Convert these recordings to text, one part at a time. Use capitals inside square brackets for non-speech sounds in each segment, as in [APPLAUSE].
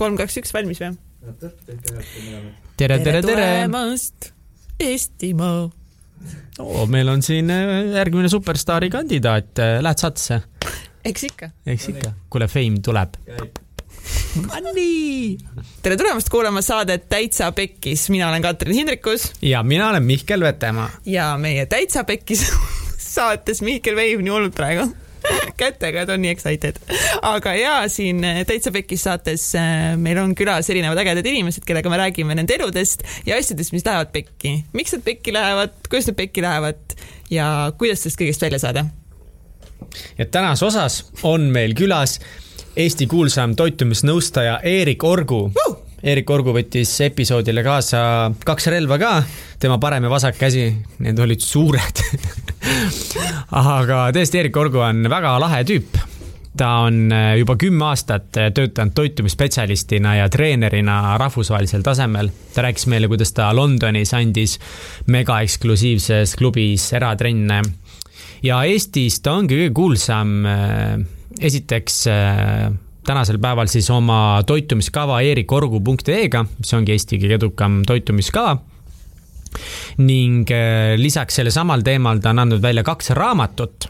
kolm, kaks, üks, valmis või? tere, tere, tere. tulemast, Eestimaa. oo, meil on siin äh, järgmine superstaari kandidaat, lähed saatesse? eks ikka. eks ikka. kuule, Fame tuleb. Anni. tere tulemast kuulama saadet Täitsa Pekkis, mina olen Katrin Hindrikus ja mina olen Mihkel Vetemaa. ja meie Täitsa Pekkis [LAUGHS] saates Mihkel veib nii hullult praegu [LAUGHS] kätega, ta on nii excited. aga ja siin äh, Täitsa Pekkis saates äh, meil on külas erinevad ägedad inimesed, kellega me räägime nende eludest ja asjadest, mis lähevad pekki. miks nad pekki lähevad, kuidas nad pekki lähevad ja kuidas sellest kõigest välja saada. ja tänases osas on meil külas Eesti kuulsam toitumisnõustaja Eerik Orgu uh!. Eerik Orgu võttis episoodile kaasa kaks relva ka, tema parem ja vasak käsi, need olid suured. [LAUGHS] aga tõesti, Eerik Orgu on väga lahe tüüp ta on äh, juba kümme aastat äh, töötanud toitumisspetsialistina ja treenerina rahvusvahelisel tasemel. ta rääkis meile, kuidas ta Londonis andis mega eksklusiivses klubis eratrenne ja Eestis ta ongi kõige kuulsam äh, esiteks tänasel päeval siis oma toitumiskava eerikorgu.ee-ga, mis ongi Eesti kõige edukam toitumiskava. Ning lisaks sellel samal teemal ta on andnud välja kaks raamatut.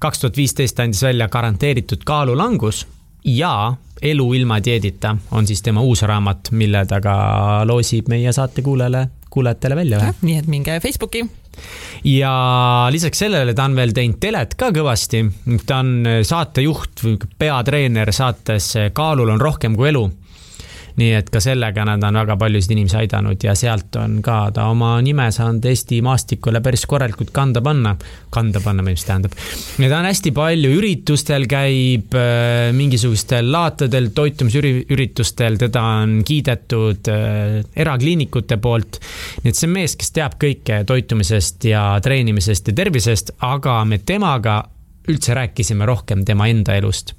Kaks tuhat viisteist andis välja Garanteeritud kaalulangus ja Elu ilma dieedita on siis tema uus raamat, mille ta ka loosib meie saate kuulajale, kuulajatele välja nii et minge Facebooki. Ja lisaks sellele ta on veel teinud telet ka kõvasti. ta on saatejuht või peatreener saates Kaalul on rohkem kui elu nii et ka sellega nad on väga paljusid inimesi aidanud ja sealt on ka ta oma nime saanud Eesti maastikule päris korralikult kanda panna. kanda panna, mis tähendab. ja ta on hästi palju üritustel käib, mingisugustel laatadel, toitumisüritustel, teda on kiidetud äh, erakliinikute poolt. nii et see on mees, kes teab kõike toitumisest ja treenimisest ja tervisest, aga me temaga üldse rääkisime rohkem tema enda elust.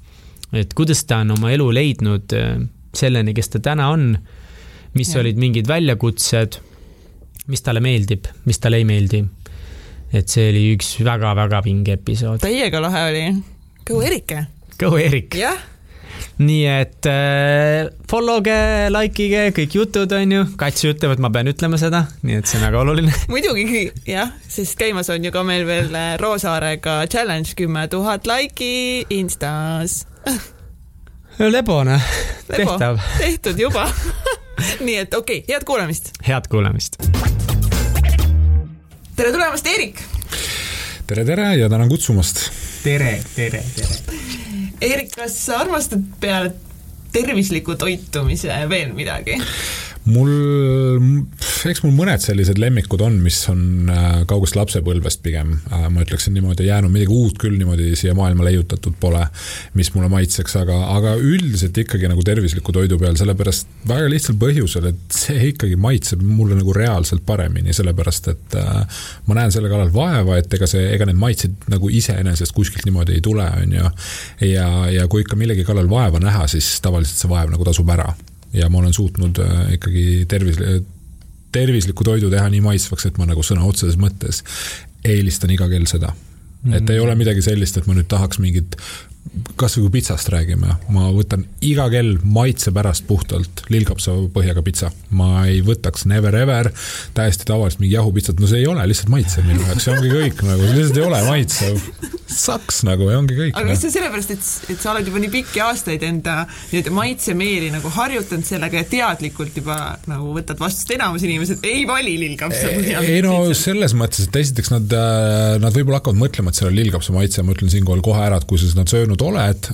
et kuidas ta on oma elu leidnud selleni, kes ta täna on, mis ja. olid mingid väljakutsed, mis talle meeldib, mis talle ei meeldi. et see oli üks väga-väga vinge episood. täiega lahe oli. Go Erike. Go Erik. jah. nii et äh, follow ge, like ige kõik jutud, onju. Katsu ütleb, et ma pean ütlema seda, nii et see on väga oluline. [LAUGHS] muidugi jah, sest käimas on ju ka meil veel Roosaarega challenge kümme tuhat laiki Instas [LAUGHS] lebone, tehtav. tehtud juba [LAUGHS] nii et okei okay,, head kuulamist. head kuulamist. tere tulemast, Eerik. tere, tere ja tänan kutsumast. tere, tere, tere. Eerik, kas sa armastad peale tervisliku toitumise veel midagi? mul, eks mul mõned sellised lemmikud on, mis on äh, kaugest lapsepõlvest pigem, ma ütleksin niimoodi, jäänud midagi uut küll niimoodi siia maailma leiutatud pole, mis mulle maitseks, aga, aga üldiselt ikkagi nagu tervisliku toidu peal, sellepärast väga lihtsal põhjusel, et see ikkagi maitseb mulle nagu reaalselt paremini, sellepärast et äh, ma näen selle kallal vaeva, et ega see, ega need maitsed nagu iseenesest kuskilt niimoodi ei tule, on ju. ja, ja kui ikka millegi kallal vaeva näha, siis tavaliselt see vaev nagu tasub ära ja ma olen suutnud äh, ikkagi tervis, tervisliku toidu teha nii maitsvaks, et ma nagu sõna otseses mõttes eelistan iga kell seda. Et ei ole midagi sellist, et ma nüüd tahaks mingit, kasvõi kui pitsast räägime, ma võtan iga kell maitse pärast puhtalt lillkapsa põhjaga pitsa. ma ei võtaks never ever täiesti tavalist mingi jahupitsat, no see ei ole lihtsalt maitsev minu jaoks, see ongi kõik nagu, see lihtsalt ei ole maitsev. saks nagu ja ongi kõik. aga kas see sellepärast, et, et sa oled juba nii pikki aastaid enda nii-öelda maitsemeeli nagu harjutanud sellega ja teadlikult juba nagu võtad vastu, sest enamus inimesed ei vali lillkapsa põhjal. ei no selles mõttes, et esiteks nad, nad võib-olla hakkavad mõtlema, et seal on lillkapsa maitse, ma ütlen siinkohal kohe ära, et kui sa seda söönud oled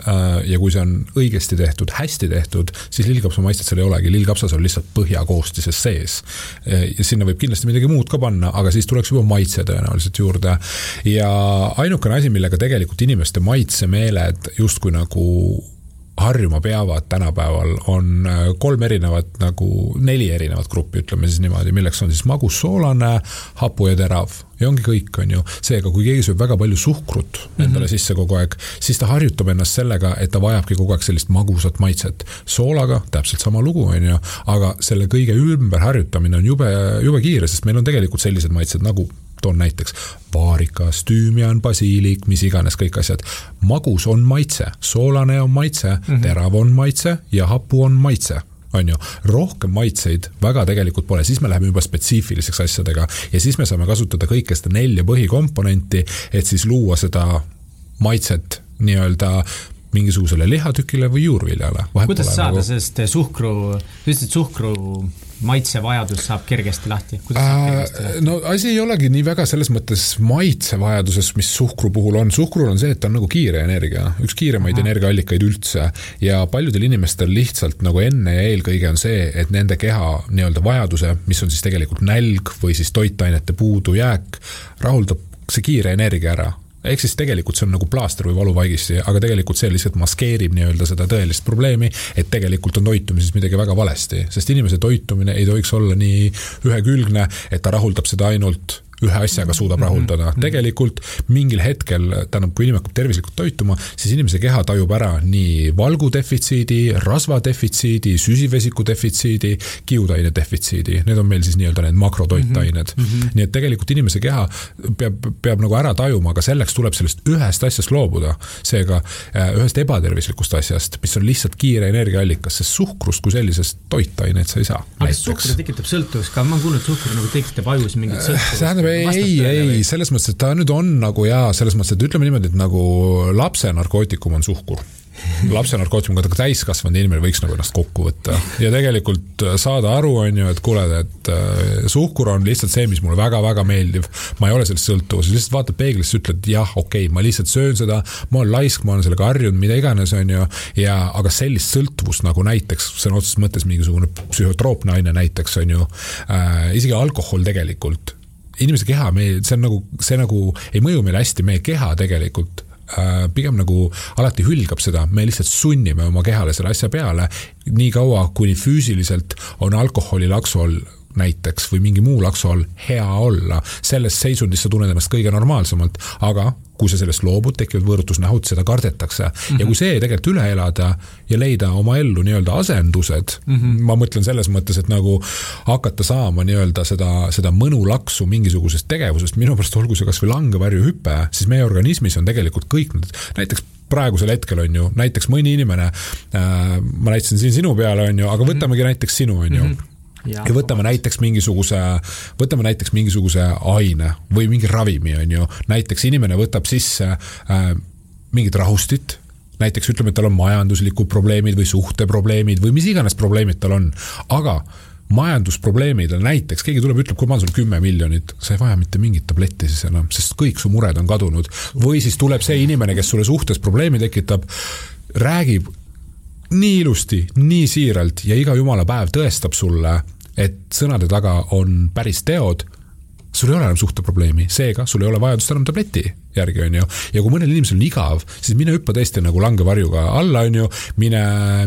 ja kui see on õigesti tehtud, hästi tehtud, siis lillkapsa maitset seal ei olegi, lillkapsas on lihtsalt põhjakoostises sees. ja sinna võib kindlasti midagi muud ka panna, aga siis tuleks juba maitse tõenäoliselt juurde. ja ainukene asi, millega tegelikult inimeste maitsemeeled justkui nagu harjuma peavad tänapäeval, on kolm erinevat nagu, neli erinevat gruppi, ütleme siis niimoodi, milleks on siis magus, soolane, hapu ja terav ja ongi kõik, on ju. seega, kui keegi sööb väga palju suhkrut endale mm -hmm. sisse kogu aeg, siis ta harjutab ennast sellega, et ta vajabki kogu aeg sellist magusat maitset. soolaga täpselt sama lugu, on ju, aga selle kõige ümberharjutamine on jube, jube kiire, sest meil on tegelikult sellised maitsed nagu toon näiteks vaarikas, tüümian, basiilik, mis iganes, kõik asjad. magus on maitse, soolane on maitse mm, -hmm. terav on maitse ja hapu on maitse on ju, rohkem maitseid väga tegelikult pole, siis me läheme juba spetsiifiliseks asjadega ja siis me saame kasutada kõike seda nelja põhikomponenti, et siis luua seda maitset nii-öelda mingisugusele lihatükile või juurviljale. kuidas saada nagu... sellest suhkru, sa ütlesid, suhkru maitsevajadus saab kergesti lahti? Äh, no asi ei olegi nii väga selles mõttes maitsevajaduses, mis suhkru puhul on, suhkrul on see, et ta on nagu kiire energia, üks kiiremaid energiaallikaid üldse. Ja paljudel inimestel lihtsalt nagu enne ja eelkõige on see, et nende keha nii-öelda vajaduse, mis on siis tegelikult nälg või siis toitainete puudujääk, rahuldab see kiire energia ära ehk siis tegelikult see on nagu plaaster või valuvaigisti, aga tegelikult see lihtsalt maskeerib nii-öelda seda tõelist probleemi, et tegelikult on toitumises midagi väga valesti, sest inimese toitumine ei tohiks olla nii ühekülgne, et ta rahuldab seda ainult ühe asjaga suudab mhm. rahuldada mm. -hmm. tegelikult mingil hetkel, tähendab, kui inimene hakkab tervislikult toituma, siis inimese keha tajub ära nii valgu defitsiidi, rasva defitsiidi, süsivesiku defitsiidi, kiudaine defitsiidi, need on meil siis nii-öelda need makrotoitained mm. -hmm. nii et tegelikult inimese keha peab, peab nagu ära tajuma, aga selleks tuleb sellest ühest asjast loobuda. seega äh, ühest ebatervislikust asjast, mis on lihtsalt kiire energiaallikas, sest suhkrust kui sellisest toitainet sa ei saa. aga kas suhkur tekitab sõltuvust ka, ma olen kuulnud, et suhkur nagu tekitab ajus mingit äh, sõltuvust. tähendab, ei, ei, selles mõttes, et ta nüüd on nagu jaa, selles mõttes, et ütleme niimoodi, et nagu lapse narkootikum on suhkur. Lapse narkootikumga täiskasvanud inimene võiks nagu ennast kokku võtta. Ja tegelikult saada aru, on ju, et kuule, et äh, suhkur on lihtsalt see, mis mulle väga-väga meeldib. ma ei ole sellest sõltuvuses, lihtsalt vaatad peeglisse, ütled jah, okei okay,, ma lihtsalt söön seda, ma olen laisk, ma olen sellega harjunud, mida iganes, on ju. ja, aga sellist sõltuvust nagu näiteks sõna otseses mõttes mingisugune psühhotroopne aine näiteks on ju äh,, isegi alkohol tegelikult inimese keha, me, see on nagu, see nagu ei mõju meile hästi, meie keha tegelikult äh, pigem nagu alati hülgab seda, me lihtsalt sunnime oma kehale selle asja peale, nii kaua, kuni füüsiliselt on alkoholilaksu all näiteks või mingi muu laksu all hea olla. selles seisundis sa tunned ennast kõige normaalsemalt, aga kui sa sellest loobud, tekivad võõrutusnähud, seda kardetakse mm. -hmm. ja kui see tegelikult üle elada ja leida oma ellu nii-öelda asendused mm, -hmm. ma mõtlen selles mõttes, et nagu hakata saama nii-öelda seda, seda mõnulaksu mingisugusest tegevusest, minu pärast olgu see kasvõi langevarjuhüpe, siis meie organismis on tegelikult kõik need, näiteks praegusel hetkel on ju, näiteks mõni inimene äh,, ma näitasin siin sinu peale, on ju, aga võtamegi mm -hmm. näiteks sinu, on ju mm. -hmm ja, ja võtame näiteks mingisuguse, võtame näiteks mingisuguse aine või mingi ravimi, on ju, näiteks inimene võtab sisse äh, mingit rahustit, näiteks ütleme, et tal on majanduslikud probleemid või suhteprobleemid või mis iganes probleemid tal on, aga majandusprobleemid on näiteks, keegi tuleb, ütleb, kuule, ma annan sulle kümme miljonit, sa ei vaja mitte mingit tabletti siis enam, sest kõik su mured on kadunud. või siis tuleb see inimene, kes sulle suhtes probleemi tekitab, räägib nii ilusti, nii siiralt ja iga jumala päev tõestab sulle, et sõnade taga on päris teod, sul ei ole enam suhteprobleemi, seega sul ei ole vajadust enam tableti järgi, on ju. ja kui mõnel inimesel on igav, siis mine hüppa tõesti nagu langevarjuga alla, on ju, mine,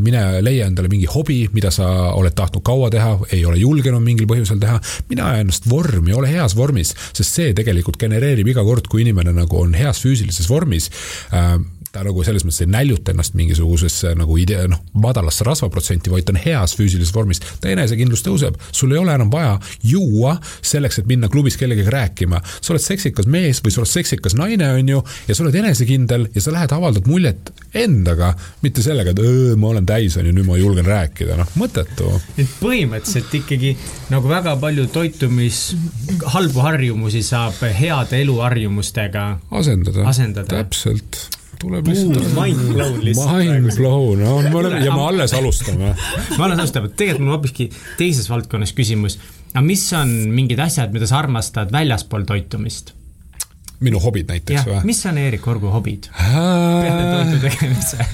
mine leia endale mingi hobi, mida sa oled tahtnud kaua teha, ei ole julgenud mingil põhjusel teha, mine aja ennast vormi, ole heas vormis, sest see tegelikult genereerib iga kord, kui inimene nagu on heas füüsilises vormis äh, ta nagu selles mõttes ei näljuta ennast mingisugusesse nagu idee, noh, madalasse rasvaprotsenti, vaid ta on heas füüsilises vormis. ta enesekindlus tõuseb, sul ei ole enam vaja juua selleks, et minna klubis kellegagi rääkima. sa oled seksikas mees või sa oled seksikas naine, on ju, ja sa oled enesekindel ja sa lähed, avaldad muljet endaga, mitte sellega, et öö, ma olen täis, on ju, nüüd ma julgen rääkida, noh, mõttetu. et põhimõtteliselt ikkagi nagu väga palju toitumis, halbu harjumusi saab heade eluharjumustega asendada, asendada., täpselt tuleb lihtsalt. Mind blown lihtsalt. Mind blown, no me oleme ja me alles alustame. [LAUGHS] me alles alustame, tegelikult mul hoopiski teises valdkonnas küsimus. aga mis on mingid asjad, mida sa armastad väljaspool toitumist? Minu hobid näiteks või? mis on Eerik Orgu hobid? Peale toidu tegemise.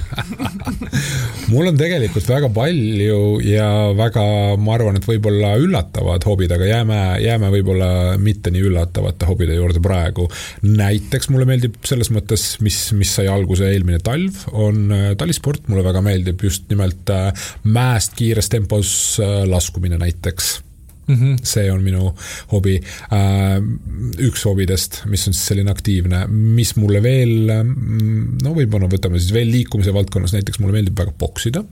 [LAUGHS] Mul on tegelikult väga palju ja väga, ma arvan, et võib-olla üllatavad hobid, aga jääme, jääme võib-olla mitte nii üllatavate hobide juurde praegu. näiteks mulle meeldib selles mõttes, mis, mis sai alguse eelmine talv, on äh, talisport, mulle väga meeldib just nimelt äh, mäest kiires tempos äh, laskumine näiteks Mm -hmm. see on minu hobi. Äh, üks hobidest, mis on siis selline aktiivne, mis mulle veel, mm, no võib-olla võtame siis veel liikumise valdkonnas, näiteks mulle meeldib väga poksida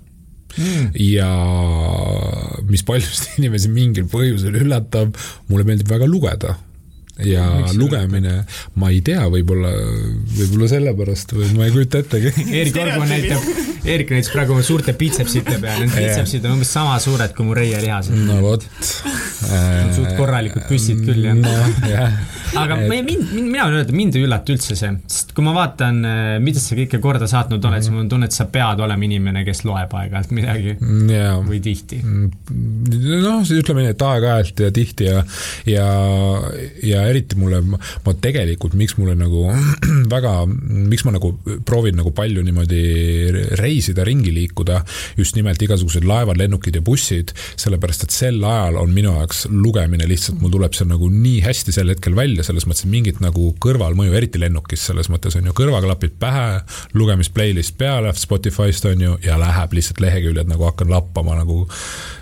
mm.. ja mis paljusid [LAUGHS] inimesi mingil põhjusel üllatab, mulle meeldib väga lugeda ja Miks lugemine, ma ei tea, võib-olla, võib-olla sellepärast või ma ei kujuta ettegi. Erik Orgu näitab, Erik näitas praegu oma suurte bitsepsite peale, need bitsepsid on umbes sama suured kui mu reielihased. no vot. suht korralikud püssid küll, jah. jah. aga Et- mind, mind, mina võin öelda, mind ei üllata üldse see, sest kui ma vaatan, mida sa kõike korda saatnud oled, siis mul on tunne, et sa pead olema inimene, kes loeb aeg-ajalt midagi jaa. või tihti. noh, ütleme nii, et aeg-ajalt ja tihti ja, ja, ja eriti mulle, ma tegelikult, miks mulle nagu [CLEARS THROAT] väga, miks ma nagu proovin nagu palju niimoodi reisida, ringi liikuda, just nimelt igasugused laevad, lennukid ja bussid, sellepärast et sel ajal on minu jaoks lugemine lihtsalt, mul tuleb see nagu nii hästi sel hetkel välja, selles mõttes, et mingit nagu kõrvalmõju, eriti lennukis, selles mõttes on ju kõrvaklapid pähe, lugemis playlist peale Spotify'st on ju ja läheb lihtsalt leheküljed nagu hakkan lappama nagu,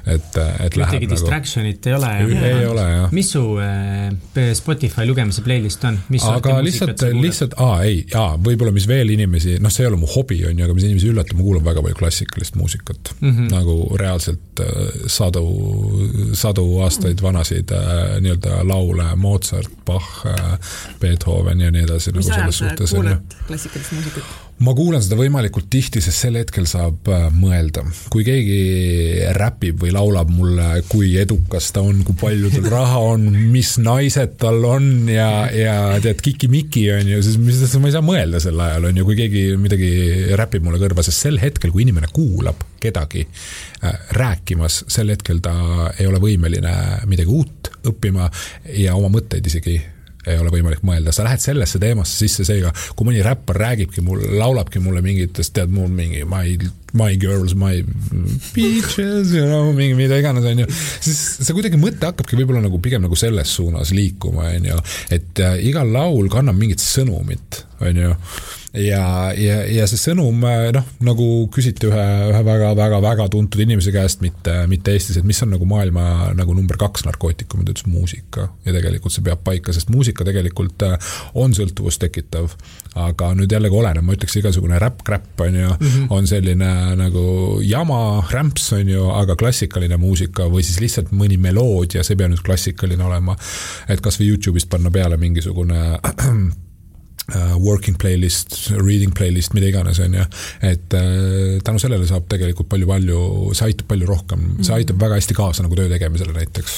et, et läheb ühtegi nagu distraction'it ei ole. ei ole jah. mis su äh, Spotify lugemise playlist on? aga lihtsalt, lihtsalt, aa ei, aa, võib-olla mis veel inimesi, noh, see ei ole mu hobi, on ju, aga mis inimesi üllatab, ma kuulan väga palju klassikalist muusikat mm. -hmm. nagu reaalselt äh, sadu, sadu aastaid vanasid äh, nii-öelda laule, Mozart, Bach äh,, Beethoven ja nii edasi mis nagu ajal selles sa kuulad klassikalist muusikat? Ma kuulan seda võimalikult tihti, sest sel hetkel saab äh, mõelda. kui keegi räpib või laulab mulle, kui edukas ta on, kui palju tal raha on, mis naised tal on ja, ja tead, kiki-miki on ju, siis mis, ma ei saa mõelda sel ajal on ju, kui keegi midagi räpib mulle kõrva, sest sel hetkel, kui inimene kuulab kedagi äh, rääkimas, sel hetkel ta ei ole võimeline midagi uut õppima ja oma mõtteid isegi ei ole võimalik mõelda, sa lähed sellesse teemasse sisse, seega kui mõni räppar räägibki mul, laulabki mulle mingitest, tead mul mingi my, my girls, my bitches, you know, mingi mida iganes, on ju, siis see kuidagi mõte hakkabki võib-olla nagu pigem nagu selles suunas liikuma, on ju, et äh, igal laul kannab mingit sõnumit, on ju ja, ja, ja see sõnum, noh, nagu küsiti ühe, ühe väga-väga-väga tuntud inimese käest, mitte, mitte Eestis, et mis on nagu maailma nagu number kaks narkootikum, ta ütles muusika. ja tegelikult see peab paika, sest muusika tegelikult äh, on sõltuvust tekitav. aga nüüd jällegi oleneb, ma ütleks igasugune räpp-kräpp on ju mm, -hmm. on selline nagu jama, rämps on ju, aga klassikaline muusika või siis lihtsalt mõni meloodia, see ei pea nüüd klassikaline olema. et kasvõi Youtube'ist panna peale mingisugune uh, working playlist, reading playlist, mida iganes, on ju. et uh, tänu sellele saab tegelikult palju-palju, see aitab palju rohkem, see aitab väga hästi kaasa nagu töö tegemisele näiteks.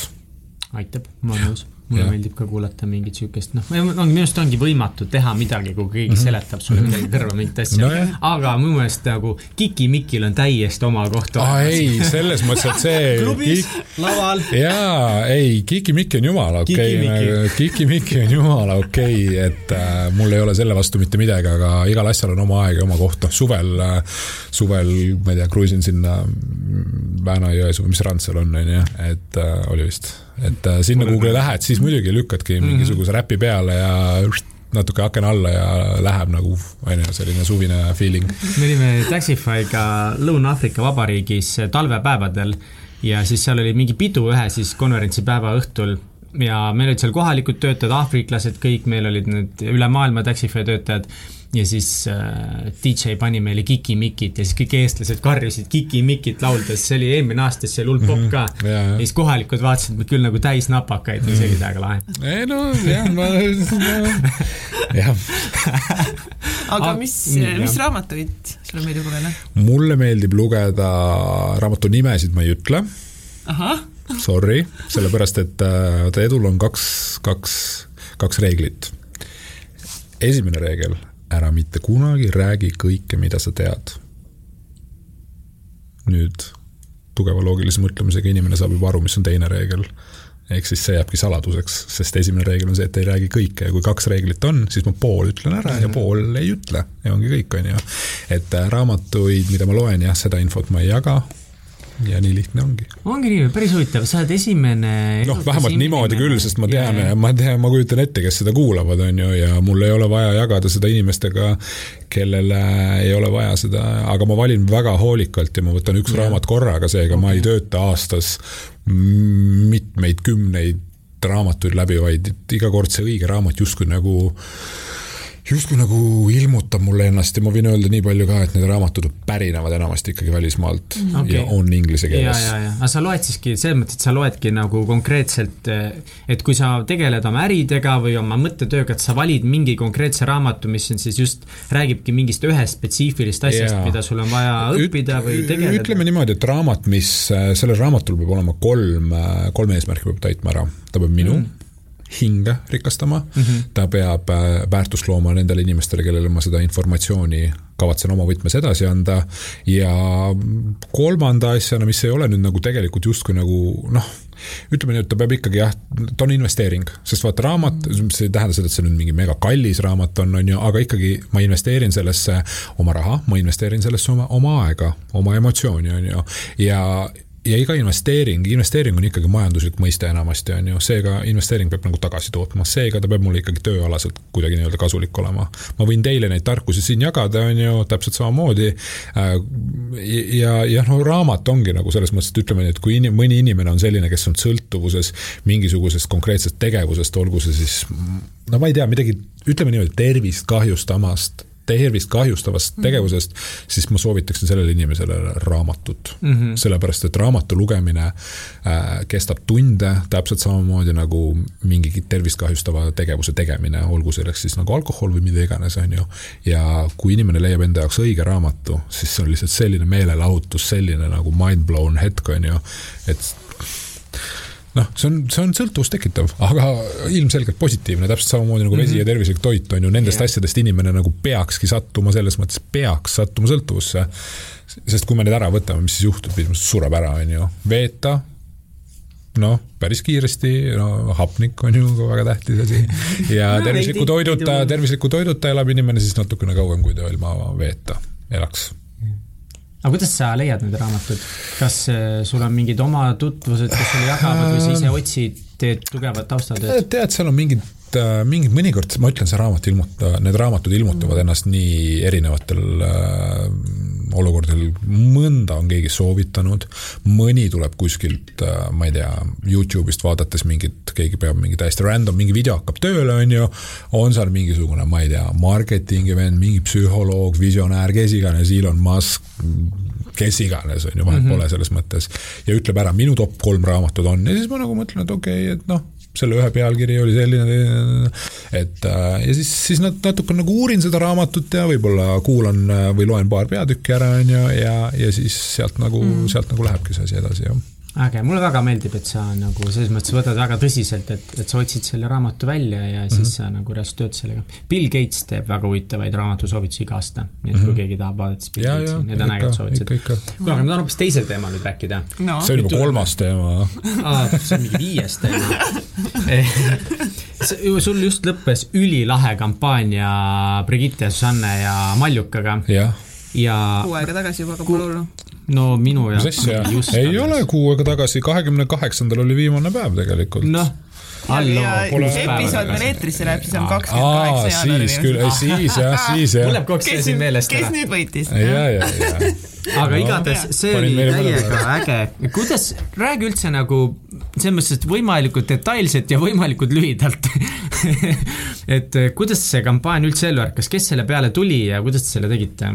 aitab, ma olen nõus. Mulle Jah. meeldib ka kuulata mingit siukest, noh, minu arust ongi võimatu teha midagi, kui keegi seletab sulle midagi kõrva mingit asja. Nojah. aga minu meelest nagu Kiki-Mikil on täiesti oma koht aa ei, selles mõttes, et see [LAUGHS] klubis, laval. jaa, ei, Kiki-Miki [LAUGHS] on jumala okei. Okay,, Kiki-Miki on jumala okei okay,, et äh, mul ei ole selle vastu mitte midagi, aga igal asjal on oma aeg ja oma koht, noh suvel äh,, suvel ma ei tea, kruiisin sinna Väänajões või mis rand seal on, on ju, et äh, oli vist, et äh, sinna kuhugi lähed, siis muidugi lükkadki mingisuguse räpi peale ja natuke aken alla ja läheb nagu, on ju, selline suvine feeling. me olime Taxify'ga Lõuna-Aafrika Vabariigis talvepäevadel ja siis seal oli mingi pidu ühe siis konverentsipäeva õhtul ja meil olid seal kohalikud töötajad, aafriklased kõik, meil olid need üle maailma Taxify töötajad ja siis äh, DJ pani meile Kiki-Mikit ja siis kõik eestlased karjusid Kiki-Mikit lauldes, see oli eelmine aasta, see oli hull popp ka mm. jaa, jah. ja siis kohalikud vaatasid meid küll nagu täis napakaid ja see oli täiega lahe. ei no jah, ma, [LAUGHS] jah aga mis mm,, mis raamatuid sulle meeldib lugeda? mulle meeldib lugeda raamatu nimesid ma ei ütle, ahah, sorry, sellepärast et äh, vaata edul on kaks, kaks, kaks reeglit. esimene reegel, ära mitte kunagi räägi kõike, mida sa tead. nüüd tugeva loogilise mõtlemisega inimene saab juba aru, mis on teine reegel ehk siis see jääbki saladuseks, sest esimene reegel on see, et ei räägi kõike ja kui kaks reeglit on, siis ma pool ütlen ära ja pool ei ütle ja ongi kõik, on ju. et äh, raamatuid, mida ma loen, jah, seda infot ma ei jaga. Ja nii lihtne ongi. ongi nii, päris huvitav, sa oled esimene noh, vähemalt niimoodi küll, sest ma tean, ma tean, ma kujutan ette, kes seda kuulavad, on ju, ja mul ei ole vaja jagada seda inimestega, kellele ei ole vaja seda, aga ma valin väga hoolikalt ja ma võtan üks Jah. raamat korraga, seega ma ei tööta aastas mitmeid kümneid raamatuid läbi, vaid iga kord see õige raamat justkui nagu justkui nagu ilmutab mulle ennast ja ma võin öelda nii palju ka, et need raamatud pärinevad enamasti ikkagi välismaalt okay. ja on inglise keeles. ja, ja, ja, aga sa loed siiski selles mõttes, et sa loedki nagu konkreetselt, et kui sa tegeled oma äridega või oma mõttetööga, et sa valid mingi konkreetse raamatu, mis on siis just, räägibki mingist ühest spetsiifilist asjast, mida sul on vaja õppida või tegeleda. ütleme niimoodi, et raamat, mis, sellel raamatul peab olema kolm, kolm eesmärki peab täitma ära. ta peab minu mm hinge rikastama. Mm, -hmm. ta peab äh, väärtust looma nendele inimestele, kellele ma seda informatsiooni kavatsen oma võtmes edasi anda. Ja kolmanda asjana, mis ei ole nüüd nagu tegelikult justkui nagu noh, ütleme nii, et ta peab ikkagi jah, ta on investeering, sest vaata raamat, see ei tähenda seda, et see nüüd mingi mega kallis raamat on, on ju, aga ikkagi ma investeerin sellesse oma raha, ma investeerin sellesse oma, oma aega, oma emotsiooni, on ju, ja ja iga investeering, investeering on ikkagi majanduslik mõiste enamasti, on ju, seega investeering peab nagu tagasi tootma, seega ta peab mulle ikkagi tööalaselt kuidagi nii-öelda kasulik olema. ma võin teile neid tarkusi siin jagada, on ju, täpselt samamoodi. Äh, ja, ja no raamat ongi nagu selles mõttes, et ütleme nii, et kui inim, mõni inimene on selline, kes on sõltuvuses mingisugusest konkreetsest tegevusest, olgu see siis no ma ei tea, midagi, ütleme niimoodi, tervist kahjustamast tervist kahjustavast mm -hmm. tegevusest, siis ma soovitaksin sellele inimesele raamatut mm. -hmm. sellepärast, et raamatu lugemine äh, kestab tunde, täpselt samamoodi nagu mingi tervist kahjustava tegevuse tegemine, olgu selleks siis nagu alkohol või mida iganes, on ju. ja kui inimene leiab enda jaoks õige raamatu, siis see on lihtsalt selline meelelahutus, selline nagu mind blown hetk, on ju, et noh, see on, see on sõltuvust tekitav, aga ilmselgelt positiivne, täpselt samamoodi nagu vesi mm -hmm. ja tervislik toit on ju, nendest yeah. asjadest inimene nagu peakski sattuma, selles mõttes peaks sattuma sõltuvusse. sest kui me need ära võtame, mis siis juhtub, sureb ära, on ju, veeta noh, päris kiiresti, no hapnik on ju väga tähtis asi. ja [LAUGHS] no, tervisliku toiduta, tervisliku toiduta elab inimene siis natukene kauem, kui ta ilma veeta elaks aga kuidas sa leiad need raamatud, kas äh, sul on mingid oma tutvused, kes sulle jagavad või sa ise otsid, teed tugevat taustatööd? tead, seal on mingid äh, mingid, mõnikord ma ütlen, see raamat ilmuta-, need raamatud ilmutavad ennast nii erinevatel äh, olukordadel, mõnda on keegi soovitanud, mõni tuleb kuskilt, äh, ma ei tea, Youtube'ist vaadates mingit, keegi peab mingi täiesti random, mingi video hakkab tööle, on ju, on seal mingisugune, ma ei tea, marketingi vend, mingi psühholoog, visionäär, kes iganes, Elon Musk, kes iganes, on ju, vahet mm -hmm. pole selles mõttes. ja ütleb ära, minu top kolm raamatut on ja siis ma nagu mõtlen, et okei okay,, et noh, selle ühe pealkiri oli selline, et äh, ja siis, siis natuke nagu uurin seda raamatut ja võib-olla kuulan või loen paar peatükki ära, on ju, ja, ja siis sealt nagu mm., sealt nagu lähebki see asi edasi, jah äge, mulle väga meeldib, et sa nagu selles mõttes võtad väga tõsiselt, et, et sa otsid selle raamatu välja ja siis mm -hmm. sa nagu reaalselt tööd sellega. Bill Gates teeb väga huvitavaid raamatusoovitusi iga aasta, nii et kui mm -hmm. keegi tahab vaadata, siis Bill ja, Gatesi, need on ägedad soovitused. kuule, aga ma tahan hoopis teisel teemal nüüd rääkida no.. see on juba kolmas teema ah,. see on mingi viies teema [LAUGHS] sul just lõppes ülilahe kampaania Brigitte, Susanne ja Maljukaga. jah ja kuu aega tagasi juba, aga pole hullu no minu jaoks. ei ole kuu aega tagasi, kahekümne kaheksandal oli viimane päev tegelikult. noh episood meil eetrisse läheb, siis on kakskümmend kaheksa jaanuari. siis küll, siis jah, [LAUGHS] siis jah. mul läheb kogu aeg asi meelest ära. kes nüüd võitis? ja, ja, ja. aga no, igatahes see oli täiega äge. kuidas, räägi üldse nagu selles mõttes, et võimalikult detailselt ja võimalikult lühidalt [LAUGHS] et kuidas see kampaania üldse ellu ärkas, kes selle peale tuli ja kuidas te selle tegite?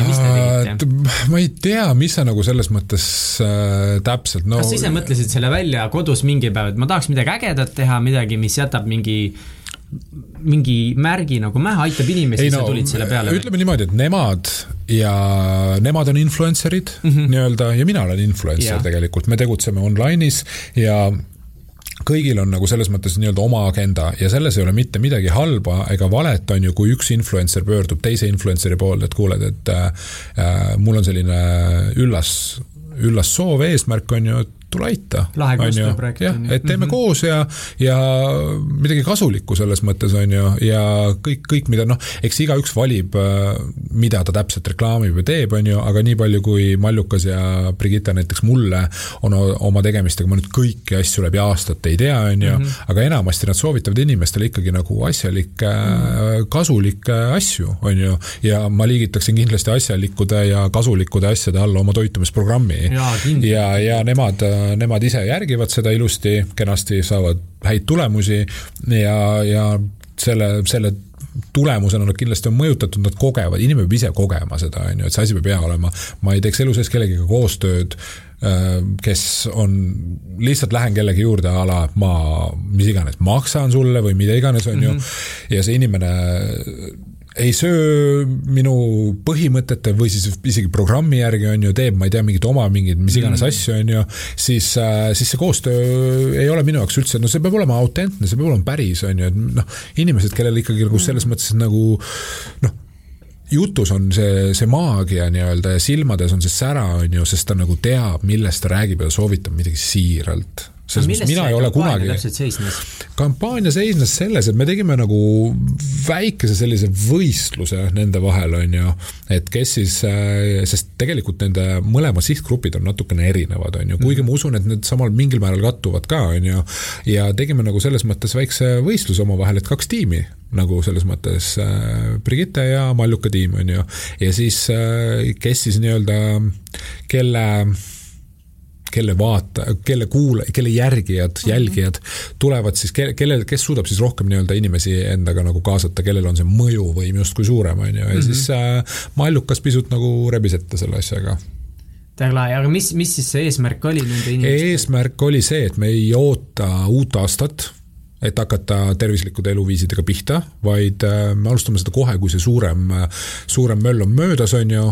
Ja mis te tegite? ma ei tea, mis sa nagu selles mõttes äh, täpselt no.... kas sa ise mõtlesid selle välja kodus mingi päev, et ma tahaks midagi ägedat teha, midagi, mis jätab mingi mingi märgi nagu mähe, aitab inimesi, sa no, tulid selle peale? ütleme niimoodi, et nemad ja nemad on influencer'id mm -hmm. nii-öelda ja mina olen influencer ja. tegelikult, me tegutseme online'is ja kõigil on nagu selles mõttes nii-öelda oma agenda ja selles ei ole mitte midagi halba ega valet, on ju, kui üks influencer pöördub teise influencer'i poolde, et kuuled, et äh, mul on selline üllas, üllas soov, eesmärk on ju, et tule aita. lahe koostööprojekt. jah, et teeme mm -hmm. koos ja, ja midagi kasulikku selles mõttes on ju, ja kõik, kõik, mida noh, eks igaüks valib, äh, mida ta täpselt reklaamib ja teeb, on ju, aga nii palju, kui Mallukas ja Brigitta näiteks mulle on oma tegemistega, ma nüüd kõiki asju läbi aastate ei tea, on ju, mhm. aga enamasti nad soovitavad inimestele ikkagi nagu asjalikke mm, -hmm. kasulikke asju, on ju, ja ma liigitaksin kindlasti asjalikude ja kasulikude asjade alla oma toitumisprogrammi. ja, ja, ja nemad nemad ise järgivad seda ilusti, kenasti saavad häid tulemusi ja, ja selle, selle tulemusena nad kindlasti on mõjutatud, nad kogevad, inimene peab ise kogema seda, on ju, et see asi peab hea olema. ma ei teeks elu sees kellegagi koostööd, äh, kes on, lihtsalt lähen kellegi juurde a la ma, mis iganes, maksan sulle või mida iganes, on ju, mhm. ja see inimene ei söö minu põhimõtete või siis isegi programmi järgi, on ju, teeb, ma ei tea, mingit oma mingeid mis iganes mm. asju, on ju, siis, äh, siis see koostöö ei ole minu jaoks üldse, no see peab olema autentne, see peab olema päris, on ju, et noh, inimesed, kellel ikkagi nagu selles mõttes nagu noh, jutus on see, see maagia nii-öelda ja silmades on see sära, on ju, sest ta nagu teab, millest ta räägib ja soovitab midagi siiralt selles mõttes mina ei ole kunagi. kampaania seisnes selles, et me tegime nagu väikese sellise võistluse nende vahel, on ju. et kes siis, äh, sest tegelikult nende mõlemad sihtgrupid on natukene erinevad, on ju, kuigi ma usun, et need samal mingil määral kattuvad ka, on ju. ja tegime nagu selles mõttes väikse võistluse omavahel, et kaks tiimi nagu selles mõttes äh, Brigitte ja Malluka tiim, on ju. ja siis, äh, kes siis nii-öelda, kelle kelle vaata, kelle kuula-, kelle järgijad mm, -hmm. jälgijad tulevad siis, kelle, kellel, kes suudab siis rohkem nii-öelda inimesi endaga nagu kaasata, kellel on see mõjuvõim justkui suurem, on ju, ja mm -hmm. siis äh, Mallukas pisut nagu rebis ette selle asjaga väga lahe, aga mis, mis siis see eesmärk oli nende inimeste? eesmärk oli see, et me ei oota uut aastat, et hakata tervislikude eluviisidega pihta, vaid äh, me alustame seda kohe, kui see suurem, suurem möll on möödas, on ju,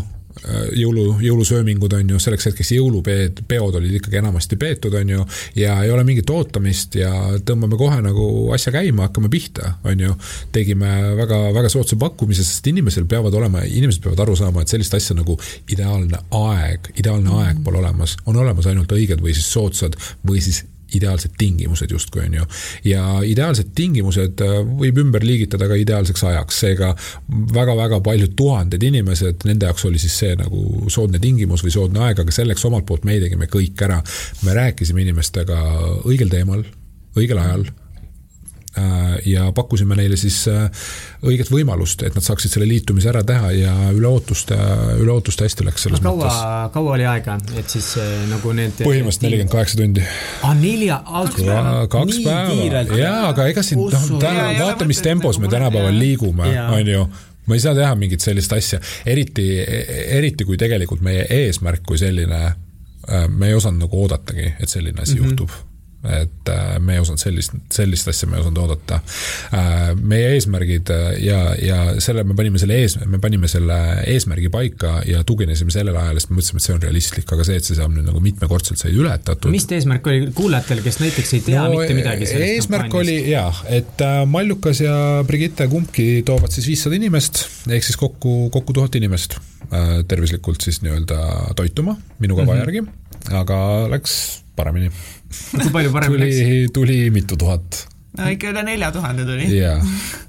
jõulu, jõulusöömingud on ju, selleks hetkeks jõulupeed, peod olid ikkagi enamasti peetud, on ju, ja ei ole mingit ootamist ja tõmbame kohe nagu asja käima, hakkame pihta, on ju. tegime väga, väga soodsa pakkumise, sest inimesel peavad olema, inimesed peavad aru saama, et sellist asja nagu ideaalne aeg, ideaalne aeg pole olemas, on olemas ainult õiged või siis soodsad või siis ideaalsed tingimused justkui, on ju. ja ideaalsed tingimused äh, võib ümber liigitada ka ideaalseks ajaks, seega väga-väga paljud tuhanded inimesed, nende jaoks oli siis see nagu soodne tingimus või soodne aeg, aga selleks omalt poolt meie tegime kõik ära. me rääkisime inimestega õigel teemal, õigel ajal ja pakkusime neile siis äh, õiget võimalust, et nad saaksid selle liitumise ära teha ja üle ootuste, üle ootuste hästi läks selles kaua, mõttes. kaua oli aega, et siis äh, nagu need põhimõtteliselt nelikümmend kaheksa tundi. aa, nelja, kaks päeva, jaa, aga ega siin, noh, täna, vaata, mis tempos me tänapäeval liigume, on ju. Ma ei saa teha mingit sellist asja, eriti, eriti kui tegelikult meie eesmärk kui selline, me ei osanud nagu oodatagi, et selline asi mm -hmm. juhtub et äh, me ei osanud sellist, sellist asja me ei osanud oodata. Äh, meie eesmärgid äh, ja, ja selle, me panime selle ees, me panime selle eesmärgi paika ja tuginesime sellele ajale, sest me mõtlesime, et see on realistlik, aga see, et see saab nüüd nagu mitmekordselt sai ületatud. mis eesmärk oli kuulajatel, kes näiteks ei tea no, mitte midagi sellest eesmärk oli jaa, et Mallukas ja Brigitte kumbki toovad siis viissada inimest, ehk siis kokku, kokku tuhat inimest tervislikult siis nii-öelda toituma minu kava mm -hmm. järgi, aga läks paremini kui palju paremini läks? tuli, tuli mitu tuhat no ikka üle nelja tuhande tuli. jaa,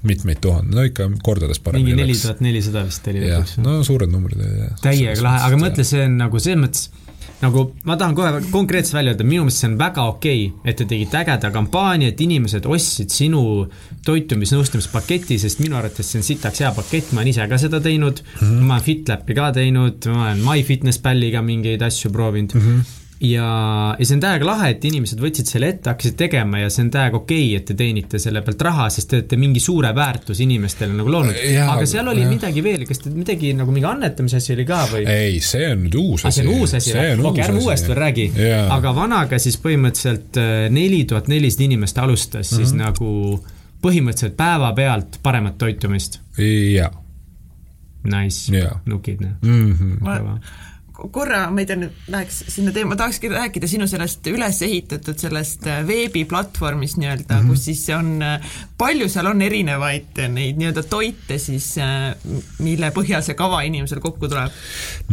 mitmeid tuhandeid, no ikka kordades paremini mingi neli tuhat nelisada vist oli lõpuks. no suured numbrid olid jah. täiega lahe, aga mõtle, see on nagu selles mõttes, nagu ma tahan kohe konkreetselt välja öelda, minu meelest see on väga okei okay,, et te tegite ägeda kampaania, et inimesed ostsid sinu toitumisnõustamispaketi, sest minu arvates see on sitaks hea pakett, ma olen ise ka seda teinud mm, -hmm. ma olen FitLapi ka teinud, ma olen MyFitnessPalliga mingeid asju proovinud mm. -hmm ja, ja see on täiega lahe, et inimesed võtsid selle ette, hakkasid tegema ja see on täiega okei okay,, et te teenite selle pealt raha, sest te olete mingi suure väärtuse inimestele nagu loonud. aga seal oli ja. midagi veel, kas te midagi nagu mingi annetamise asi oli ka või? ei, see on nüüd uus asi. see on uus asi või? okei, ärme uuesti veel räägi. aga vanaga siis põhimõtteliselt äh, neli tuhat nelisada inimest alustas mm -hmm. siis mhm. nagu põhimõtteliselt päevapealt paremat toitumist. jaa. Nice, nukid, noh korra, ma ei tea, nüüd läheks sinna teema, tahakski rääkida sinu sellest üles ehitatud sellest äh, veebiplatvormist nii-öelda mm, -hmm. kus siis on, äh, palju seal on erinevaid neid nii-öelda toite siis, äh, mille põhjal see kava inimesel kokku tuleb?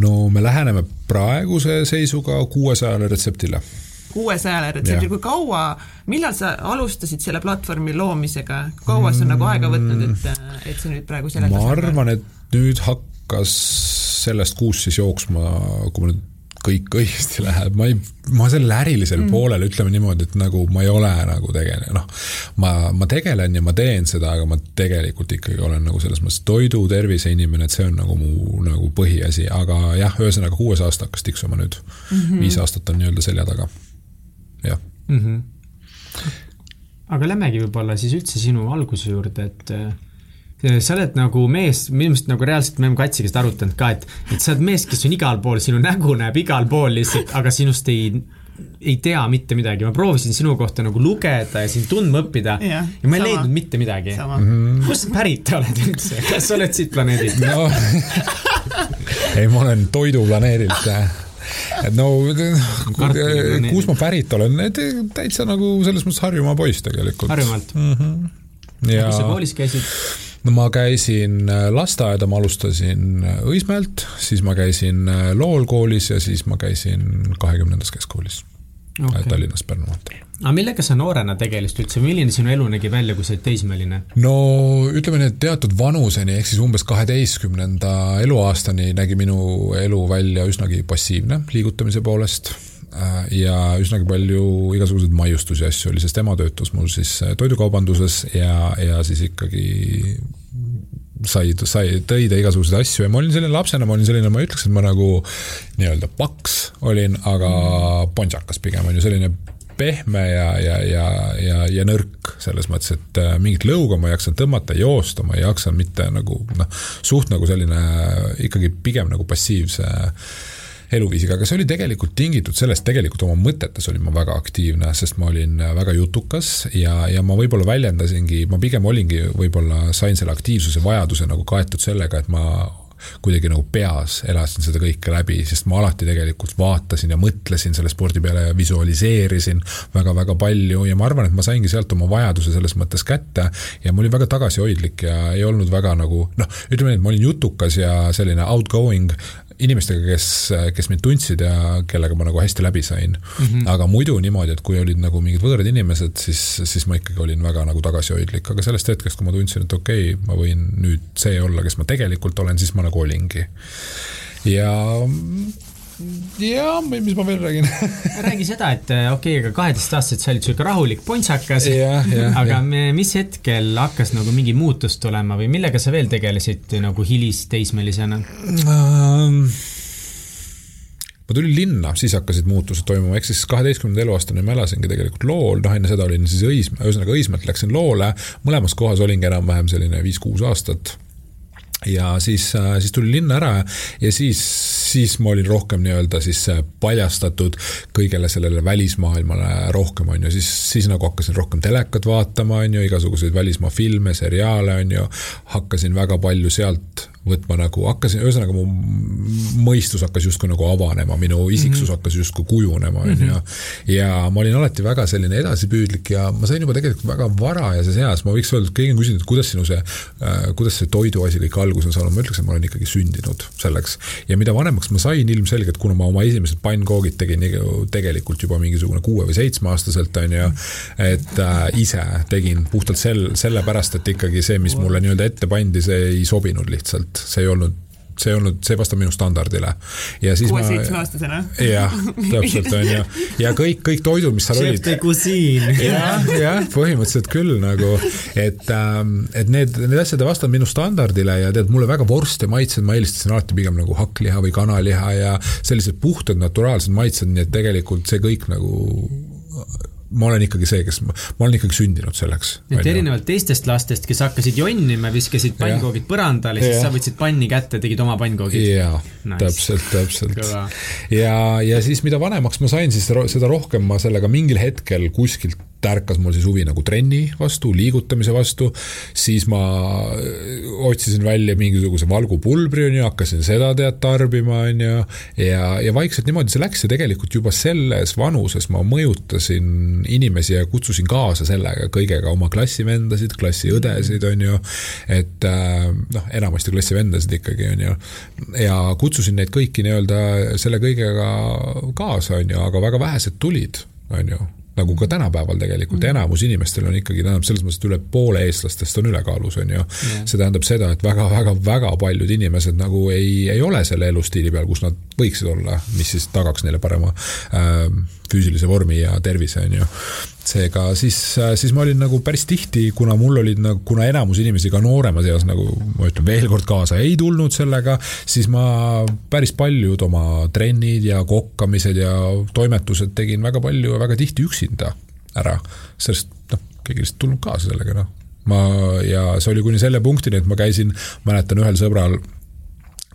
no me läheneme praeguse seisuga kuuesajale retseptile. kuuesajale retseptile, kui kaua, millal sa alustasid selle platvormi loomisega, kaua see on nagu aega võtnud, et, et see nüüd praegu selle ma arvan, et nüüd hakkas sellest kuust siis jooksma, kui ma nüüd kõik õigesti läheb, ma ei, ma sellel ärilisel mm. poolel ütleme niimoodi, et nagu ma ei ole nagu tegelenud, noh, ma, ma tegelen ja ma teen seda, aga ma tegelikult ikkagi olen nagu selles mõttes toidu, tervise inimene, et see on nagu mu nagu põhiasi, aga jah, ühesõnaga kuues aasta hakkas tiksuma nüüd mm. -hmm. viis aastat on nii-öelda selja taga, jah mm. -hmm aga lähmegi võib-olla siis üldse sinu alguse juurde, et sa oled nagu mees, minu meelest nagu reaalselt me oleme Katsiga seda arutanud ka, et, et sa oled mees, kes on igal pool, sinu nägu näeb igal pool lihtsalt, aga sinust ei, ei tea mitte midagi. ma proovisin sinu kohta nagu lugeda ja sind tundma õppida ja, ja ma ei sama. leidnud mitte midagi. Mhm. kust sa pärit oled üldse, kas sa oled siit planeedilt no. ei, ma olen toiduplaneedilt et no kus ma pärit olen, täitsa nagu selles mõttes Harjumaa poiss tegelikult. Harjumaalt mm? -hmm. ja kus sa koolis käisid? No ma käisin äh, lasteaeda, ma alustasin äh, Õismäelt, siis ma käisin äh, Lool koolis ja siis ma käisin kahekümnendas keskkoolis okay. Tallinnas Pärnu maanteel aga millega sa noorena tegelesid üldse, milline sinu elu nägi välja, kui sa olid teismeline? no ütleme nii, et teatud vanuseni, ehk siis umbes kaheteistkümnenda eluaastani nägi minu elu välja üsnagi passiivne liigutamise poolest ja üsnagi palju igasuguseid maiustusi asju oli, sest ema töötas mul siis äh, toidukaubanduses ja, ja siis ikkagi sai, sai, tõi ta igasuguseid asju ja ma olin selline lapsena, ma olin selline, ma ei ütleks, et ma nagu nii-öelda paks olin, aga pontsakas pigem on ju selline pehme ja, ja, ja, ja, ja nõrk selles mõttes, et äh, mingit lõuga ma ei jaksanud tõmmata, joosta ma ei jaksanud mitte nagu noh, suht nagu selline ikkagi pigem nagu passiivse eluviisiga, aga see oli tegelikult tingitud sellest, tegelikult oma mõtetes olin ma väga aktiivne, sest ma olin väga jutukas ja, ja ma võib-olla väljendasingi, ma pigem olingi, võib-olla sain selle aktiivsuse vajaduse nagu kaetud sellega, et ma kuidagi nagu peas elasin seda kõike läbi, sest ma alati tegelikult vaatasin ja mõtlesin selle spordi peale ja visualiseerisin väga-väga palju ja ma arvan, et ma saingi sealt oma vajaduse selles mõttes kätte ja ma olin väga tagasihoidlik ja ei olnud väga nagu noh, ütleme nii, et ma olin jutukas ja selline outgoing, inimestega, kes, kes mind tundsid ja kellega ma nagu hästi läbi sain mm. -hmm. aga muidu niimoodi, et kui olid nagu mingid võõrad inimesed, siis, siis ma ikkagi olin väga nagu tagasihoidlik, aga sellest hetkest, kui ma tundsin, et okei okay,, ma võin nüüd see olla, kes ma tegelikult olen, siis ma nagu olingi. ja ja mis ma veel räägin [LAUGHS] räägi seda, et äh, okei okay,, aga kaheteistaastaselt sa olid sihuke rahulik pontsakas. aga ja. Me, mis hetkel hakkas nagu mingi muutus tulema või millega sa veel tegelesid nagu hilisteismelisena um...? ma tulin linna, siis hakkasid muutused toimuma, ehk siis kaheteistkümnenda eluaastani ma elasingi tegelikult Lool, noh enne seda olin siis Õismäe, ühesõnaga Õismäelt läksin Loole, mõlemas kohas olingi enam-vähem selline viis-kuus aastat ja siis, äh, siis tuli linna ära ja siis, siis ma olin rohkem nii-öelda siis äh, paljastatud kõigele sellele välismaailmale rohkem, on ju, siis, siis nagu hakkasin rohkem telekat vaatama, on ju, igasuguseid välismaa filme, seriaale, on ju, hakkasin väga palju sealt võtma nagu, hakkasin, ühesõnaga mu mõistus hakkas justkui nagu avanema, minu isiksus mm -hmm. hakkas justkui kujunema, on ju. Mhm. ja ma olin alati väga selline edasipüüdlik ja ma sain juba tegelikult väga varajases eas, ma võiks öelda, keegi on küsinud, et kuidas sinu see äh,, kuidas see toiduasi kõik alguse on saanud, ma ütleks, et ma olen ikkagi sündinud selleks. ja mida vanemaks ma sain ilmselgelt, kuna ma oma esimesed pannkoogid tegin tegelikult juba mingisugune kuue või seitsmeaastaselt, on ju, et äh, ise tegin puhtalt sel, sellepärast, et ikkagi see, mis mulle nii-öelda ette pandi, see ei sobinud lihtsalt see ei olnud see ei olnud, see ei vasta minu standardile. ja siis kuue seitsmeaastasena? jah, täpselt on ju. ja kõik, kõik toidud, mis seal olid. jah, jah, põhimõtteliselt küll nagu, et, ähm, et need, need asjad ei vastanud minu standardile ja tead, mulle väga vorste maitsed, ma eelistasin alati pigem nagu hakkliha või kanaliha ja sellised puhtad naturaalsed maitsed, nii et tegelikult see kõik nagu ma olen ikkagi see, kes, ma olen ikkagi sündinud selleks. et erinevalt teistest lastest, kes hakkasid jonnima, viskasid pannkoogid põrandale, siis ja. sa võtsid panni kätte, tegid oma pannkoogid. jaa nice., täpselt, täpselt. ja, ja siis, mida vanemaks ma sain, siis seda rohkem ma sellega mingil hetkel kuskilt ärkas mul siis huvi nagu trenni vastu, liigutamise vastu, siis ma otsisin välja mingisuguse valgupulbri, on ju, hakkasin seda tead tarbima, on ju, ja, ja vaikselt niimoodi see läks ja tegelikult juba selles vanuses ma mõjutasin inimesi ja kutsusin kaasa sellega kõigega oma klassivendasid, klassiõdesid, on ju, et äh, noh, enamasti klassivendasid ikkagi, on ju, ja kutsusin neid kõiki nii-öelda selle kõigega kaasa, on ju, aga väga vähesed tulid, on ju nagu ka tänapäeval tegelikult mm. enamus inimestel on ikkagi, tähendab selles mõttes, et üle poole eestlastest on ülekaalus, on ju yeah.. see tähendab seda, et väga-väga-väga paljud inimesed nagu ei, ei ole selle elustiili peal, kus nad võiksid olla, mis siis tagaks neile parema äh, füüsilise vormi ja tervise, on ju seega siis, siis ma olin nagu päris tihti, kuna mul olid nagu, kuna enamus inimesi ka nooremas eas nagu ma ütlen veel kord kaasa ei tulnud sellega, siis ma päris paljud oma trennid ja kokkamised ja toimetused tegin väga palju ja väga tihti üksinda ära, sest noh, keegi lihtsalt tulnud kaasa sellega, noh. ma, ja see oli kuni selle punktini, et ma käisin, mäletan ühel sõbral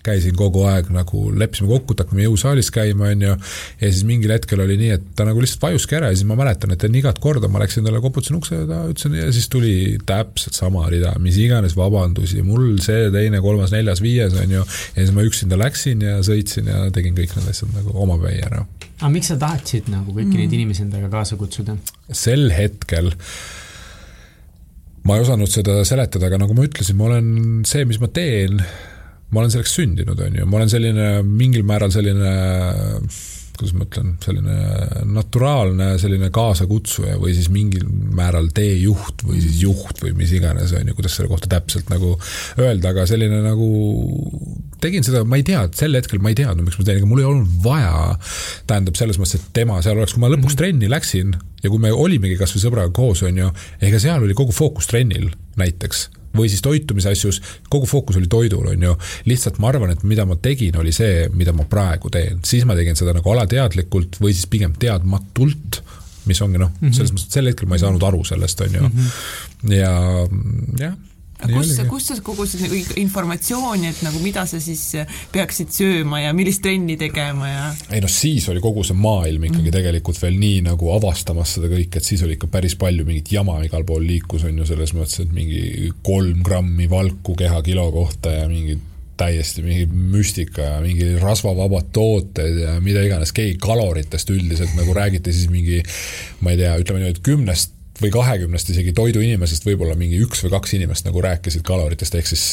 käisin kogu aeg nagu, leppisime kokku, et hakkame jõusaalis käima, on ju, ja siis mingil hetkel oli nii, et ta nagu lihtsalt vajuski ära ja siis ma mäletan, et enne igat korda ma läksin talle, koputasin ukse ja ta ütlesin ja siis tuli täpselt sama rida, mis iganes vabandusi, mul see, teine, kolmas, neljas, viies, on ju, ja siis ma üksinda läksin ja sõitsin ja tegin kõik need asjad nagu omapäi ära. aga miks sa tahtsid nagu kõiki mm. neid inimesi endaga kaasa kutsuda? sel hetkel ma ei osanud seda seletada, aga nagu ma ütlesin, ma olen see, mis ma teen ma olen selleks sündinud, on ju, ma olen selline mingil määral selline kuidas ma ütlen, selline naturaalne selline kaasakutsuja või siis mingil määral teejuht või siis juht või mis iganes, on ju, kuidas selle kohta täpselt nagu öelda, aga selline nagu tegin seda, ma ei tea, sel hetkel ma ei teadnud, miks ma teen, ega mul ei olnud vaja, tähendab, selles mõttes, et tema seal oleks, kui ma lõpuks mhm. trenni läksin ja kui me olimegi kas või sõbraga koos, on ju, ega seal oli kogu fookus trennil näiteks või siis toitumise asjus, kogu fookus oli toidul, on ju. lihtsalt ma arvan, et mida ma tegin, oli see, mida ma praegu teen, siis ma tegin seda nagu alateadlikult või siis pigem teadmatult mis ongi noh mm -hmm., selles mõttes, et sel hetkel ma ei saanud aru sellest, on ju mm. -hmm. ja jah kus, kust sa kogusid informatsiooni, et nagu mida sa siis peaksid sööma ja millist trenni tegema ja? ei noh, siis oli kogu see maailm ikkagi mm. tegelikult veel nii nagu avastamas seda kõike, et siis oli ikka päris palju mingit jama igal pool liikus, on ju, selles mõttes, et mingi kolm grammi valku kehakilo kohta ja mingid täiesti mingi müstika ja mingi rasvavabad tooted ja mida iganes, keegi kaloritest üldiselt nagu räägiti siis mingi ma ei tea, ütleme niimoodi, et kümnest või kahekümnest isegi toiduinimesest võib-olla mingi üks või kaks inimest nagu rääkisid kaloritest, ehk siis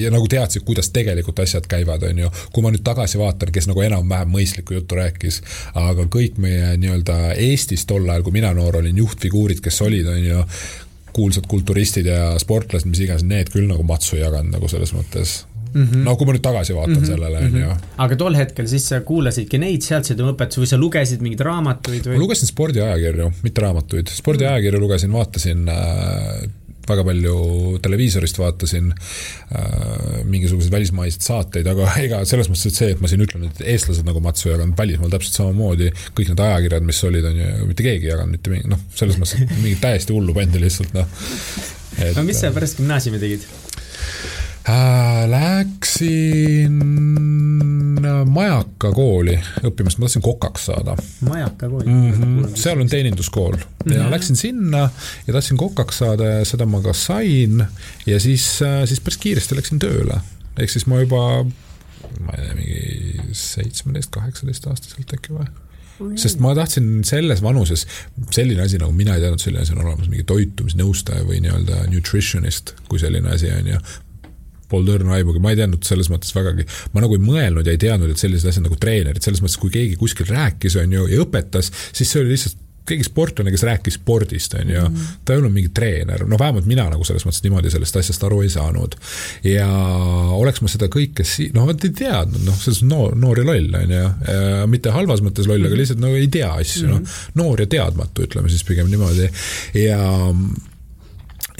ja nagu teadsid, kuidas tegelikult asjad käivad, on ju. kui ma nüüd tagasi vaatan, kes nagu enam-vähem mõistlikku juttu rääkis, aga kõik meie nii-öelda Eestis tol ajal, kui mina noor olin, juhtfiguurid, kes olid, on ju, kuulsad kulturistid ja sportlased, mis iganes, need küll nagu matsu ei jaganud nagu selles mõttes Mm -hmm. no kui ma nüüd tagasi vaatan mm -hmm. sellele, on ju. aga tol hetkel siis sa kuulasidki neid, sealtseid oma õpetusi või sa lugesid mingeid raamatuid või? ma lugesin spordiajakirju, mitte raamatuid, spordiajakirju lugesin, vaatasin äh, väga palju televiisorist vaatasin äh, mingisuguseid välismaiseid saateid, aga [LAUGHS] ega selles mõttes, et see, et ma siin ütlen, et eestlased nagu matsu ei jaganud, välismaal täpselt samamoodi, kõik need ajakirjad, mis olid, on ju, mitte keegi ei jaganud mitte mingi, noh, selles mõttes, et mingit täiesti hullu bändi lihtsalt, noh. no mis sa pärast gümnaasiumi tegid? Äh, läksin äh, Majaka kooli õppima, sest ma tahtsin kokaks saada. Majaka kooli mm? -hmm. seal on teeninduskool ja mm -hmm. läksin sinna ja tahtsin kokaks saada ja seda ma ka sain ja siis, äh, siis päris kiiresti läksin tööle. ehk siis ma juba, ma ei tea, mingi seitsmeteist, kaheksateist aastaselt äkki või sest ma tahtsin selles vanuses, selline asi nagu mina ei teadnud, selline asi on olemas, mingi toitumisnõustaja või nii-öelda nutritionist, kui selline asi on ju polnud õrna aimugi, ma ei teadnud selles mõttes vägagi, ma nagu ei mõelnud ja ei teadnud, et sellised asjad nagu treenerid, selles mõttes, kui keegi kuskil rääkis, on ju, ja õpetas, siis see oli lihtsalt keegi sportlane, kes rääkis spordist, on ju, mhm. ta ei olnud mingi treener, no vähemalt mina nagu selles mõttes niimoodi sellest asjast aru ei saanud. ja oleks ma seda kõike si-, noh, vot ei teadnud, noh, selles noor, noor ja loll, on ju, mitte halvas mõttes loll, aga mhm. lihtsalt no ei tea asju, noh, mhm. noor ja teadmatu, ütleme siis pigem niimoodi, ja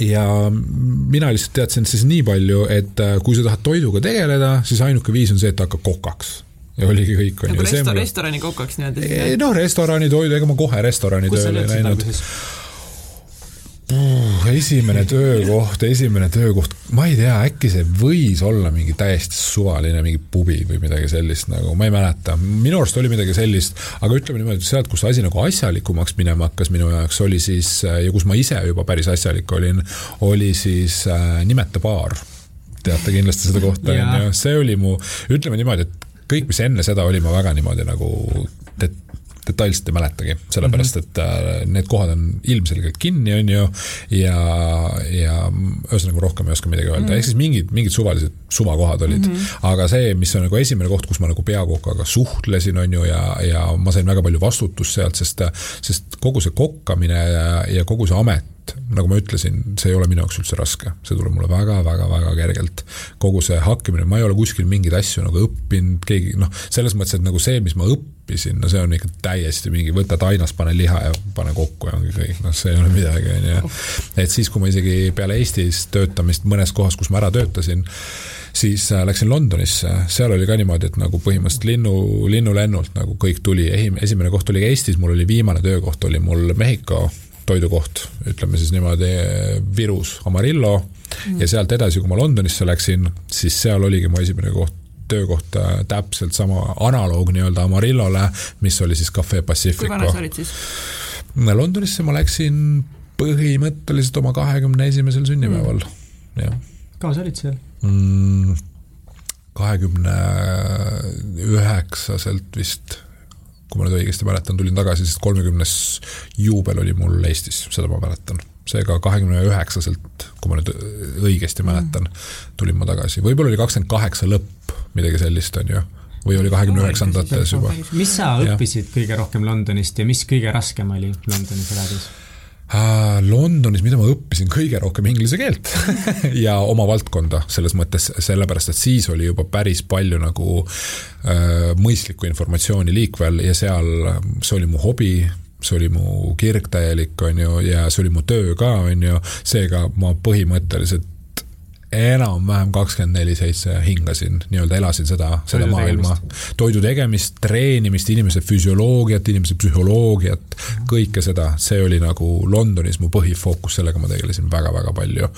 ja mina lihtsalt teadsin siis nii palju, et äh, kui sa tahad toiduga tegeleda, siis ainuke viis on see, et hakka kokaks ja oligi kõik, on ju. nagu resto-, restorani kokaks nii-öelda? noh, restorani toidu, ega ma kohe restorani tööle ei läinud uh,? esimene töökoht, esimene töökoht, ma ei tea, äkki see võis olla mingi täiesti suvaline mingi pubi või midagi sellist nagu, ma ei mäleta. minu arust oli midagi sellist, aga ütleme niimoodi, sealt, kus asi nagu asjalikumaks minema hakkas minu jaoks, oli siis ja kus ma ise juba päris asjalik olin, oli siis äh, Nimeta baar. teate kindlasti seda kohta, on ju, see oli mu, ütleme niimoodi, et kõik, mis enne seda oli, ma väga niimoodi nagu detailselt ei mäletagi, sellepärast mhm. et äh, need kohad on ilmselgelt kinni, on ju, ja, ja ühesõnaga rohkem ei oska midagi öelda mm, -hmm. ehk siis mingid, mingid suvalised suvakohad olid mm. -hmm. aga see, mis on nagu esimene koht, kus ma nagu peakokaga suhtlesin, on ju, ja, ja ma sain väga palju vastutust sealt, sest, sest kogu see kokkamine ja, ja kogu see amet nagu ma ütlesin, see ei ole minu jaoks üldse raske, see tuleb mulle väga-väga-väga kergelt. kogu see hakkimine, ma ei ole kuskil mingeid asju nagu õppinud, keegi noh, selles mõttes, et nagu see, mis ma õppisin, no see on ikka täiesti mingi, võta tainas, pane liha ja pane kokku ja ongi kõik, noh, see ei ole midagi, on ju. et siis, kui ma isegi peale Eestis töötamist mõnes kohas, kus ma ära töötasin, siis äh, läksin Londonisse, seal oli ka niimoodi, et nagu põhimõtteliselt linnu, linnulennult nagu kõik tuli, esimene koht oli Eestis, mul oli viimane töökoht oli mul Mehhiko toidukoht, ütleme siis niimoodi Virus, Amarillo mm. ja sealt edasi, kui ma Londonisse läksin, siis seal oligi mu esimene koht töökoht äh, täpselt sama analoog nii-öelda Amarillole, mis oli siis Cafe Pacifico. kui vana sa olid siis? Londonisse ma läksin põhimõtteliselt oma kahekümne esimesel sünnipäeval mm., jah. kaua sa olid seal mm,? kahekümne üheksaselt vist, kui ma nüüd õigesti mäletan, tulin tagasi, sest kolmekümnes juubel oli mul Eestis, seda ma mäletan seega kahekümne üheksaselt, kui ma nüüd õigesti mäletan, tulin ma tagasi, võib-olla oli kakskümmend kaheksa lõpp, midagi sellist, on ju või oli kahekümne üheksandates juba. mis sa õppisid ja. kõige rohkem Londonist ja mis kõige raskem oli Londonis elades? Londonis, mida ma õppisin kõige rohkem inglise keelt [LAUGHS] ja oma valdkonda selles mõttes, sellepärast et siis oli juba päris palju nagu äh, mõistlikku informatsiooni liikvel ja seal see oli mu hobi, see oli mu kirg täielik, on ju, ja see oli mu töö ka, on ju, seega ma põhimõtteliselt enam-vähem kakskümmend neli seitse hingasin, nii-öelda elasin seda, seda toidu maailma. toidu tegemist, treenimist, inimese füsioloogiat, inimese psühholoogiat kõike seda, see oli nagu Londonis mu põhifookus, sellega ma tegelesin väga-väga palju.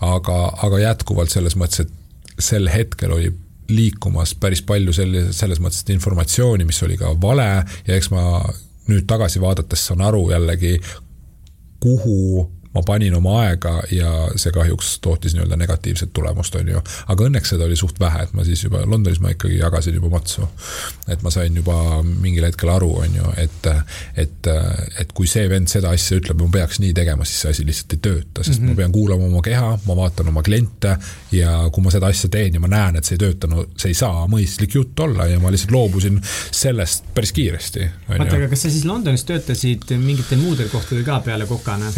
aga, aga jätkuvalt selles mõttes, et sel hetkel oli liikumas päris palju sellise, selles mõttes informatsiooni, mis oli ka vale ja eks ma nüüd tagasi vaadates saan aru jällegi, kuhu ma panin oma aega ja see kahjuks tootis nii-öelda negatiivset tulemust, on ju. aga õnneks seda oli suht vähe, et ma siis juba Londonis ma ikkagi jagasin juba matsu. et ma sain juba mingil hetkel aru, on ju, et, et, et kui see vend seda asja ütleb, ma peaks nii tegema, siis see asi lihtsalt ei tööta, sest mm -hmm. ma mhm. pean kuulama oma keha, ma vaatan oma kliente ja kui ma seda asja teen ja ma näen, et see ei tööta, no see ei saa mõistlik jutt olla ja ma lihtsalt loobusin sellest päris kiiresti. oota, aga kas sa siis Londonis töötasid mingitel muudel kohtadel ka peale kokana?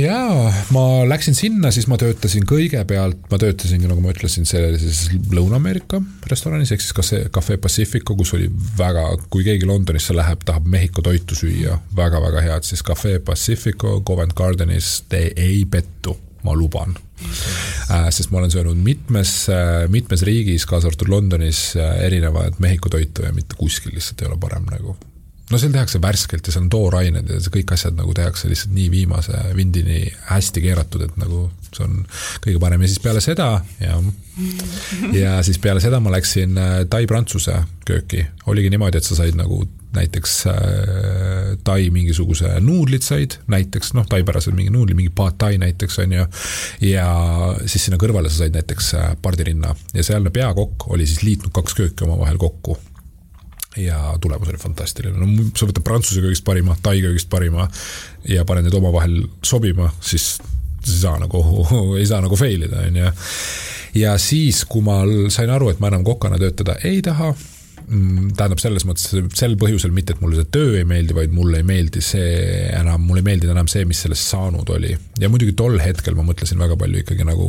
jaa jaa, ma läksin sinna, siis ma töötasin kõigepealt, ma töötasingi, nagu ma ütlesin, sellises Lõuna-Ameerika restoranis, ehk siis Cafe, Pacifico, kus oli väga, kui keegi Londonisse läheb, tahab Mehhiko toitu süüa väga,, väga-väga head, siis Cafe Pacifico Covent Gardenis, te ei pettu ma luban äh,. sest ma olen söönud mitmes äh,, mitmes riigis, kaasa arvatud Londonis äh, erinevaid Mehhiko toitu ja mitte kuskil lihtsalt ei ole parem nagu no seal tehakse värskelt ja seal on toorained ja see kõik asjad nagu tehakse lihtsalt nii viimase vindini hästi keeratud, et nagu see on kõige parem. Ja siis peale seda ja ja siis peale seda ma läksin äh, tai-prantsuse kööki, oligi niimoodi, et sa said nagu näiteks äh, tai mingisuguse nuudlit said, näiteks noh, taipärased mingi nuudli, mingi pad tai näiteks on ju. ja siis sinna kõrvale sa said näiteks äh, pardirinna. Ja sealne peakokk oli siis liitnud kaks kööki omavahel kokku ja tulemus oli fantastiline, no sa võtad prantsuse köögist parima, tai köögist parima ja paned need omavahel sobima, siis ei saa nagu, [LAUGHS] ei saa nagu fail ida, on ju. ja siis, kui ma sain aru, et ma enam kokana töötada ei taha tähendab selles mõttes sel põhjusel mitte, et mulle see töö ei meeldi, vaid mulle ei meeldi see enam, mulle ei meeldinud enam see, mis sellest saanud oli. ja muidugi tol hetkel ma mõtlesin väga palju ikkagi nagu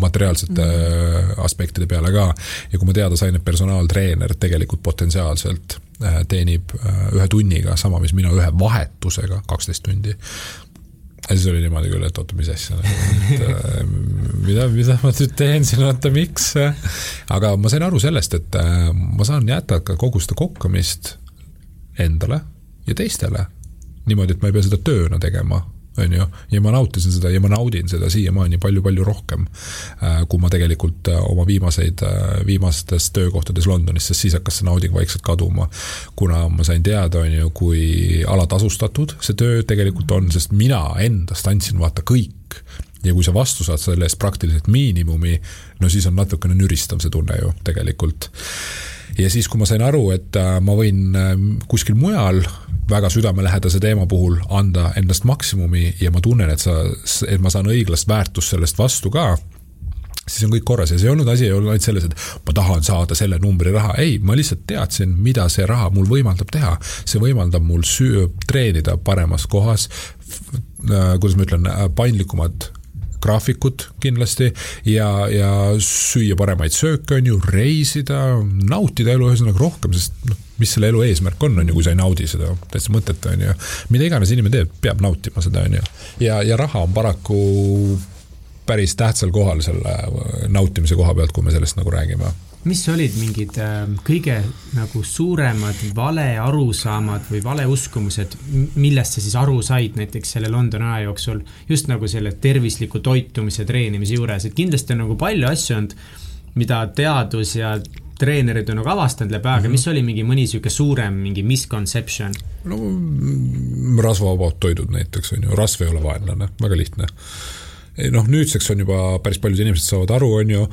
materiaalsete mm. aspektide peale ka. ja kui ma teada sain, et personaaltreener tegelikult potentsiaalselt äh, teenib äh, ühe tunniga sama, mis mina ühe vahetusega, kaksteist tundi, ja siis oli niimoodi küll, et oota, mis asja, et äh, mida, mida ma nüüd teen siin, oota, miks? aga ma sain aru sellest, et äh, ma saan jätkata kogu seda kokkamist endale ja teistele. niimoodi, et ma ei pea seda tööna tegema on ju, ja ma nautisin seda ja ma naudin seda siiamaani palju-palju rohkem, äh, kui ma tegelikult äh, oma viimaseid, äh, viimastes töökohtades Londonis, sest siis hakkas see nauding vaikselt kaduma. kuna ma sain teada, on ju, kui alatasustatud see töö tegelikult on, sest mina endast andsin vaata kõik. Ja kui sa vastu saad selle eest praktiliselt miinimumi, no siis on natukene nüristav see tunne ju tegelikult ja siis, kui ma sain aru, et äh, ma võin äh, kuskil mujal väga südamelähedase teema puhul anda endast maksimumi ja ma tunnen, et sa, et ma saan õiglast väärtust sellest vastu ka siis on kõik korras ja see ei olnud asi, ei olnud ainult selles, et ma tahan saada selle numbri raha, ei, ma lihtsalt teadsin, mida see raha mul võimaldab teha. see võimaldab mul süü-, treenida paremas kohas, äh, kuidas ma ütlen, paindlikumad graafikut kindlasti ja, ja süüa paremaid sööke, on ju, reisida, nautida elu ühesõnaga rohkem, sest noh, mis selle elu eesmärk on, on ju, kui sa ei naudi seda, täitsa mõttetu, on ju. mida iganes inimene teeb, peab nautima seda, on ju. ja, ja raha on paraku päris tähtsal kohal selle nautimise koha pealt, kui me sellest nagu räägime mis olid mingid äh, kõige nagu suuremad valearusaamad või valeuskumused, millest sa siis aru said näiteks selle Londoni aja jooksul, just nagu selle tervisliku toitumise treenimise juures, et kindlasti on nagu palju asju olnud, mida teadus ja treenerid on nagu avastanud läbi aega. Mm, -hmm. mis oli mingi mõni niisugune suurem mingi misconception? no mm, rasvavabad toidud näiteks on ju, rasv ei ole vaenlane, väga lihtne noh, nüüdseks on juba päris paljud inimesed saavad aru, on ju,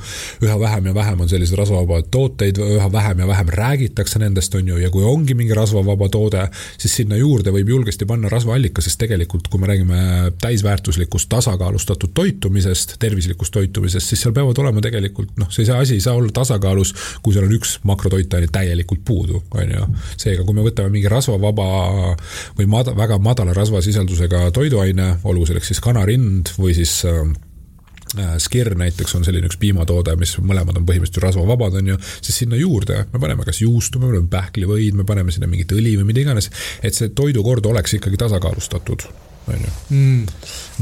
üha vähem ja vähem on selliseid rasvavabaid tooteid, üha vähem ja vähem räägitakse nendest, on ju, ja kui ongi mingi rasvavaba toode, siis sinna juurde võib julgesti panna rasvaallika, sest tegelikult kui me räägime täisväärtuslikust tasakaalustatud toitumisest, tervislikust toitumisest, siis seal peavad olema tegelikult noh, see asi ei saa olla tasakaalus, kui seal on üks makrotoitaine täielikult puudu, on ju. seega, kui me võtame mingi rasvavaba või mad-, väga madala rasvasisaldusega toiduaine, olgu selleks siis kanarind või siis Skir näiteks on selline üks piimatoode, mis mõlemad on põhimõtteliselt rasvavabad, on ju, siis sinna juurde me paneme kas juustu, me paneme pähklivõid, me paneme sinna mingit õli või mida iganes, et see toidukord oleks ikkagi tasakaalustatud on ju. Mm..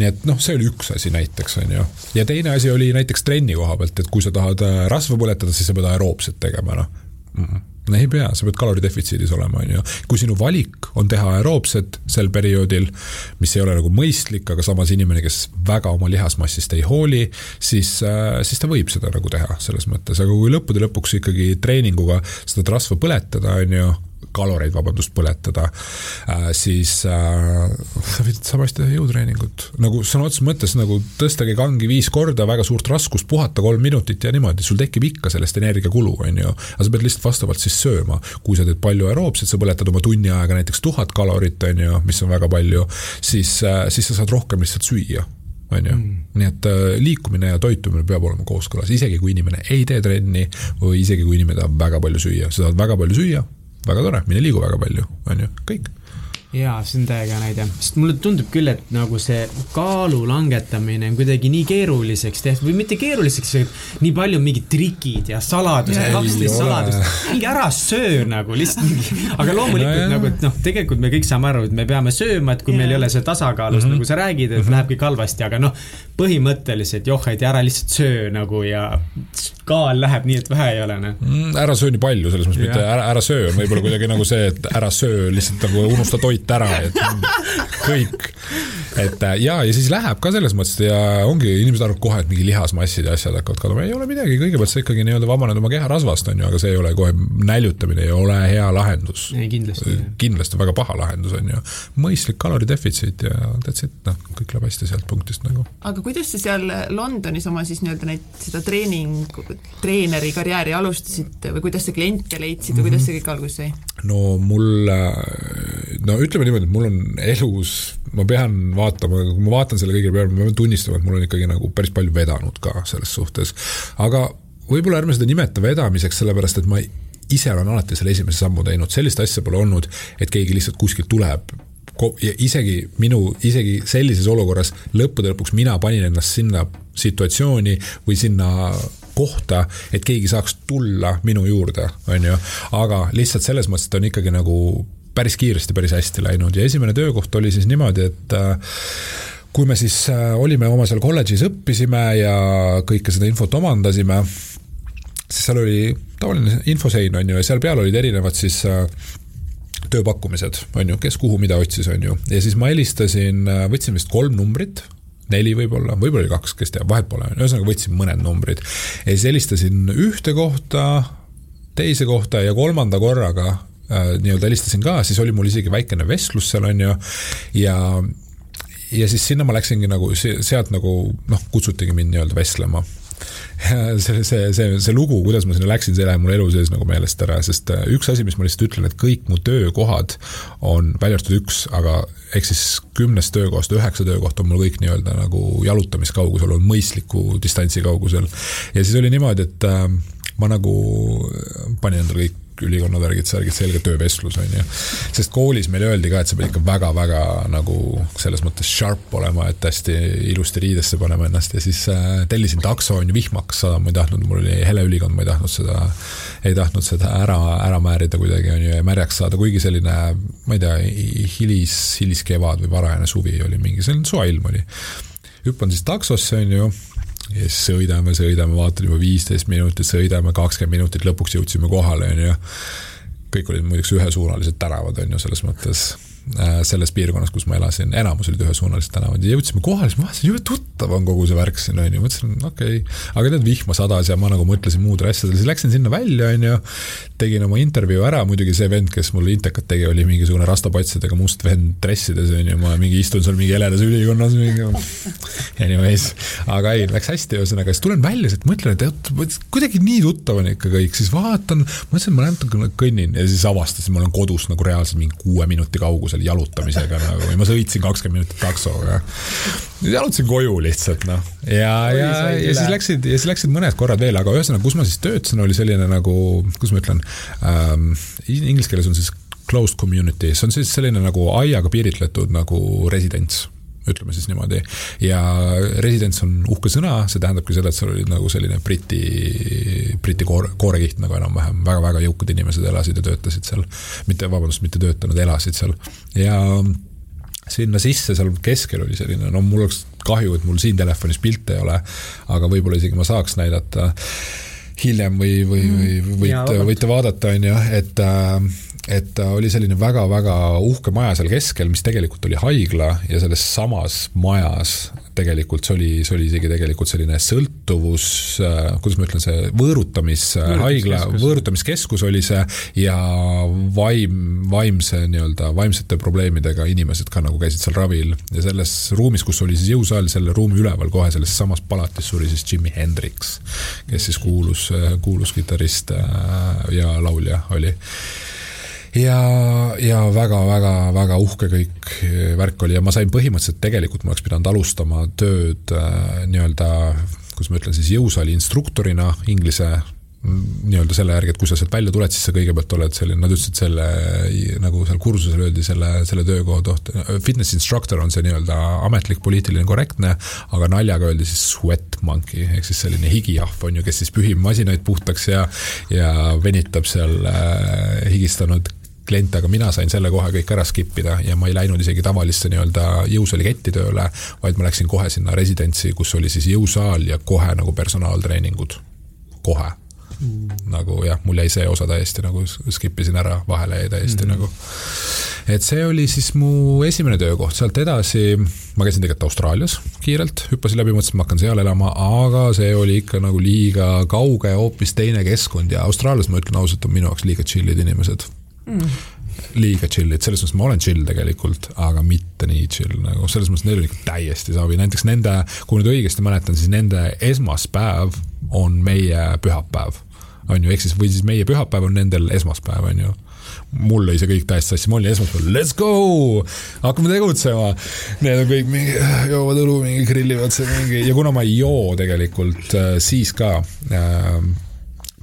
nii et noh, see oli üks asi näiteks, on ju. ja teine asi oli näiteks trenni koha pealt, et kui sa tahad äh, rasva põletada, siis sa pead aeroobset tegema, noh. Mm -mm no ei pea, sa pead kaloridefitsiidis olema, on ju. kui sinu valik on teha aeroobset sel perioodil, mis ei ole nagu mõistlik, aga samas inimene, kes väga oma lihasmassist ei hooli, siis, äh, siis ta võib seda nagu teha selles mõttes, aga kui lõppude lõpuks ikkagi treeninguga seda rasva põletada, on ju kaloreid, vabandust, põletada, äh, siis äh, sa võid samasti teha jõutreeningut. nagu sõna otseses mõttes nagu tõstage kangi viis korda, väga suurt raskust, puhata kolm minutit ja niimoodi, sul tekib ikka sellest energiakulu, on ju. aga sa pead lihtsalt vastavalt siis sööma. kui sa teed palju aeroobset, sa põletad oma tunni ajaga näiteks tuhat kalorit, on ju, mis on väga palju, siis, äh, siis sa saad rohkem lihtsalt süüa on ju mm., nii et liikumine ja toitumine peab olema kooskõlas, isegi kui inimene ei tee trenni või isegi kui inimene tahab väga palju süüa, sa tahad väga palju süüa, väga tore, mine liigu väga palju, on ju, kõik jaa, see on täiega näide, sest mulle tundub küll, et nagu see kaalu langetamine on kuidagi nii keeruliseks tehtud või mitte keeruliseks, nii palju mingid trikid ja saladused, kaksteist saladust, mingi ära söö nagu lihtsalt mingi, aga loomulikult no, nagu, et noh, tegelikult me kõik saame aru, et me peame sööma, et kui yeah. meil ei ole see tasakaalus mm, -hmm. nagu sa räägid, et mm -hmm. läheb kõik halvasti, aga noh, põhimõtteliselt joh, et ära lihtsalt söö nagu ja kaal läheb nii, et vähe ei ole, noh mm,. ära söö nii palju, selles mõttes mitte ära, ära söö, võib-olla kuidagi nagu see, et ära söö, lihtsalt nagu unusta toit toit ära, et [LAUGHS] kõik. et äh, ja, ja siis läheb ka selles mõttes ja ongi, inimesed arvavad kohe, et mingi lihasmassid ja asjad hakkavad kaduma, ei ole midagi, kõigepealt sa ikkagi nii-öelda vabaned oma keharasvast, on ju, aga see ei ole kohe, näljutamine ei ole hea lahendus. kindlasti. kindlasti väga paha lahendus, on ju. mõistlik kaloridefitsiit ja that's it, noh, kõik läheb hästi sealt punktist nagu. aga kuidas sa seal Londonis oma siis nii-öelda neid, seda treening, treeneri karjääri alustasid või kuidas sa kliente leidsid või mm -hmm. kuidas see kõik alguse sai? no mul, no ütleme niimoodi, et mul on elus, ma pean vaatama, kui ma vaatan selle kõige peale, ma pean tunnistama, et mul on ikkagi nagu päris palju vedanud ka selles suhtes. aga võib-olla ärme seda nimeta vedamiseks, sellepärast et ma ise olen alati selle esimese sammu teinud, sellist asja pole olnud, et keegi lihtsalt kuskilt tuleb ja isegi minu, isegi sellises olukorras lõppude lõpuks mina panin ennast sinna situatsiooni või sinna kohta, et keegi saaks tulla minu juurde, on ju. aga lihtsalt selles mõttes, et on ikkagi nagu päris kiiresti päris hästi läinud. Ja esimene töökoht oli siis niimoodi, et äh, kui me siis äh, olime oma seal kolledžis, õppisime ja kõike seda infot omandasime, siis seal oli tavaline infosein, on ju, ja seal peal olid erinevad siis äh, tööpakkumised, on ju, kes kuhu mida otsis, on ju, ja siis ma helistasin, võtsin vist kolm numbrit, neli võib-olla, võib-olla oli kaks, kes teab, vahet pole, ühesõnaga võtsin mõned numbrid. ja siis helistasin ühte kohta, teise kohta ja kolmanda korraga nii-öelda helistasin ka, siis oli mul isegi väikene vestlus seal, on ju, ja ja siis sinna ma läksingi nagu, sealt nagu noh, kutsutigi mind nii-öelda vestlema [LAUGHS] see, see, see, see lugu, kuidas ma sinna läksin, see läheb mul elu sees nagu meelest ära, sest äh, üks asi, mis ma lihtsalt ütlen, et kõik mu töökohad on, välja arvatud üks, aga ehk siis kümnest töökohast üheksa töökohta on mul kõik nii-öelda nagu jalutamiskaugusel, on mõistliku distantsi kaugusel. ja siis oli niimoodi, et äh, ma nagu panin endale kõik ülikonna värgid, särgid, selge töövestlus, on ju. sest koolis meile öeldi ka, et sa pead ikka väga-väga nagu selles mõttes sharp olema, et hästi ilusti riidesse panema ennast ja siis äh, tellisin takso, on ju, vihma hakkas sadama, ma ei tahtnud, mul oli hele ülikond, ma ei tahtnud seda, ei tahtnud seda ära, ära määrida kuidagi, on ju, ja märjaks saada, kuigi selline, ma ei tea, hilis, hiliskevad või varajane suvi oli mingi selline soe ilm oli. hüppan siis taksosse, on ju ja siis sõidame, sõidame, vaatan juba viisteist minutit, sõidame kakskümmend minutit, lõpuks jõudsime kohale, on ju. kõik olid muideks ühesuunalised tänavad, on ju, selles mõttes selles piirkonnas, kus ma elasin, enamus olid ühesuunalised tänavad ja jõudsime kohale, siis ma vaatasin, jube tuttav on kogu see värk siin, on ju, mõtlesin, okei. Okay.. aga tead, vihma sadas ja ma nagu mõtlesin muudele asjadele, siis läksin sinna välja, on ju, tegin oma intervjuu ära, muidugi see vend, kes mulle intekat tegi, oli mingisugune rastapatsidega must vend dressides, on ju, ma mingi istun seal mingi heledas ülikonnas, mingi [LAUGHS] anyways, aga ei, läks hästi, ühesõnaga, siis tulen välja, siis mõtlen, et kuidagi nii tuttav on ikka kõik, siis vaatan, mõtlesin, ma natuke kõnnin ja siis avastasin, ma olen kodus nagu reaalselt mingi kuue minuti kaugusel seal jalutamisega nagu. Ja ma sõitsin kakskümmend minutit taksoga. jalutasin koju lihtsalt noh, ja, ja, ja siis läksid, ja siis läksid mõned korrad veel, aga ühesõnaga, kus ma siis töötasin, oli selline nagu, kuidas ma ütlen ähm,, inglise keeles on siis closed community, see on siis selline nagu aiaga piiritletud nagu residents ütleme siis niimoodi. ja residents on uhke sõna, see tähendabki seda, et seal olid nagu selline Briti, Briti koor, koorekiht nagu enam-vähem väga,, väga-väga jõukad inimesed elasid ja töötasid seal. mitte, vabandust, mitte töötanud, elasid seal ja sinna sisse seal keskel oli selline, no mul oleks kahju, et mul siin telefonis pilte ei ole, aga võib-olla isegi ma saaks näidata hiljem või, või, või mm. võite, võite vaadata, on ju, et äh, et ta oli selline väga-väga uhke maja seal keskel, mis tegelikult oli haigla ja selles samas majas tegelikult see oli, see oli isegi tegelikult selline sõltuvus, äh, kuidas ma ütlen, see võõrutamishaigla, võõrutamiskeskus oli see ja vaim, vaimse nii-öelda, vaimsete probleemidega inimesed ka nagu käisid seal ravil ja selles ruumis, kus oli siis jõusaal, selle ruumi üleval kohe selles samas palatis suri siis Jimi Hendrix, kes siis kuulus, kuulus kitarrist äh, ja laulja oli ja, ja väga-väga-väga uhke kõik värk oli. Ja ma sain põhimõtteliselt, tegelikult ma oleks pidanud alustama tööd äh, nii-öelda, kuidas ma ütlen siis, jõusaali instruktorina inglise nii-öelda selle järgi, et kui sa sealt välja tuled, siis sa kõigepealt oled selline, nad ütlesid selle, nagu seal kursusel öeldi selle, selle töökoha kohta, fitness instructor on see nii-öelda ametlik poliitiline korrektne, aga naljaga öeldi siis sweat monkey ehk siis selline higijahv on ju, kes siis pühib masinaid puhtaks ja, ja venitab seal äh, higistanud kliente, aga mina sain selle kohe kõik ära skip ida ja ma ei läinud isegi tavalisse nii-öelda jõusaali tööle, vaid ma läksin kohe sinna residentsi, kus oli siis jõusaal ja kohe nagu personaaltreeningud, kohe. Mm.. nagu jah, mul jäi see osa täiesti nagu skip isin ära, vahele jäi täiesti mm. nagu. et see oli siis mu esimene töökoht, sealt edasi ma käisin tegelikult Austraalias kiirelt, hüppasin läbi, mõtlesin, et ma hakkan seal elama, aga see oli ikka nagu liiga kauge, hoopis teine keskkond ja Austraalias, ma ütlen ausalt, on minu jaoks liiga chill'id inimesed mm. liiga chill'id, selles mõttes ma olen chill tegelikult, aga mitte nii chill nagu selles mõttes neil oli täiesti savi, näiteks nende, kui nüüd õigesti mäletan, siis nende esmaspäev on meie pühapäev. on ju, ehk siis, või siis meie pühapäev on nendel esmaspäev, on ju mul lõi see kõik täiesti sassi, ma olin esmaspäeval, let's go, hakkame tegutsema. Need on kõik mingi, joovad õlu, mingi grillivad seal mingi ja kuna ma ei joo tegelikult äh, siis ka äh,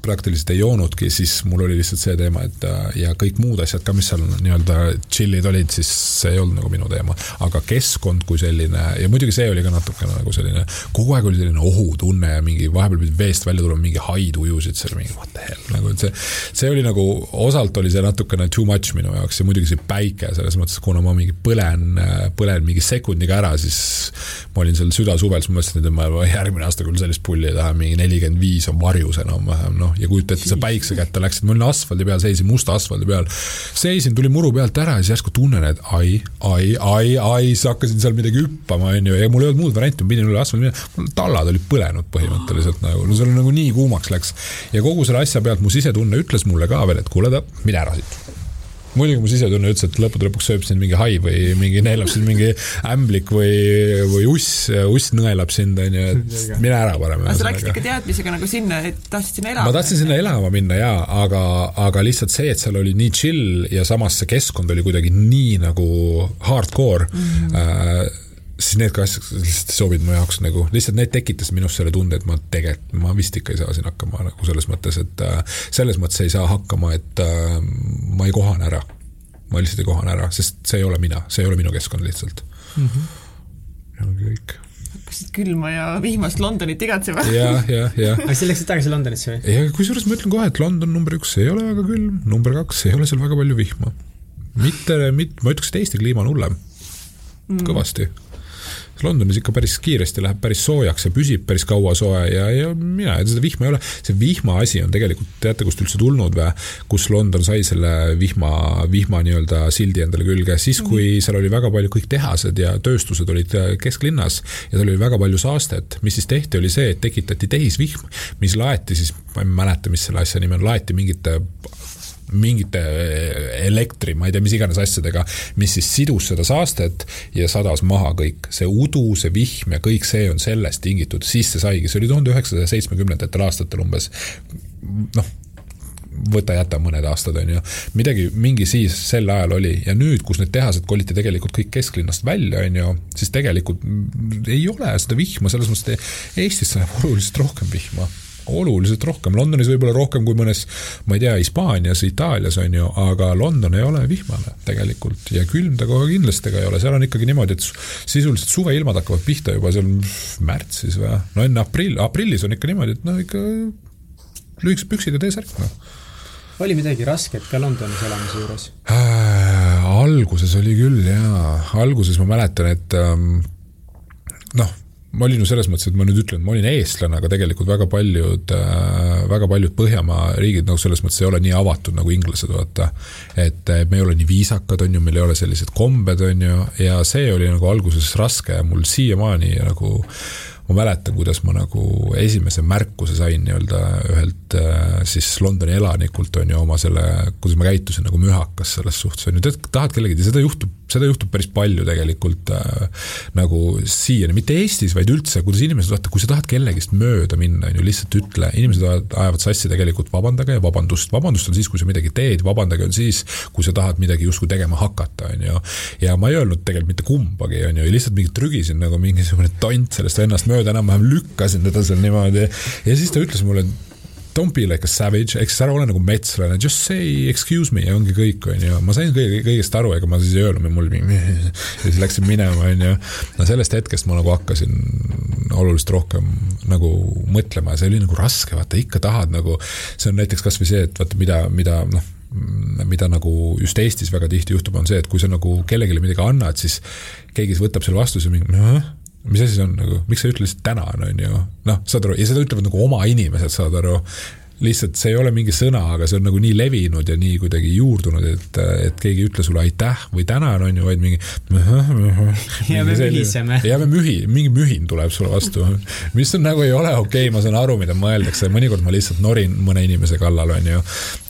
praktiliselt ei joonudki, siis mul oli lihtsalt see teema, et äh, ja kõik muud asjad ka, mis seal nii-öelda chill'id olid, siis see ei olnud nagu minu teema. aga keskkond kui selline ja muidugi see oli ka natukene nagu selline, kogu aeg oli selline ohutunne ja mingi vahepeal pidid veest välja tulema, mingi haid ujusid seal, mingi what the hell, nagu et see, see oli nagu, osalt oli see natukene too much minu jaoks ja muidugi see päike selles mõttes, kuna ma mingi põlen, põlen mingi sekundiga ära, siis ma olin seal südasuvel, siis ma mõtlesin, et ma järgmine aasta küll sellist pulli ei taha, mingi nelikümmend viis on varjus enam-vähem, noh, ja kujuta ette, sa päikse kätte läksid, ma olin asfaldi peal, seisin musta asfaldi peal. seisin, tulin muru pealt ära ja siis järsku tunnen, et ai, ai, ai, ai, siis hakkasin seal midagi hüppama, onju, ja mul ei olnud muud varianti, ma pidin üle asfaldi minema. mul tallad olid põlenud põhimõtteliselt nagu, no seal nagu nii kuumaks läks. ja kogu selle asja pealt mu sisetunne ütles mulle ka veel, et kuule, mine ära siit muidugi mu sisetunne ütles, et lõppude lõpuks sööb sind mingi hai või mingi neelab sind mingi ämblik või, või uss, uss nõelab sind, onju, et [LAUGHS] mine ära parem. aga sa läksid ikka teadmisega nagu sinna, et tahtsid sinna elama? ma tahtsin sinna elama minna jaa, aga, aga lihtsalt see, et seal oli nii chill ja samas see keskkond oli kuidagi nii nagu hardcore mm. -hmm. Äh, siis need ka asjad lihtsalt ei sobinud mu jaoks nagu, lihtsalt need tekitasid minus selle tunde, et ma tegelikult, ma vist ikka ei saa siin hakkama nagu selles mõttes, et äh, selles mõttes ei saa hakkama, et äh, ma ei kohane ära. ma lihtsalt ei kohane ära, sest see ei ole mina, see ei ole minu keskkond lihtsalt mm. -hmm. ja ongi kõik hakkasid külma ja vihmast Londonit igatsema. jah, jah, jah. aga siis läksid tagasi Londonisse või? ja kusjuures ma ütlen kohe, et London number üks ei ole väga külm, number kaks ei ole seal väga palju vihma. mitte, mitte, ma ütleks, et Eesti kliima on hullem mm., kõvasti Londonis ikka päris kiiresti läheb päris soojaks ja püsib päris kaua soe ja, ja mina, seda vihma ei ole. see vihma asi on tegelikult, teate, kust üldse tulnud või? kus London sai selle vihma, vihma nii-öelda sildi endale külge, siis kui -hmm. seal oli väga palju kõik tehased ja tööstused olid äh, kesklinnas ja seal oli väga palju saastet, mis siis tehti, oli see, et tekitati tehisvihm, mis laeti siis, ma ei mäleta, mis selle asja nimi on, laeti mingite mingite eh, elektri, ma ei tea, mis iganes asjadega, mis siis sidus seda saastet ja sadas maha kõik. see udu, see vihm ja kõik see on sellest tingitud, siis see saigi, see oli tuhande üheksasaja seitsmekümnendatel aastatel umbes. noh, võta-jäta mõned aastad, on ju. midagi, mingi siis sel ajal oli ja nüüd, kus need tehased koliti tegelikult kõik kesklinnast välja, on ju, siis tegelikult ei ole seda vihma, selles mõttes, et Eestis sajab [LAUGHS] oluliselt rohkem vihma oluliselt rohkem, Londonis võib-olla rohkem kui mõnes, ma ei tea, Hispaanias, Itaalias on ju, aga London ei ole vihmane tegelikult. Ja külm ta kohe kindlasti ka ei ole, seal on ikkagi niimoodi, et sisuliselt suveilmad hakkavad pihta juba seal märtsis või, no enne aprill, aprillis on ikka niimoodi, et no ikka lühikesed püksid ja T-särk, noh. Oli midagi rasket ka Londonis elamise juures? Äh,? alguses oli küll jaa, alguses ma mäletan, et ähm, noh ma olin ju selles mõttes, et ma nüüd ütlen, ma olin eestlane, aga tegelikult väga paljud, äh, väga paljud Põhjamaa riigid nagu selles mõttes ei ole nii avatud nagu inglased, vaata. et me ei ole nii viisakad, on ju, meil ei ole sellised kombed, on ju, ja see oli nagu alguses raske ja mul siiamaani nagu ma mäletan, kuidas ma nagu esimese märkuse sain nii-öelda ühelt äh, siis Londoni elanikult on ju oma selle, kuidas ma käitusin nagu mühakas selles suhtes on ju, tead, tahad kellegi, seda juhtub, seda juhtub päris palju tegelikult äh, nagu siiani, mitte Eestis, vaid üldse, kuidas inimesed, vaata, kui sa tahad kellegist mööda minna, on ju, lihtsalt ütle, inimesed ajavad, ajavad sassi tegelikult vabandage ja vabandust, vabandust on siis, kui sa midagi teed, vabandage on siis, kui sa tahad midagi justkui tegema hakata, on ju. ja ma ei öelnud tegelikult mitte kumbagi, on ju, lihtsalt mingi trügisin nagu mingisugune tont sellest vennast mööda mööda enam-vähem lükkasin teda seal niimoodi ja siis ta ütles mulle, don't be like a savage, ehk siis ära ole nagu metslane, just say excuse me ja ongi kõik, on ju. ma sain kõige, kõigest aru, ega ma siis ei öelnud, mul mingi [LAUGHS] ja siis läksin minema, on ju. no sellest hetkest ma nagu hakkasin oluliselt rohkem nagu mõtlema ja see oli nagu raske, vaata ikka tahad nagu, see on näiteks kasvõi see, et vaata, mida, mida noh, mida nagu just Eestis väga tihti juhtub, on see, et kui sa nagu kellelegi midagi annad, siis keegi võtab selle vastuse mingi mis asi see on nagu, miks sa ei ütle lihtsalt tänan, on ju, noh, saad aru, ja seda ütlevad nagu oma inimesed, saad aru lihtsalt see ei ole mingi sõna, aga see on nagu nii levinud ja nii kuidagi juurdunud, et, et keegi ei ütle sulle aitäh või tänan, on ju, vaid mingi. ja me mühiseme. ja me mühi, mingi mühin tuleb sulle vastu, mis on nagu ei ole okei okay,, ma saan aru, mida mõeldakse, mõnikord ma lihtsalt norin mõne inimese kallal, on ju.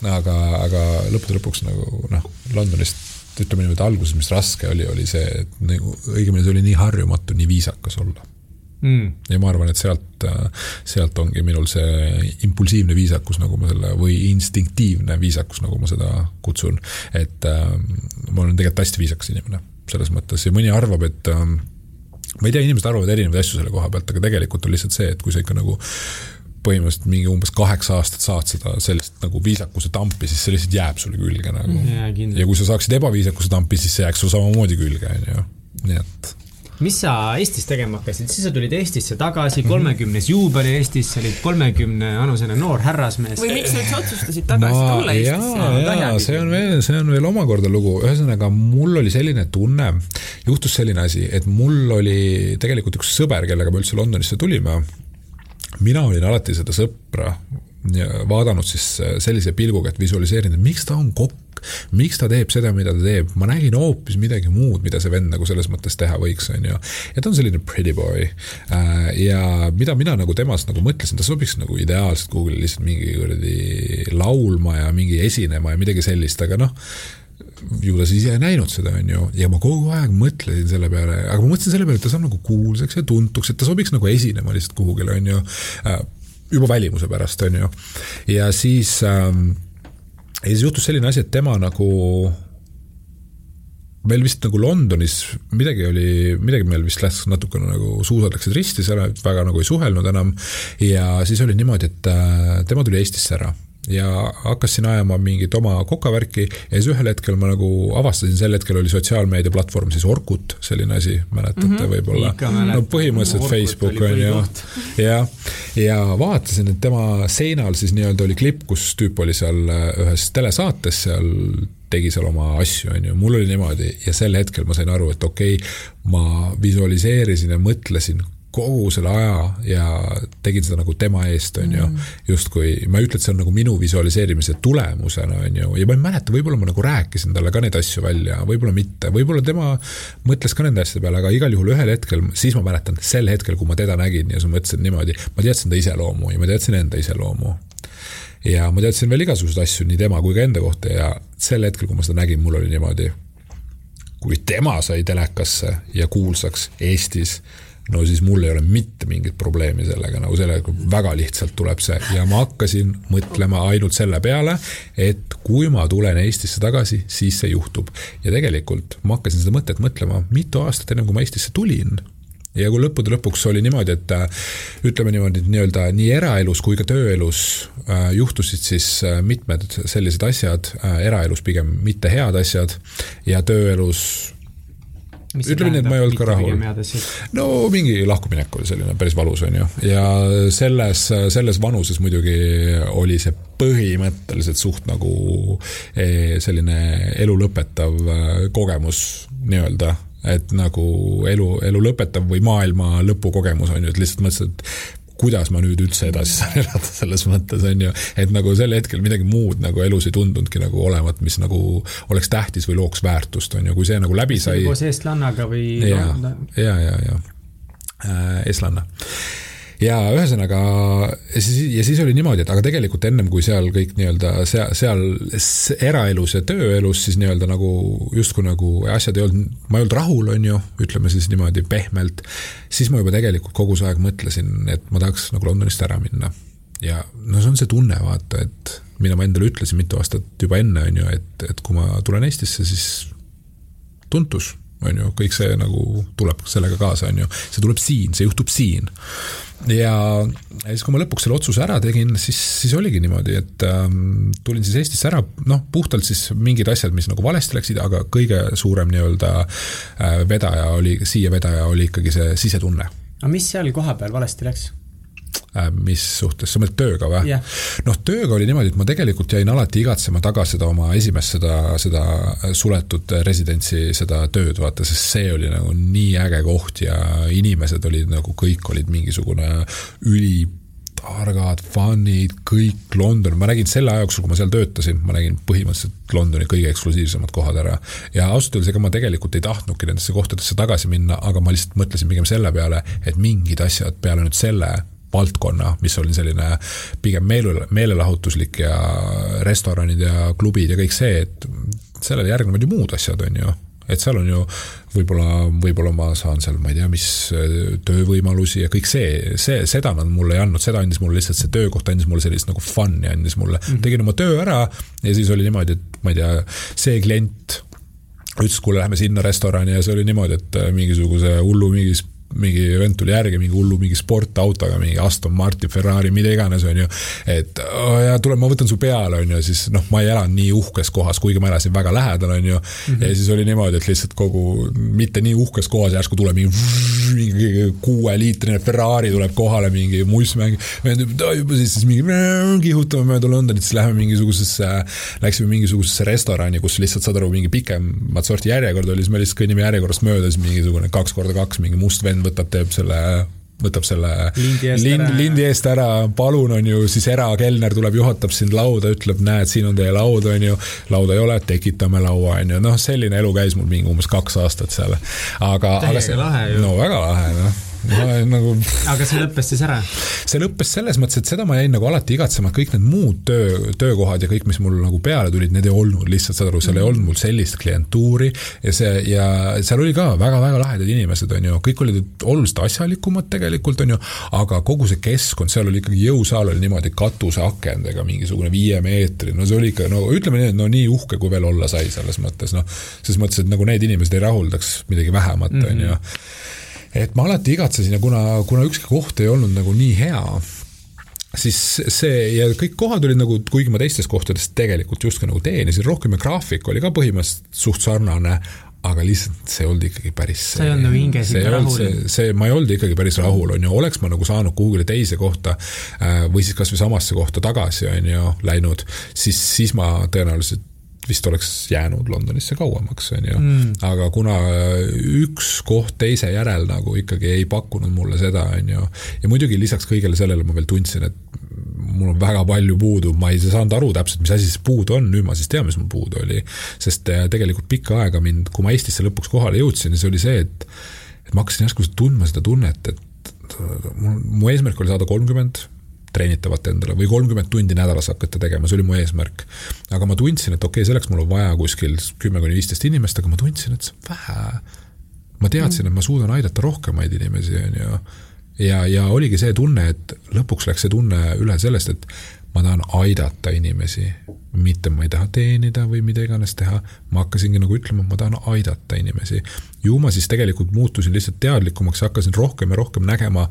aga, aga lõppude lõpuks nagu noh, Londonist ütleme niimoodi, alguses, mis raske oli, oli see, et nagu õigemini see oli nii harjumatu, nii viisakas olla mm.. ja ma arvan, et sealt, sealt ongi minul see impulsiivne viisakus, nagu ma selle, või instinktiivne viisakus, nagu ma seda kutsun. et äh, ma olen tegelikult hästi viisakas inimene selles mõttes ja mõni arvab, et äh, ma ei tea, inimesed arvavad erinevaid asju selle koha pealt, aga tegelikult on lihtsalt see, et kui sa ikka nagu põhimõtteliselt mingi umbes kaheksa aastat saad seda sellist nagu viisakuse tampi, siis see lihtsalt jääb sulle külge nagu. ja kui sa saaksid ebaviisakuse tampi, siis see jääks sulle samamoodi külge, on ju, nii et. Mis sa Eestis tegema hakkasid, siis sa tulid Eestisse tagasi, kolmekümnes juubel Eestis, sa olid kolmekümne vanusene noor härrasmees. või miks sa üldse otsustasid tagasi Ma, tulla Eestisse? jaa, see on veel, see on veel omakorda lugu, ühesõnaga mul oli selline tunne, juhtus selline asi, et mul oli tegelikult üks sõber, kellega me üldse Londonisse tulime mina olin alati seda sõpra vaadanud siis äh, sellise pilguga, et visualiseerinud, et miks ta on kokk, miks ta teeb seda, mida ta teeb, ma nägin hoopis midagi muud, mida see vend nagu selles mõttes teha võiks, on ju. ja ta on selline pretty boy. Äh, ja mida mina nagu temast nagu mõtlesin, ta sobiks nagu ideaalselt kuhugile lihtsalt mingi kuradi laulma ja mingi esinema ja midagi sellist, aga noh ju ta siis ei näinud seda, on ju, ja ma kogu aeg mõtlesin selle peale, aga ma mõtlesin selle peale, et ta saab nagu kuulsaks ja tuntuks, et ta sobiks nagu esinema lihtsalt kuhugile, on ju, äh, juba välimuse pärast, on ju. ja siis ähm,, ja siis juhtus selline asi, et tema nagu meil vist nagu Londonis midagi oli, midagi meil vist läks natukene nagu suusad läksid risti, seal väga nagu ei suhelnud enam. ja siis oli niimoodi, et äh, tema tuli Eestisse ära ja hakkasin ajama mingit oma kokavärki ja siis ühel hetkel ma nagu avastasin, sel hetkel oli sotsiaalmeediaplatvorm siis Orkut, selline asi, mäletate mm -hmm. võib-olla? no põhimõtteliselt no, Facebook on ju, jah. ja vaatasin, et tema seinal siis nii-öelda oli klipp, kus tüüp oli seal ühes telesaates seal tegi seal oma asju, on ju, mul oli niimoodi ja sel hetkel ma sain aru, et okei okay,, ma visualiseerisin ja mõtlesin kogu selle aja ja tegin seda nagu tema eest, on ju. Mm.. justkui, ma ei ütle, et see on nagu minu visualiseerimise tulemusena, on ju, ja ma ei mäleta, võib-olla ma nagu rääkisin talle ka neid asju välja, võib-olla mitte, võib-olla tema mõtles ka nende asjade peale, aga igal juhul ühel hetkel, siis ma mäletan, sel hetkel, kui ma teda nägin ja siis ma mõtlesin niimoodi, ma teadsin ta iseloomu ja ma teadsin enda iseloomu ja ma teadsin veel igasuguseid asju nii tema kui ka enda kohta ja sel hetkel, kui ma seda nägin, mul oli niimoodi, kui tema sai telekasse ja kuulsaks Eestis no siis mul ei ole mitte mingit probleemi sellega, nagu sellega väga lihtsalt tuleb see ja ma hakkasin mõtlema ainult selle peale, et kui ma tulen Eestisse tagasi, siis see juhtub. ja tegelikult ma hakkasin seda mõtet mõtlema mitu aastat enne, kui ma Eestisse tulin ja kui lõppude lõpuks oli niimoodi, et äh, ütleme niimoodi, et nii-öelda nii eraelus kui ka tööelus äh, juhtusid siis äh, mitmed sellised asjad, eraelus pigem mitte head asjad ja tööelus ütleme nii, et ma ei olnud ka rahul. no mingi lahkuminek oli selline päris valus, on ju, ja selles, selles vanuses muidugi oli see põhimõtteliselt suht nagu eh, selline elu lõpetav eh, kogemus nii-öelda et nagu elu, elu lõpetav või maailma lõpu kogemus on ju, et lihtsalt mõtlesin, et kuidas ma nüüd üldse edasi saan [LAUGHS] elada selles mõttes, on ju, et nagu sel hetkel midagi muud nagu elus ei tundunudki nagu olevat, mis nagu oleks tähtis või looks väärtust, on ju, kui see nagu läbi sai. koos eestlannaga või? ja, ja, ja, ja eestlanna ja ühesõnaga, ja siis oli niimoodi, et aga tegelikult ennem kui seal kõik nii-öelda seal, seal eraelus ja tööelus siis nii-öelda nagu justkui nagu asjad ei olnud, ma ei olnud rahul, on ju, ütleme siis niimoodi pehmelt, siis ma juba tegelikult kogu see aeg mõtlesin, et ma tahaks nagu Londonist ära minna. ja no see on see tunne, vaata, et mida ma endale ütlesin mitu aastat juba enne, on ju, et, et kui ma tulen Eestisse, siis tuntus, on ju, kõik see nagu tuleb sellega kaasa, on ju, see tuleb siin, see juhtub siin ja siis, kui ma lõpuks selle otsuse ära tegin, siis, siis oligi niimoodi, et ähm, tulin siis Eestisse ära, noh, puhtalt siis mingid asjad, mis nagu valesti läksid, aga kõige suurem nii-öelda äh, vedaja oli, siia vedaja oli ikkagi see sisetunne. aga mis seal kohapeal valesti läks? Äh, mis suhtes, sa mõtled tööga või yeah.? noh, tööga oli niimoodi, et ma tegelikult jäin alati igatsema taga seda oma esimest, seda, seda suletud residentsi, seda tööd, vaata, sest see oli nagu nii äge koht ja inimesed olid nagu kõik olid mingisugune üli targad, fun'id, kõik London, ma nägin selle aja jooksul, kui ma seal töötasin, ma nägin põhimõtteliselt Londoni kõige eksklusiivsemad kohad ära. ja ausalt öeldes, ega ma tegelikult ei tahtnudki nendesse kohtadesse tagasi minna, aga ma lihtsalt mõtlesin pigem selle peale, et mingid asjad peale nüüd selle valdkonna, mis oli selline pigem meele, meelelahutuslik ja restoranid ja klubid ja kõik see, et sellele järgnevad ju muud asjad, on ju et seal on ju võib-olla, võib-olla ma saan seal, ma ei tea, mis töövõimalusi ja kõik see, see, seda nad mulle ei andnud, seda andis mulle lihtsalt see töökoht, andis mulle sellist nagu fun'i andis mulle mm. -hmm. tegin oma töö ära ja siis oli niimoodi, et ma ei tea, see klient ütles, kuule, lähme sinna restorani ja see oli niimoodi, et mingisuguse hullu mingis mingi vend tuli järgi mingi hullu mingi sportautoga, mingi Aston Martin, Ferrari, mida iganes, on ju. et oh, ja tule, ma võtan su peale, on ju, siis noh, ma ei elanud nii uhkes kohas, kuigi ma elasin väga lähedal, on ju mm. -hmm. ja siis oli niimoodi, et lihtsalt kogu, mitte nii uhkes kohas järsku tuleb mingi, mingi kuueliitrine Ferrari tuleb kohale, mingi mussmäng. vend siis, siis mingi kihutame mööda Londonit, siis läheme mingisugusesse, läksime mingisugusesse restorani, kus lihtsalt saad aru, mingi pikemat sorti järjekord oli, siis me lihtsalt kõnnime järjekorrast mööda, siis mingisugune kaks korda kaks mingi must vend võtab, teeb selle võtab selle lindi eest, lind, lindi eest ära, palun, on ju, siis erakelner tuleb, juhatab sind lauda, ütleb, näed, siin on teie laud, on ju. lauda ei ole, tekitame laua, on ju, noh, selline elu käis mul mingi umbes kaks aastat seal. aga, aga see, no väga lahe, noh nagu. aga see lõppes siis ära? see lõppes selles mõttes, et seda ma jäin nagu alati igatsema, kõik need muud töö, töökohad ja kõik, mis mul nagu peale tulid, need ei olnud lihtsalt, saad aru, seal ei olnud mul sellist klientuuri ja see ja seal oli ka väga-väga lahedad inimesed, on ju, kõik olid oluliselt asjalikumad tegelikult, on ju, aga kogu see keskkond, seal oli ikkagi jõusaal oli niimoodi katuseakendega, mingisugune viiemeetrine, no see oli ikka, no ütleme nii, et no nii uhke, kui veel olla sai selles mõttes, noh, ses mõttes, et nagu need inimesed ei rahuldaks midagi vähemat, on ju et ma alati igatsesin ja kuna, kuna ükski koht ei olnud nagu nii hea, siis see ja kõik kohad olid nagu, kuigi ma teistes kohtades tegelikult justkui nagu teenisin rohkem ja graafik oli ka põhimõtteliselt suht sarnane, aga lihtsalt see ei olnud ikkagi päris sa ei olnud nagu hinges ikka rahul? see, see, ma ei olnud ikkagi päris rahul, on ju, oleks ma nagu saanud kuhugile teise kohta äh, või siis kasvõi samasse kohta tagasi, on ju, läinud, siis, siis ma tõenäoliselt vist oleks jäänud Londonisse kauemaks, on ju mm.. aga kuna üks koht teise järel nagu ikkagi ei pakkunud mulle seda, on ju, ja muidugi lisaks kõigele sellele ma veel tundsin, et mul on väga palju puudu, ma ei saanud aru täpselt, mis asi see puudu on, nüüd ma siis tean, mis mul puudu oli. sest äh, tegelikult pikka aega mind, kui ma Eestisse lõpuks kohale jõudsin, siis oli see, et et ma hakkasin järsku tundma seda tunnet, et mul, mu eesmärk oli saada kolmkümmend treenitavat endale või kolmkümmend tundi nädalas hakata tegema, see oli mu eesmärk. aga ma tundsin, et okei okay,, selleks mul on vaja kuskil kümme kuni viisteist inimest, aga ma tundsin, et see on vähe. ma teadsin, et ma suudan aidata rohkemaid inimesi, on ju. ja, ja oligi see tunne, et lõpuks läks see tunne üle sellest, et ma tahan aidata inimesi, mitte ma ei taha teenida või mida iganes teha, ma hakkasingi nagu ütlema, et ma tahan aidata inimesi. ju ma siis tegelikult muutusin lihtsalt teadlikumaks ja hakkasin rohkem ja rohkem nägema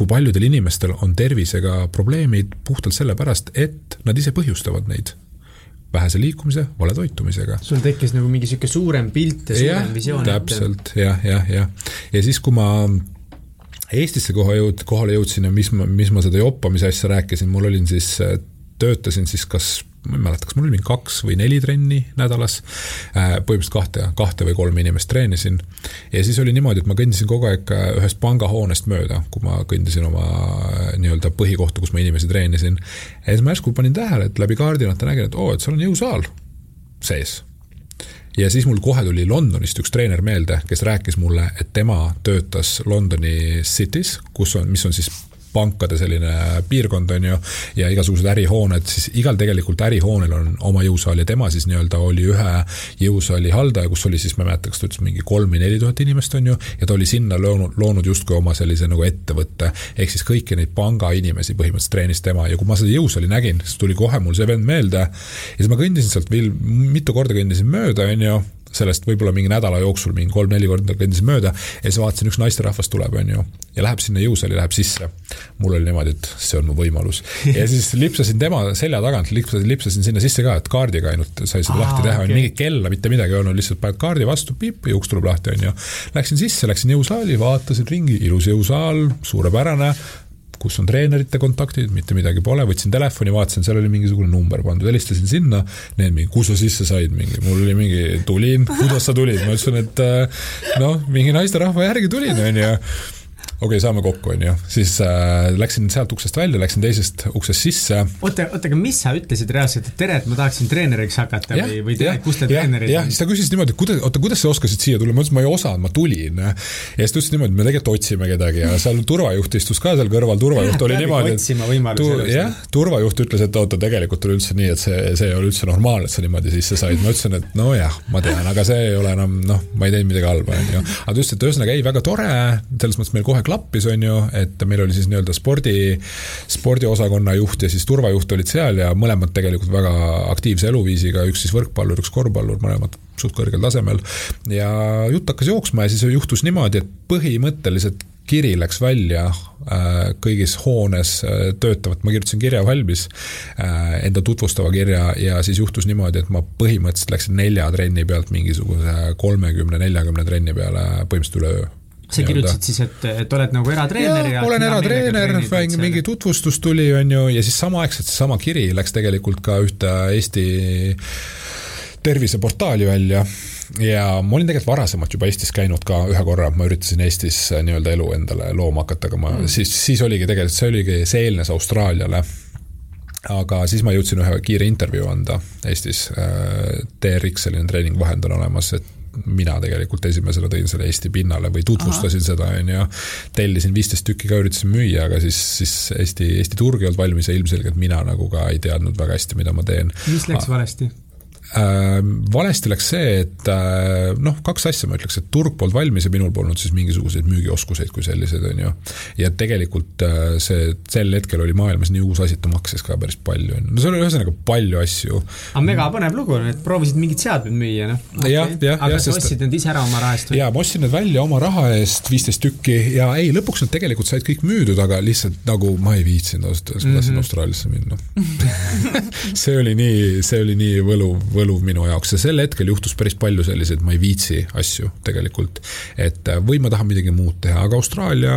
kui paljudel inimestel on tervisega probleemid puhtalt sellepärast, et nad ise põhjustavad neid vähese liikumise, vale toitumisega. sul tekkis nagu mingi sihuke suurem pilt ja suurem ja, visioon. täpselt jah, jah, jah. ja siis, kui ma Eestisse kohe jõud-, kohale jõudsin ja mis ma, mis ma seda joppamise asja rääkisin, mul olin siis, töötasin siis kas ma ei mäleta, kas mul oli mingi kaks või neli trenni nädalas. Äh, põhimõtteliselt kahte, kahte või kolme inimest treenisin. ja siis oli niimoodi, et ma kõndisin kogu aeg äh, ühest pangahoonest mööda, kui ma kõndisin oma äh, nii-öelda põhikohta, kus ma inimesi treenisin. ja siis ma järsku panin tähele, et läbi kaardinate nägin, et oo, et seal on jõusaal sees ja siis mul kohe tuli Londonist üks treener meelde, kes rääkis mulle, et tema töötas Londoni City's, kus on, mis on siis pankade selline piirkond, on ju, ja igasugused ärihooned, siis igal tegelikult ärihoonel on oma jõusaal ja tema siis nii-öelda oli ühe jõusaali haldaja, kus oli siis, ma ei mäleta, kas ta ütles mingi kolm või neli tuhat inimest, on ju, ja ta oli sinna loonud, loonud justkui oma sellise nagu ettevõtte, ehk siis kõiki neid panga inimesi põhimõtteliselt treenis tema ja kui ma seda jõusaali nägin, siis tuli kohe mul see vend meelde. Ja siis ma kõndisin sealt veel, mitu korda kõndisin mööda, on ju, sellest võib-olla mingi nädala jooksul mingi kolm-neli korda kõndisin mööda ja siis vaatasin, üks naisterahvas tuleb, on ju, ja läheb sinna jõusaali, läheb sisse. mul oli niimoodi, et see on mu võimalus. ja siis lipsasin tema selja tagant, lipsasin, lipsasin sinna sisse ka, et kaardiga ainult sai seda Aa, lahti teha okay., mingit kella, mitte midagi ei olnud, lihtsalt paned kaardi vastu, piip ja uks tuleb lahti, on ju. Läksin sisse, läksin jõusaali, vaatasin ringi, ilus jõusaal, suurepärane kus on treenerite kontaktid, mitte midagi pole, võtsin telefoni, vaatasin, seal oli mingisugune number pandud, helistasin sinna, need mingi, kus sa sisse said, mingi, mul oli mingi, tulin, [LAUGHS] kuidas sa tulid, ma ütlesin, et äh, noh, mingi naisterahva järgi tulin, onju okei okay,, saame kokku, onju. siis äh, läksin sealt uksest välja, läksin teisest uksest sisse. oota, oota, aga mis sa ütlesid reaalselt, et tere, et ma tahaksin treeneriks hakata ja, või, või tere, kus te treenerid on? siis ta küsis niimoodi, kuidas, oota, kuidas sa oskasid siia tulla, ma ütlesin, ma ei osanud, ma tulin. ja siis ta ütles niimoodi, me tegelikult otsime kedagi ja seal turvajuht istus ka seal kõrval, turvajuht oli niimoodi, et tu, jah, turvajuht ütles, et oota, tegelikult oli üldse nii, et see, see ei ole üldse normaalne, et sa niimoodi sisse said. ma ütlesin, et nojah, ma tean, aga see ei ole enam, noh, ma ei teinud midagi halba, onju. aga ta ütles, et ühesõnaga ei, väga tore, selles mõttes meil kohe klappis, on ju, et meil oli siis nii-öelda spordi, spordiosakonna juht ja siis turvajuht olid seal ja mõlemad tegelikult väga aktiivse eluviisiga, üks siis võrkpallur, üks korvpallur, mõlemad suht kõrgel tasemel. ja jutt hakkas jooksma ja siis juhtus niimoodi, et põhimõtteliselt kiri läks välja äh, kõigis hoones äh, töötavat, ma kirjutasin kirja valmis, äh, enda tutvustava kirja ja siis juhtus niimoodi, et ma põhimõtteliselt läksin nelja trenni pealt mingisuguse kolmekümne, neljakümne trenni peale põhimõtteliselt üleöö sa kirjutasid siis, et, et oled nagu eratreener ja, ja olen eratreener, mingi tutvustus tuli, on ju, ja siis samaaegselt seesama kiri läks tegelikult ka ühte Eesti terviseportaali välja ja ma olin tegelikult varasemalt juba Eestis käinud ka ühe korra, ma üritasin Eestis nii-öelda elu endale looma hakata, aga ma mm. siis, siis oligi tegelikult, see oligi, see eelnes Austraaliale aga siis ma jõudsin ühe kiire intervjuu anda Eestis. TRX selline treeningvahend on olemas, et mina tegelikult esimesena tõin selle Eesti pinnale või tutvustasin Aha. seda, on ju. tellisin viisteist tükki ka, üritasin müüa, aga siis, siis Eesti, Eesti turg ei olnud valmis ja ilmselgelt mina nagu ka ei teadnud väga hästi, mida ma teen. mis läks valesti? Äh, valesti läks see, et äh, noh, kaks asja ma ütleks, et turg polnud valmis ja minul polnud siis mingisuguseid müügioskuseid kui selliseid, on ju. ja tegelikult äh, see, sel hetkel oli maailmas nii uus asi, et ta maksis ka päris palju, on ju. no seal oli ühesõnaga palju asju. aga mega põnev lugu et proovisid mingit seadmed müüa, noh okay.. aga sa ostsid need ise ära oma raha eest või? jaa, ma ostsin need välja oma raha eest, viisteist tükki ja ei, lõpuks nad tegelikult said kõik müüdud, aga lihtsalt nagu ma ei viitsinud ausalt öeldes, ma tahtsin -hmm. Austraaliasse minna [LAUGHS] see oli nii, see oli nii võluv, võluv minu jaoks ja sel hetkel juhtus päris palju selliseid, ma ei viitsi asju tegelikult. et äh, või ma tahan midagi muud teha, aga Austraalia,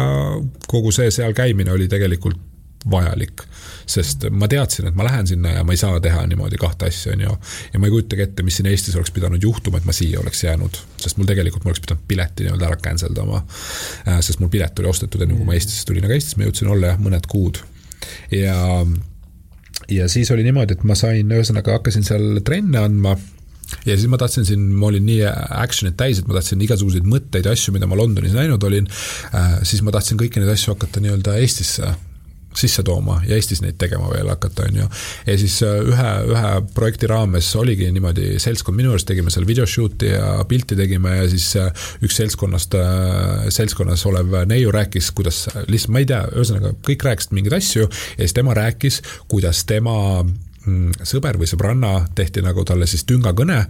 kogu see seal käimine oli tegelikult vajalik sest ma teadsin, et ma lähen sinna ja ma ei saa teha niimoodi kahte asja, on ju. ja ma ei kujutagi ette, mis siin Eestis oleks pidanud juhtuma, et ma siia oleks jäänud, sest mul tegelikult, ma oleks pidanud pileti nii-öelda ära cancel dama. sest mul pilet oli ostetud enne, kui ma Eestisse tulin, aga Eestis ma jõudsin olla jah, mõned kuud. ja, ja siis oli niimoodi, et ma sain, ühesõnaga hakkasin seal trenne andma. Ja siis ma tahtsin siin, ma olin nii action'it täis, et ma tahtsin igasuguseid mõtteid ja asju, mida ma Londonis näinud olin. Äh,, siis ma tahtsin kõiki neid asju hakata nii-öelda Eestisse sisse tooma ja Eestis neid tegema veel hakata, on ju. ja siis äh, ühe, ühe projekti raames oligi niimoodi seltskond minu juures, tegime seal videoshoot'i ja pilti tegime ja siis äh, üks seltskonnast, äh, seltskonnas olev neiu rääkis, kuidas lihtsalt, ma ei tea, ühesõnaga kõik rääkisid mingeid asju ja siis tema rääkis, kuidas tema mm, sõber või sõbranna tehti nagu talle siis tüngakõne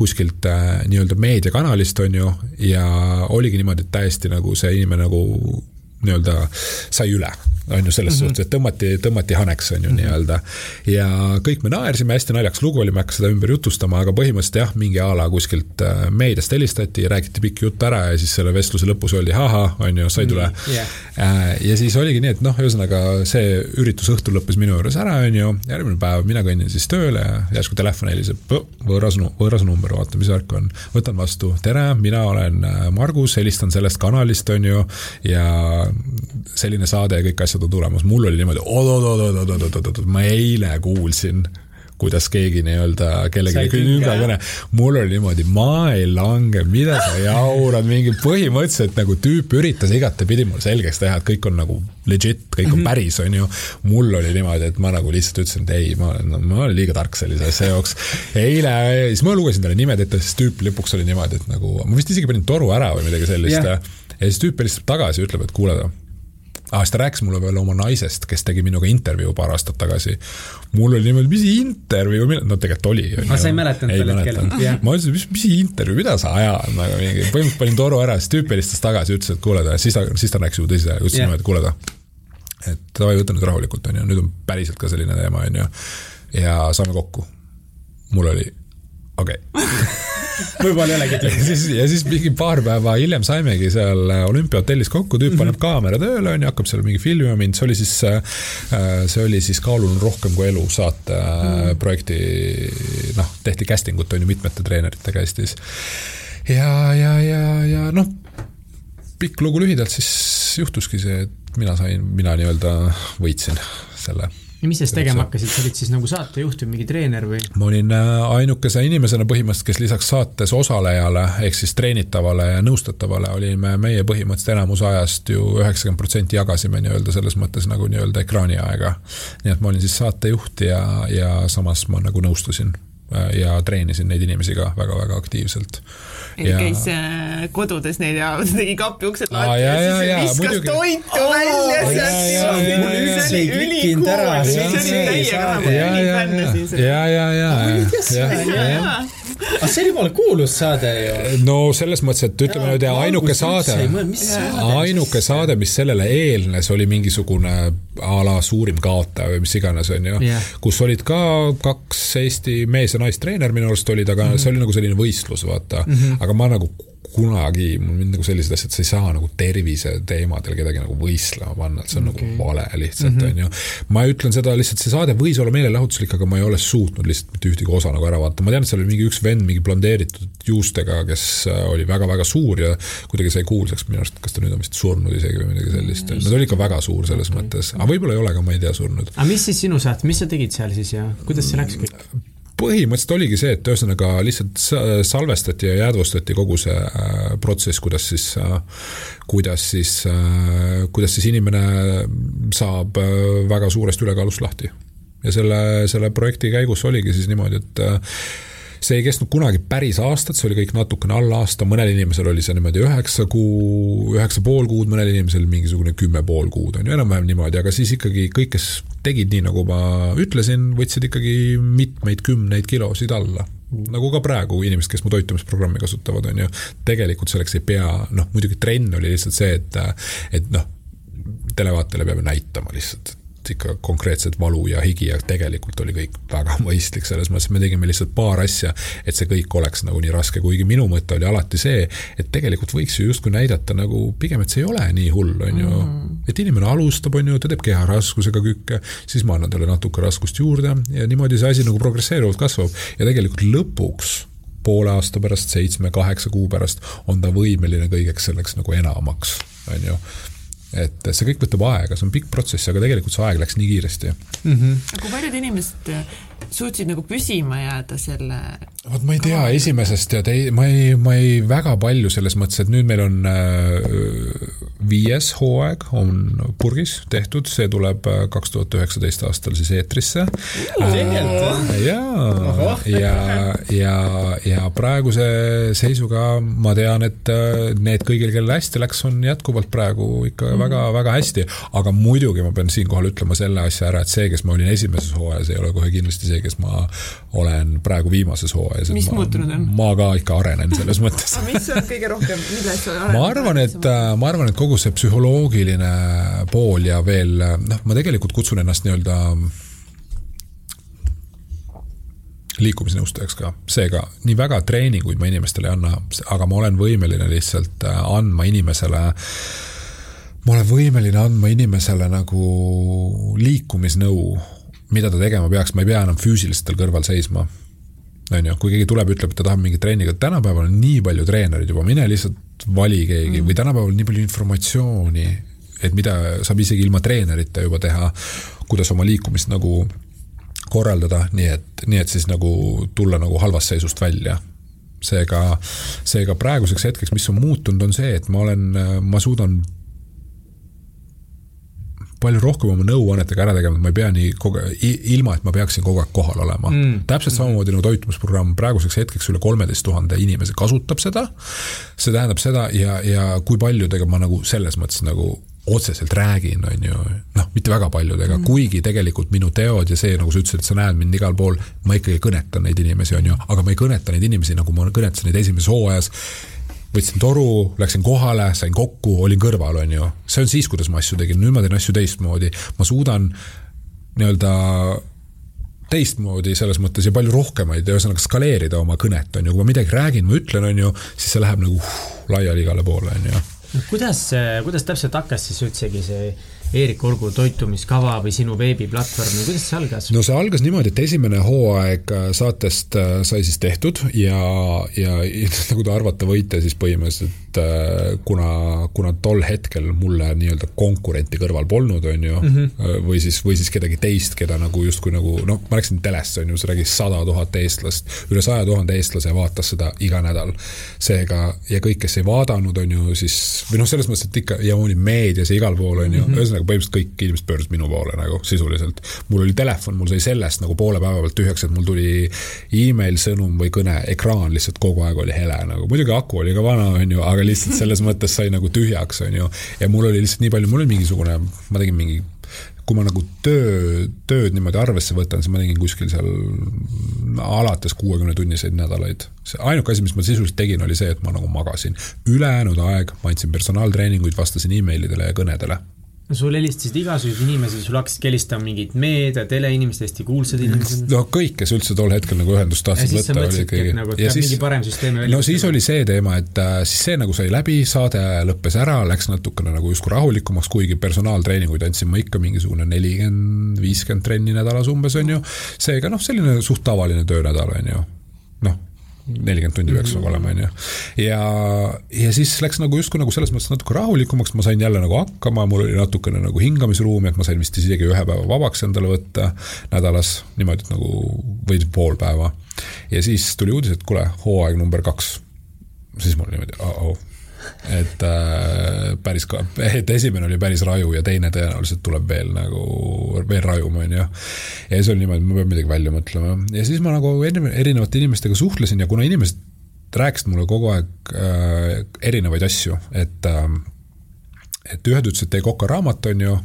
kuskilt nii-öelda meediakanalist, on ju, ja oligi niimoodi, et täiesti nagu see inimene nagu nii-öelda sai üle on ju, selles mm -hmm. suhtes, et tõmmati, tõmmati haneks, on ju mm -hmm. nii-öelda. ja kõik me naersime, hästi naljakas lugu oli, ma ei hakka seda ümber jutustama, aga põhimõtteliselt jah, mingi a la kuskilt äh, meediast helistati, räägiti pikk jutt ära ja siis selle vestluse lõpus öeldi ahah, on ju, said üle mm. -hmm. Yeah. ja siis oligi nii, et noh, ühesõnaga see üritus õhtul lõppes minu juures ära, on ju, järgmine päev mina kõnnin siis tööle ja järsku telefon heliseb, võõras, võõras number, vaata, mis värk on. võtan vastu, tere, mina olen äh, Margus, helistan sellest kanalist, on ju, ja selline saade ja kõik asjad on tulemas, mul oli niimoodi oot-oot-oot-oot-oot-oot-oot, ma eile kuulsin kuidas keegi nii-öelda kellelegi kõne, mul oli niimoodi, ma ei lange, mida sa jaurad, mingi põhimõtteliselt nagu tüüp üritas igatepidi mulle selgeks teha, et kõik on nagu legit, kõik on -hmm. päris, on ju. mul oli niimoodi, et ma nagu lihtsalt ütlesin, et ei, ma olen, ma olen liiga tark sellise asja jaoks. eile, siis ma lugesin talle nimed ette, siis tüüp lõpuks oli niimoodi, et nagu, ma vist isegi panin toru ära või midagi sellist yeah. ja siis tüüp helistab tagasi ja ütleb, et kuule ah,. siis ta rääkis mulle veel oma naisest, kes tegi minuga intervjuu paar aastat tagasi. mul oli niimoodi, mis intervjuu, no tegelikult oli. aga sa ei mäletanud tol hetkel? ma ütlesin, mis, mis intervjuu, mida sa ajad nagu mingi, põhimõtteliselt panin toru ära, siis tüüp helistas tagasi, ütles, et kuule ta, siis ta, siis ta rääkis juba tõsiselt, ütles yeah. niimoodi, et kuule ta. et davai, võta nüüd rahulikult, on ju, nüüd on päriselt ka selline teema, on ju. ja saame kokku. mul oli, okei okay. [LAUGHS] võib-olla ei olegi. ja siis, ja siis mingi paar päeva hiljem saimegi seal olümpiahotellis kokku, tüüp paneb mm -hmm. kaamera tööle, on ju, hakkab seal mingi filmima mind, see oli siis, äh, see oli siis Kaalul rohkem kui elu saate mm -hmm. projekti, noh, tehti casting ut on ju mitmete treeneritega Eestis. ja, ja, ja, ja noh, pikk lugu lühidalt, siis juhtuski see, et mina sain, mina nii-öelda võitsin selle ja mis sa siis tegema hakkasid, sa olid siis nagu saatejuht või mingi treener või? ma olin äh, ainukese inimesena põhimõtteliselt, kes lisaks saates osalejale ehk siis treenitavale ja nõustatavale olime meie põhimõtteliselt enamus ajast ju üheksakümmend protsenti jagasime nii-öelda selles mõttes nagu nii-öelda ekraaniaega. nii et ma olin siis saatejuht ja, ja samas ma nagu nõustasin äh, ja treenisin neid inimesi ka väga-väga aktiivselt ja käis äh, kodudes neil ja [LAUGHS] tegi kapi uksed lahti ja, ja, ja siis viskas toitu välja sealt niimoodi. mul üldse ei klikkinud ära. see oli täiega nagu ülifänn siin. ja, ja, ja, ja, ja, ja aga see oli jumala kuulus saade ju. no selles mõttes, et ütleme niimoodi, ainuke saade, ainuke saade, mis sellele eelnes, oli mingisugune a la suurim kaotaja või mis iganes, on ju yeah.. kus olid ka kaks Eesti mees- ja naistreener minu arust olid, aga mm -hmm. see oli nagu selline võistlus, vaata mm. -hmm. aga ma nagu kunagi, mind nagu sellised asjad, sa ei saa nagu terviseteemadel kedagi nagu võistlema panna, et see on okay. nagu vale lihtsalt -hmm. on ju. ma ütlen seda lihtsalt, see saade võis olla meelelahutuslik, aga ma ei ole suutnud lihtsalt mitte ühtegi osa nagu ära vaadata, ma tean, et seal oli mingi üks vend mingi blondeeritud juustega, kes äh, oli väga-väga suur ja kuidagi sai kuulsaks minu arust, kas ta nüüd on vist surnud isegi või midagi sellist, no ta oli ikka väga suur selles okay. mõttes, aga võib-olla ei ole ka, ma ei tea, surnud. aga mis siis sinu saate, mis sa tegid seal siis ja kuidas see läks kõik? Põhimõtteliselt oligi see, et ühesõnaga lihtsalt salvestati ja jäädvustati kogu see äh, protsess, kuidas siis, äh, kuidas siis, äh, kuidas siis inimene saab väga suurest ülekaalust lahti. ja selle, selle projekti käigus oligi siis niimoodi, et see ei kestnud kunagi päris aastat, see oli kõik natukene alla aasta, mõnel inimesel oli see niimoodi üheksa kuu, üheksa pool kuud, mõnel inimesel mingisugune kümme pool kuud on ju, enam-vähem niimoodi, aga siis ikkagi kõik, kes tegid nii, nagu ma ütlesin, võtsid ikkagi mitmeid kümneid kilosid alla. Nagu ka praegu inimesed, kes mu toitumisprogrammi kasutavad, on ju, tegelikult selleks ei pea, noh muidugi trenn oli lihtsalt see, et, et noh, televaatajale peab ju näitama lihtsalt, ikka konkreetselt valu ja higi ja tegelikult oli kõik väga [LAUGHS] mõistlik selles mõttes, et me tegime lihtsalt paar asja, et see kõik oleks nagu nii raske, kuigi minu mõte oli alati see, et tegelikult võiks ju justkui näidata nagu pigem, et see ei ole nii hull, on ju. Mm.. et inimene alustab, on ju, ta teeb keharaskusega kükke, siis ma annan talle natuke raskust juurde ja niimoodi see asi nagu progresseeruvalt kasvab. Ja tegelikult lõpuks poole aasta pärast, seitsme-kaheksa kuu pärast on ta võimeline kõigeks selleks nagu enamaks, on ju et see kõik võtab aega, see on pikk protsess, aga tegelikult see aeg läks nii kiiresti mm. -hmm. kui paljud inimesed suutsid nagu püsima jääda selle vot ma ei tea esimesest ja tei-, ma ei, ma ei väga palju selles mõttes, et nüüd meil on äh, viies hooaeg on purgis tehtud, see tuleb äh, kaks tuhat üheksateist aastal siis eetrisse äh,. jaa, ja, ja, ja praeguse seisuga ma tean, et äh, need kõigil, kellel hästi läks, on jätkuvalt praegu ikka väga-väga mm. hästi, aga muidugi ma pean siinkohal ütlema selle asja ära, et see, kes ma olin esimeses hooajas, ei ole kohe kindlasti see, kes ma olen praegu viimases hooajas. mis ma, muutunud on? ma ka ikka arenen selles [LAUGHS] mõttes mis on kõige rohkem, milles sa arened? ma arvan, et, äh, ma arvan, et kogu see psühholoogiline pool ja veel noh, ma tegelikult kutsun ennast nii-öelda liikumisnõustajaks ka, seega nii väga treeninguid ma inimestele ei anna, aga ma olen võimeline lihtsalt äh, andma inimesele ma olen võimeline andma inimesele nagu liikumisnõu mida ta tegema peaks, ma ei pea enam füüsiliselt tal kõrval seisma. on ju, kui keegi tuleb, ütleb, et ta tahab mingit trenni, aga tänapäeval on nii palju treenereid juba, mine lihtsalt vali keegi mm. või tänapäeval nii palju informatsiooni, et mida saab isegi ilma treenerita juba teha, kuidas oma liikumist nagu korraldada, nii et, nii et siis nagu tulla nagu halvast seisust välja seega, seega praeguseks hetkeks, mis on muutunud, on see, et ma olen, ma suudan palju rohkem oma nõuannetega ära tegema, et ma ei pea nii kogu aeg, ilma et ma peaksin kogu aeg kohal olema. Mm.. täpselt samamoodi nagu toitumisprogramm, praeguseks hetkeks üle kolmeteist tuhande inimese kasutab seda. see tähendab seda ja, ja kui paljudega ma nagu selles mõttes nagu otseselt räägin, on ju, noh, mitte väga paljudega mm., kuigi tegelikult minu teod ja see, nagu sa ütlesid, et sa näed mind igal pool, ma ikkagi kõnetan neid inimesi, on ju, aga ma ei kõneta neid inimesi, nagu ma kõnetasin neid esimeses hooajas võtsin toru, läksin kohale, sain kokku, olin kõrval, on ju. see on siis, kuidas ma asju tegin, nüüd ma teen asju teistmoodi. ma suudan nii-öelda teistmoodi selles mõttes ja palju rohkemaid ühesõnaga skaleerida oma kõnet, on ju, kui ma midagi räägin, ma ütlen, on ju, siis see läheb nagu uh, laiali igale poole, on ju. kuidas, kuidas täpselt hakkas siis üldsegi see Eerik Orgu toitumiskava või sinu veebiplatvorm või kuidas see algas? no see algas niimoodi, et esimene hooaeg äh, saatest äh, sai siis tehtud ja, ja [LAUGHS] nagu te arvata võite, siis põhimõtteliselt äh, kuna, kuna tol hetkel mulle nii-öelda konkurenti kõrval polnud, on ju mm, -hmm. või siis, või siis kedagi teist, keda nagu justkui nagu noh, ma läksin telesse, on ju, see räägis sada tuhat eestlast, üle saja tuhande eestlase vaatas seda iga nädal. seega, ja kõik, kes ei vaadanud, on ju siis, või noh, selles mõttes, et ikka ja olin meedias ja igal pool, on ju, mhm. ühesõnaga nagu põhimõtteliselt kõik inimesed pöördusid minu poole nagu sisuliselt. mul oli telefon, mul sai sellest nagu poole päeva pealt tühjaks, et mul tuli email, sõnum või kõne, ekraan lihtsalt kogu aeg oli hele nagu, muidugi aku oli ka vana, on ju, aga lihtsalt selles mõttes sai nagu tühjaks, on ju. ja mul oli lihtsalt nii palju, mul oli mingisugune, ma tegin mingi kui ma nagu töö, tööd niimoodi arvesse võtan, siis ma tegin kuskil seal alates kuuekümne tunniseid nädalaid. see ainuke asi, mis ma sisuliselt tegin, oli see, et ma nagu magasin. ülejäänud aeg ma andsin personaaltreeninguid, vastasin emailidele ja kõnedele sul helistasid igasuguseid inimesi, sul hakkasid helistama mingid meedia, teleinimesed, hästi kuulsad inimesed. no kõik, kes üldse tol hetkel nagu ühendust tahtsid võtta, oli ikkagi. Nagu, ja siis, mingi parem süsteem välja. no siis oli see teema, et äh, siis see nagu sai läbi, saade lõppes ära, läks natukene nagu justkui rahulikumaks, kuigi personaaltreeninguid andsin ma ikka mingisugune nelikümmend, viiskümmend trenni nädalas umbes, on ju. seega noh, selline suht tavaline töönädal, on ju. noh nelikümmend tundi peaks nagu olema, on ju. ja, ja siis läks nagu justkui nagu selles mõttes natuke rahulikumaks, ma sain jälle nagu hakkama, mul oli natukene nagu hingamisruumi, et ma sain vist isegi ühe päeva vabaks endale võtta nädalas, niimoodi, et nagu või pool päeva. ja siis tuli uudis, et kuule, hooaeg number kaks. siis mul niimoodi, oh-oh et äh, päris, et esimene oli päris raju ja teine tõenäoliselt tuleb veel nagu, veel rajum, on ju. ja siis oli niimoodi, ma pean midagi välja mõtlema ja siis ma nagu erinevate inimestega suhtlesin ja kuna inimesed rääkisid mulle kogu aeg äh, erinevaid asju, et äh, et ühed ütlesid, tee kokaraamat, on ju,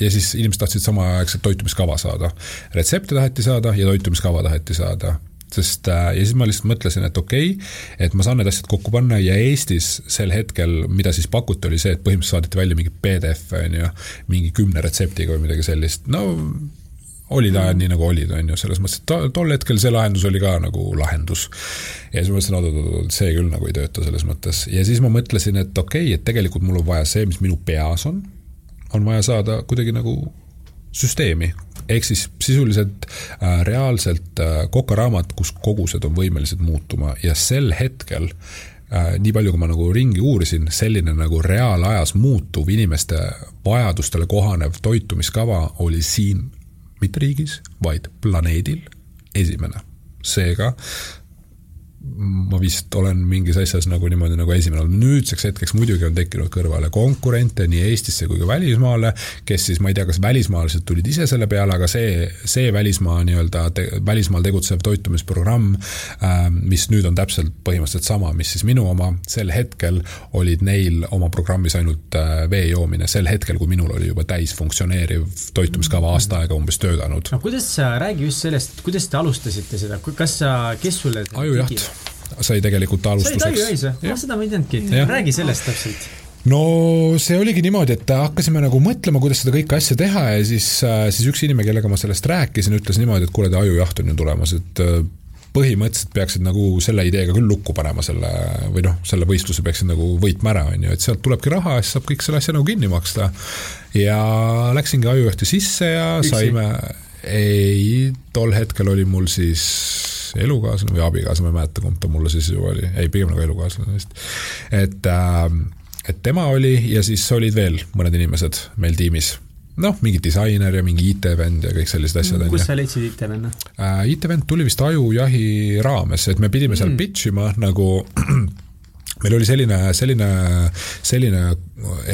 ja siis inimesed tahtsid samaaegselt toitumiskava saada. retsepte taheti saada ja toitumiskava taheti saada sest äh, ja siis ma lihtsalt mõtlesin, et okei okay,, et ma saan need asjad kokku panna ja Eestis sel hetkel, mida siis pakuti, oli see, et põhimõtteliselt saadeti välja mingi PDF, on ju, mingi kümne retseptiga või midagi sellist, no olid ajad nii, nagu olid, on ju, selles mõttes, et to, tol hetkel see lahendus oli ka nagu lahendus. ja siis ma mõtlesin, oot-oot-oot, see küll nagu ei tööta selles mõttes ja siis ma mõtlesin, et okei okay,, et tegelikult mul on vaja see, mis minu peas on, on vaja saada kuidagi nagu süsteemi, ehk siis sisuliselt äh, reaalselt äh, kokaraamat, kus kogused on võimelised muutuma ja sel hetkel äh, nii palju, kui ma nagu ringi uurisin, selline nagu reaalajas muutuv inimeste vajadustele kohanev toitumiskava oli siin mitte riigis, vaid planeedil esimene. seega ma vist olen mingis asjas nagu niimoodi nagu esimene olnud, nüüdseks hetkeks muidugi on tekkinud kõrvale konkurente nii Eestisse kui ka välismaale, kes siis, ma ei tea, kas välismaalased tulid ise selle peale, aga see, see välismaa nii-öelda te,, välismaal tegutsev toitumisprogramm äh,, mis nüüd on täpselt põhimõtteliselt sama, mis siis minu oma, sel hetkel olid neil oma programmis ainult äh, vee joomine, sel hetkel, kui minul oli juba täis funktsioneeriv toitumiskava aasta aega umbes töötanud. no kuidas sa, räägi just sellest, kuidas te alustasite seda, kas sa, kes sulle ajujaht sai tegelikult alustuseks. sai Taiu Jäis või? ma seda ma ei teadnudki, räägi sellest täpselt no see oligi niimoodi, et hakkasime nagu mõtlema, kuidas seda kõike asja teha ja siis, äh, siis üks inimene, kellega ma sellest rääkisin, ütles niimoodi, et kuule, ajujaht on ju tulemas, et äh, põhimõtteliselt peaksid nagu selle ideega küll lukku panema selle või noh, selle võistluse peaksid nagu võitma ära, on ju, et sealt tulebki raha ja siis saab kõik selle asja nagu kinni maksta. ja läksingi ajujahti sisse ja Üksi. saime, ei, tol hetkel oli mul siis elukaaslane või abikaasa, ma ei mäleta, kumb ta mulle siis ju oli, ei, pigem nagu elukaaslane vist. et, ähm, et tema oli ja siis olid veel mõned inimesed meil tiimis noh, mingi disainer ja mingi IT-vend ja kõik sellised asjad. kus sa leidsid IT-venna äh,? IT-vend tuli vist Ajujahi raames, et me pidime seal mm. pitch ima nagu [CLEARS THROAT] meil oli selline, selline, selline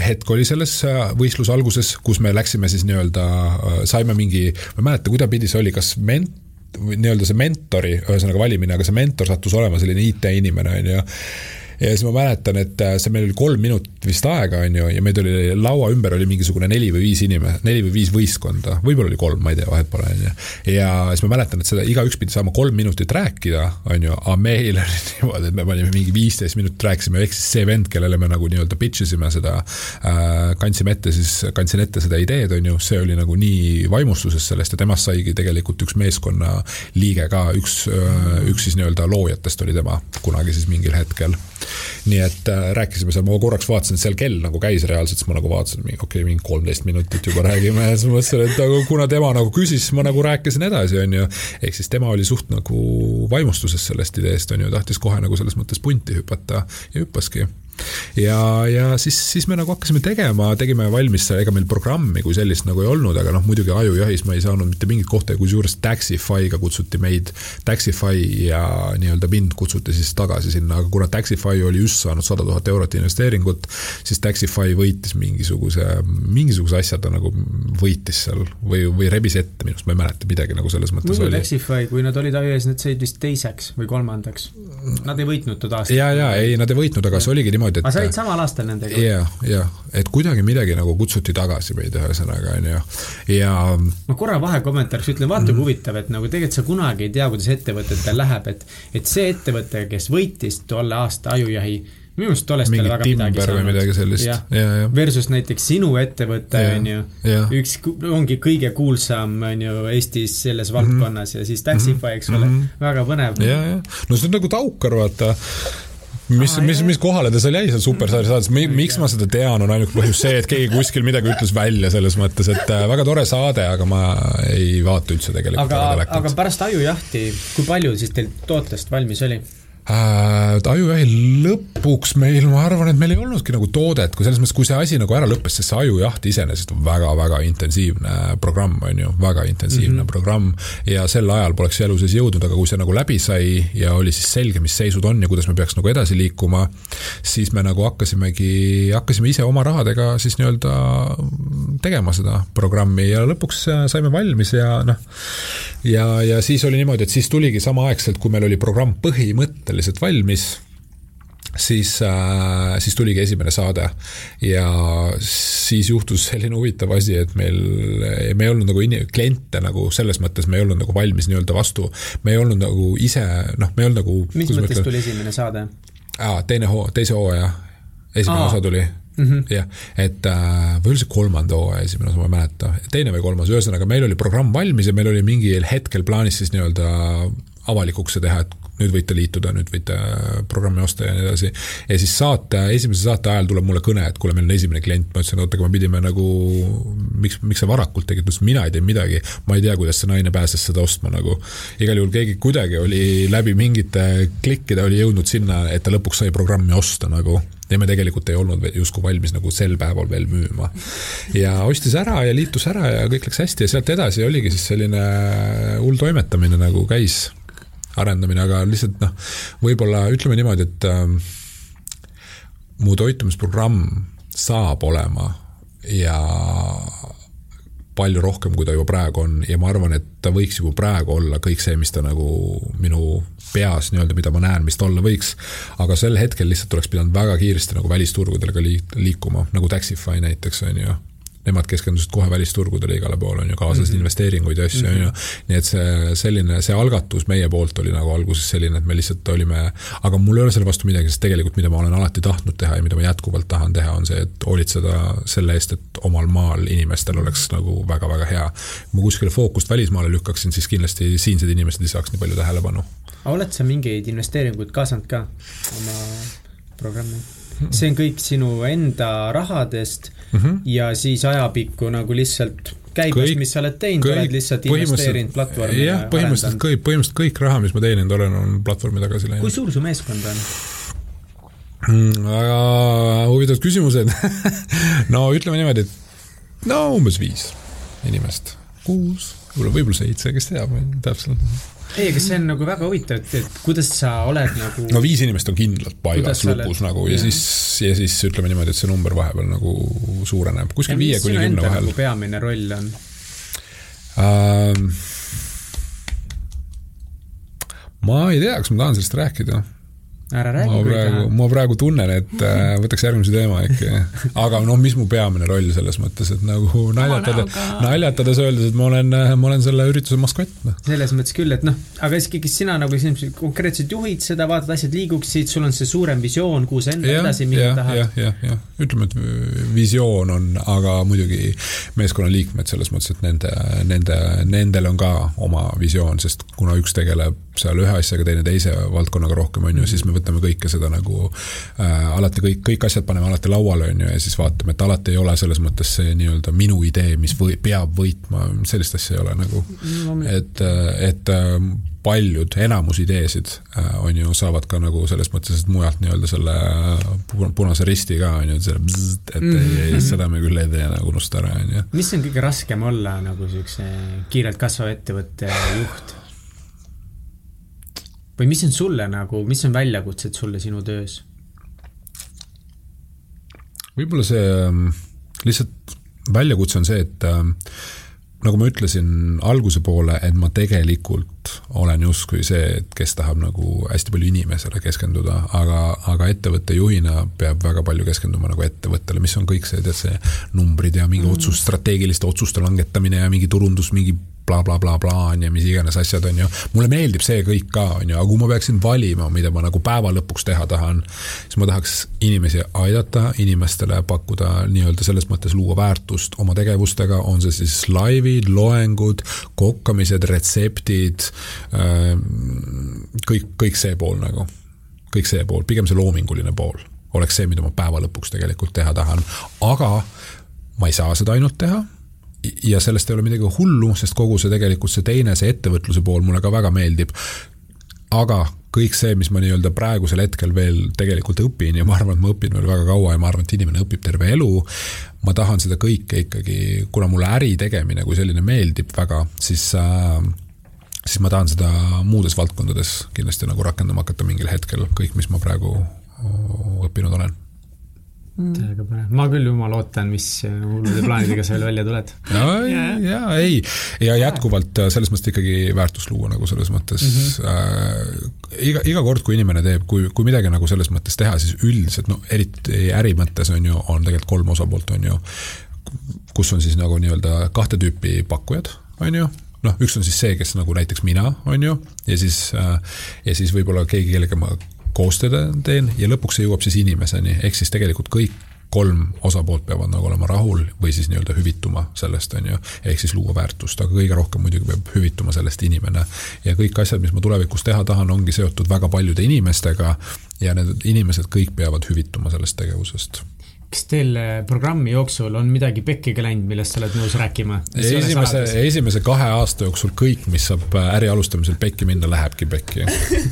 hetk oli selles äh, võistluse alguses, kus me läksime siis nii-öelda, äh, saime mingi, ma ei mäleta, kuidapidi see oli, kas ment-, nii-öelda see mentori, ühesõnaga valimine, aga see mentor sattus olema selline IT-inimene, on ju ja siis ma mäletan, et äh, see meil oli kolm minutit vist aega, on ju, ja meid oli laua ümber oli mingisugune neli või viis inimest, neli või viis võistkonda, võib-olla oli kolm, ma ei tea, vahet pole, on ju. ja siis ma mäletan, et seda igaüks pidi saama kolm minutit rääkida, on ju, aga meil [LAUGHS] oli niimoodi, et me panime mingi viisteist minutit rääkisime, ehk siis see vend, kellele me nagu nii-öelda pitch isime seda äh,, kandsime ette siis, kandsin ette seda ideed, on ju, see oli nagu nii vaimustuses sellest ja temast saigi tegelikult üks meeskonna liige ka, üks, äh, üks siis nii-öelda loojatest oli tema kunagi siis mingil hetkel nii et äh, rääkisime seal, ma korraks vaatasin, seal kell nagu käis reaalselt, siis ma nagu vaatasin, okei okay,, mingi kolmteist minutit juba räägime. Ja [LAUGHS] siis mõtlesin, et aga kuna tema nagu küsis, siis ma nagu rääkisin edasi, on ju. ehk siis tema oli suht nagu vaimustuses sellest ideest, on ju, tahtis kohe nagu selles mõttes punti hüpata ja hüppaski ja, ja siis, siis me nagu hakkasime tegema, tegime valmis, ega meil programmi kui sellist nagu ei olnud, aga noh, muidugi ajujahis ma ei saanud mitte mingit kohta ja kusjuures Taxify'ga kutsuti meid, Taxify ja nii-öelda mind kutsuti siis tagasi sinna, aga kuna Taxify oli just saanud sada tuhat eurot investeeringut, siis Taxify võitis mingisuguse, mingisuguse asja ta nagu võitis seal või, või rebis ette minust, ma ei mäleta midagi nagu selles mõttes muidu oli. Taxify, kui nad olid ajujas, nad said vist teiseks või kolmandaks. Nad ei võitnud toda aastat. ja, ja ei, nad ei võitnud, aga see oligi niimoodi, niimoodi, et. sa olid samal aastal nendega? jah, jah, et kuidagi midagi nagu kutsuti tagasi meid ühesõnaga onju ja. ma korra vahekommentaariks ütlen, vaata kui mm huvitav, et nagu tegelikult sa kunagi ei tea, kuidas ettevõtetel läheb, et, et see ettevõte, kes võitis tolle aasta ajujahi minu meelest tollest ei ole väga midagi saanud. midagi sellist, ja, ja, ja. Versus näiteks sinu ettevõte on ju, üks, ongi kõige kuulsam on ju Eestis selles valdkonnas mm -hmm. ja siis Taxify, eks ole mm, -hmm. väga põnev. no see on nagu Taukar, vaata mis, mis, mis kohale ta seal jäi seal superstaari saates, miks ma seda tean, on ainuke põhjus see, et keegi kuskil midagi ütles välja selles mõttes, et äh, väga tore saade, aga ma ei vaata üldse tegelikult. aga, aga pärast ajujahti, kui palju siis teil tootest valmis oli? Äh,. ajujahi lõpuks meil, ma arvan, et meil ei olnudki nagu toodet, kui selles mõttes, kui see asi nagu ära lõppes, sest see ajujaht iseenesest on väga-väga intensiivne programm, on ju, väga intensiivne mm -hmm. programm. ja sel ajal poleks elu sees jõudnud, aga kui see nagu läbi sai ja oli siis selge, mis seisud on ja kuidas me peaks nagu edasi liikuma, siis me nagu hakkasimegi, hakkasime ise oma rahadega siis nii-öelda tegema seda programmi ja lõpuks saime valmis ja noh, ja, ja siis oli niimoodi, et siis tuligi samaaegselt, kui meil oli programm põhimõtteliselt valmis, siis äh,, siis tuligi esimene saade. Ja siis juhtus selline huvitav asi, et meil, me ei olnud nagu in-, kliente nagu selles mõttes, me ei olnud nagu valmis nii-öelda vastu, me ei olnud nagu ise, noh, me ei olnud nagu mis mõttes tuli esimene saade? aa, teine hoo, teise hooaja, esimene aa. osa tuli mm -hmm. jah, et äh, või oli see kolmanda hooaja esimene osa, ma ei mäleta, teine või kolmas, ühesõnaga meil oli programm valmis ja meil oli mingil hetkel plaanis siis nii-öelda avalikuks see teha, et nüüd võite liituda, nüüd võite äh, programmi osta ja nii edasi. ja siis saate, esimese saate ajal tuleb mulle kõne, et kuule, meil on esimene klient, ma ütlesin, oota, aga me pidime nagu, miks, miks sa varakult tegid, ta ütles, mina ei teinud midagi, ma ei tea, kuidas see naine pääses seda ostma nagu. igal juhul keegi kuidagi oli läbi mingite klikkide oli jõudnud sinna, et ta lõpuks sai programmi osta nagu ja me tegelikult ei olnud justkui valmis nagu sel päeval veel müüma. ja ostis ära ja liitus ära ja kõik läks hästi ja sealt edasi oligi siis selline hull toimetamine nagu käis arendamine, aga lihtsalt noh, võib-olla ütleme niimoodi, et äh, mu toitumisprogramm saab olema ja palju rohkem, kui ta juba praegu on ja ma arvan, et ta võiks juba praegu olla kõik see, mis ta nagu minu peas nii-öelda, mida ma näen, mis ta olla võiks. aga sel hetkel lihtsalt oleks pidanud väga kiiresti nagu välisturgudele ka liikuma, nagu Taxify näiteks on ju nemad keskendusid kohe välisturgudele igale poole, on ju, kaasasid mm -hmm. investeeringuid ja asju, on ju. Mhm. nii et see selline, see algatus meie poolt oli nagu alguses selline, et me lihtsalt olime, aga mul ei ole selle vastu midagi, sest tegelikult mida ma olen alati tahtnud teha ja mida ma jätkuvalt tahan teha, on see, et hoolitseda selle eest, et omal maal inimestel oleks nagu väga-väga hea. kui ma kuskile fookust välismaale lükkaksin, siis kindlasti siinsed inimesed ei saaks nii palju tähelepanu. oled sa mingeid investeeringuid kaasanud ka oma programmi? see on kõik sinu enda rahadest mm -hmm. ja siis ajapikku nagu lihtsalt käibest, mis sa oled teinud, oled lihtsalt investeerinud platvormi. jah, põhimõtteliselt kõik, põhimõtteliselt kõik raha, mis ma teeninud olen, on platvormi tagasi läinud. kui suur su meeskond on? Mm, väga huvitavad küsimused [LAUGHS] no ütleme niimoodi, et no umbes viis inimest, kuus, võib-olla, võib-olla seitse, kes teab täpselt ei, aga see on nagu väga huvitav, et, et kuidas sa oled nagu. no viis inimest on kindlalt paigas lukus oled... nagu ja, ja siis, ja siis ütleme niimoodi, et see number vahepeal nagu suureneb, kuskil viie kuni kümne vahel. Nagu peamine roll on ähm,? ma ei tea, kas ma tahan sellest rääkida ära räägi. ma praegu, ma praegu tunnen, et äh, [LAUGHS] võtaks järgmise teema äkki. aga noh, mis mu peamine roll selles mõttes, et nagu naljatada, naljatades öeldes, et ma olen, ma olen selle ürituse maskott. Noh. selles mõttes küll, et noh, aga ikkagi sina nagu konkreetselt juhid seda, vaatad, asjad liiguksid, sul on see suurem visioon, kuhu sa enda ja, edasi minna tahad. jah, jah, jah, ütleme, et visioon on, aga muidugi meeskonnaliikmed selles mõttes, et nende, nende, nendel on ka oma visioon, sest kuna üks tegeleb seal ühe asjaga, teine teise valdkonnaga rohkem, on ju, siis me võtame kõike seda nagu äh, alati kõik, kõik asjad paneme alati lauale, on ju, ja siis vaatame, et alati ei ole selles mõttes see nii-öelda minu idee, mis või, peab võitma, sellist asja ei ole nagu. et, et äh, paljud, enamus ideesid äh, on ju, saavad ka nagu selles mõttes, et mujalt nii-öelda selle punase risti ka on ju, selle bzzzt, et mm -hmm. ei, mhm. seda me küll ei tee nagu unusta ära, on ju. mis on kõige raskem olla nagu siukse kiirelt kasvava ettevõtte juht? Või mis on sulle nagu, mis on väljakutsed sulle sinu töös? võib-olla see ähm, lihtsalt väljakutse on see, et ähm, nagu ma ütlesin alguse poole, et ma tegelikult olen justkui see, et kes tahab nagu hästi palju inimesele keskenduda, aga, aga ettevõtte juhina peab väga palju keskenduma nagu ettevõttele, mis on kõik see, tead see numbrid ja mingi mm. otsus, strateegiliste otsuste langetamine ja mingi turundus, mingi blablabla bla, bla, on ja mis iganes asjad, on ju. mulle meeldib see kõik ka, on ju, aga kui ma peaksin valima, mida ma nagu päeva lõpuks teha tahan, siis ma tahaks inimesi aidata, inimestele pakkuda nii-öelda selles mõttes luua väärtust oma tegevustega, on see siis laivid, loengud, kokkamised, retseptid, ähm, kõik, kõik see pool nagu, kõik see pool, pigem see loominguline pool oleks see, mida ma päeva lõpuks tegelikult teha tahan, aga ma ei saa seda ainult teha ja sellest ei ole midagi hullu, sest kogu see tegelikult see teine, see ettevõtluse pool mulle ka väga meeldib. aga kõik see, mis ma nii-öelda praegusel hetkel veel tegelikult õpin ja ma arvan, et ma õpin veel väga kaua ja ma arvan, et inimene õpib terve elu. ma tahan seda kõike ikkagi, kuna mulle äri tegemine kui selline meeldib väga, siis äh, siis ma tahan seda muudes valdkondades kindlasti nagu rakendama hakata mingil hetkel, kõik, mis ma praegu õppinud olen täiega põnev, ma küll jumala ootan, mis hullude plaanidega sa veel välja tuled. ja, ja, ja ei, ja jätkuvalt äh, selles mõttes ikkagi väärtust luua nagu selles mõttes mm. -hmm. Äh, iga, iga kord, kui inimene teeb, kui, kui midagi nagu selles mõttes teha, siis üldiselt no eriti äri mõttes on ju, on tegelikult kolm osapoolt, on ju, kus on siis nagu nii-öelda kahte tüüpi pakkujad, on ju noh, üks on siis see, kes nagu näiteks mina, on ju, ja siis, äh, ja siis võib-olla keegi, kellega ma koostööd teen ja lõpuks see jõuab siis inimeseni, ehk siis tegelikult kõik kolm osapoolt peavad nagu olema rahul või siis nii-öelda hüvituma sellest, on ju, ehk siis luua väärtust, aga kõige rohkem muidugi peab hüvituma sellest inimene. ja kõik asjad, mis ma tulevikus teha tahan, ongi seotud väga paljude inimestega. Ja need inimesed kõik peavad hüvituma sellest tegevusest kas teil äh, programmi jooksul on midagi pekkiga läinud, millest sa oled nõus rääkima? esimese, esimese kahe aasta jooksul kõik, mis saab äh, äri alustamisel pekki minna, lähebki pekki.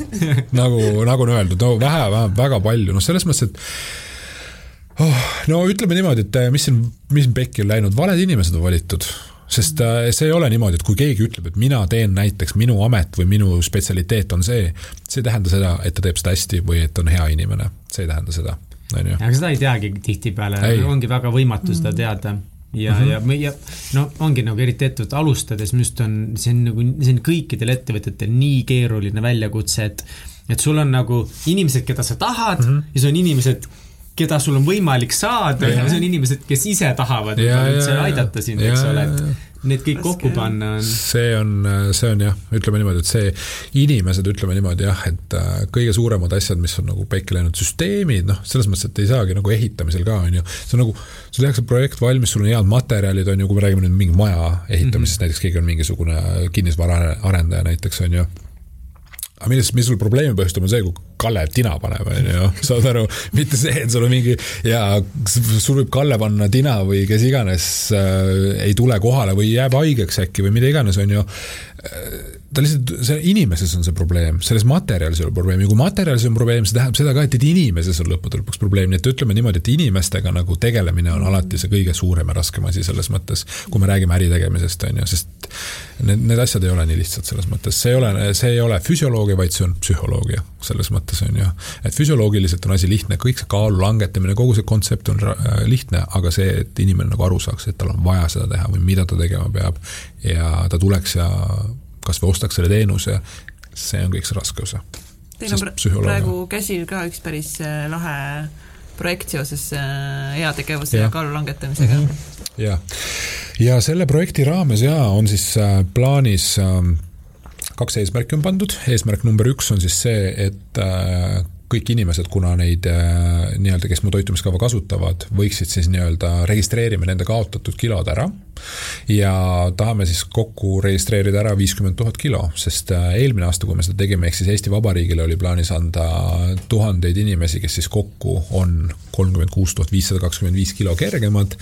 [LAUGHS] Nagu, nagu on öeldud, no vähe, vähe, väga palju, noh, selles mõttes, et oh, no ütleme niimoodi, et äh, mis siin, mis siin pekki on läinud, valed inimesed on valitud. Sest see ei ole niimoodi, et kui keegi ütleb, et mina teen näiteks, minu amet või minu spetsialiteet on see, see ei tähenda seda, et ta teeb seda hästi või et on hea inimene, see ei tähenda seda on ju. aga seda ei teagi tihtipeale, ongi väga võimatu seda mm. teada ja mm, -hmm. ja, ja no ongi nagu eriti ettevõtte alustades, minu arust on, see on nagu, see on kõikidel ettevõtetel nii keeruline väljakutse, et et sul on nagu inimesed, keda sa tahad mm -hmm. ja siis on inimesed, keda sul on võimalik saada ja, ja siis on inimesed, kes ise tahavad üldse aidata sind, eks ole, et need kõik kokku panna on. see on, see on jah, ütleme niimoodi, et see, inimesed, ütleme niimoodi jah, et äh, kõige suuremad asjad, mis on nagu pekki läinud, süsteemid, noh, selles mõttes, et ei saagi nagu ehitamisel ka, on ju, see on nagu, sul tehakse projekt valmis, sul on head materjalid, on ju, kui me räägime nüüd mingi maja ehitamisest mm, -hmm. näiteks keegi on mingisugune kinnisvaraarendaja näiteks, on ju aga milles, mis sul probleemi põhjustab, on see, kui Kalle tina paneb, on ju, saad aru, mitte see, et sul on mingi ja sul võib Kalle panna tina või kes iganes äh, ei tule kohale või jääb haigeks äkki või mida iganes, on ju ta lihtsalt, see inimeses on see probleem, selles materjalis ei ole probleemi, kui materjalis on probleem, see tähendab seda ka, et inimeses on lõppude lõpuks probleem, nii et ütleme niimoodi, et inimestega nagu tegelemine on alati see kõige suurem ja raskem asi selles mõttes, kui me räägime äri tegemisest, on ju, sest need, need asjad ei ole nii lihtsad selles mõttes, see ei ole, see ei ole füsioloogia, vaid see on psühholoogia selles mõttes, on ju. et füsioloogiliselt on asi lihtne, kõik see kaalu langetamine, kogu see kontsept on lihtne, aga see, et inimene nagu aru saaks, et tal on vaja seda teha või mida ta tegema peab ja ta tuleks ja kas või ostaks selle teenuse, see on kõik see raske osa. Teil on praegu käsil ka üks päris äh, lahe projekt seoses äh, heategevuse ja, ja kaalu langetamisega mm. -hmm. ja, ja selle projekti raames ja on siis äh, plaanis ähm, kaks eesmärki on pandud, eesmärk number üks on siis see, et kõik inimesed, kuna neid äh, nii-öelda, kes mu toitumiskava kasutavad, võiksid siis nii-öelda, registreerime nende kaotatud kilod ära. ja tahame siis kokku registreerida ära viiskümmend tuhat kilo, sest äh, eelmine aasta, kui me seda tegime, ehk siis Eesti Vabariigile oli plaanis anda tuhandeid inimesi, kes siis kokku on kolmkümmend kuus tuhat viissada kakskümmend viis kilo kergemad.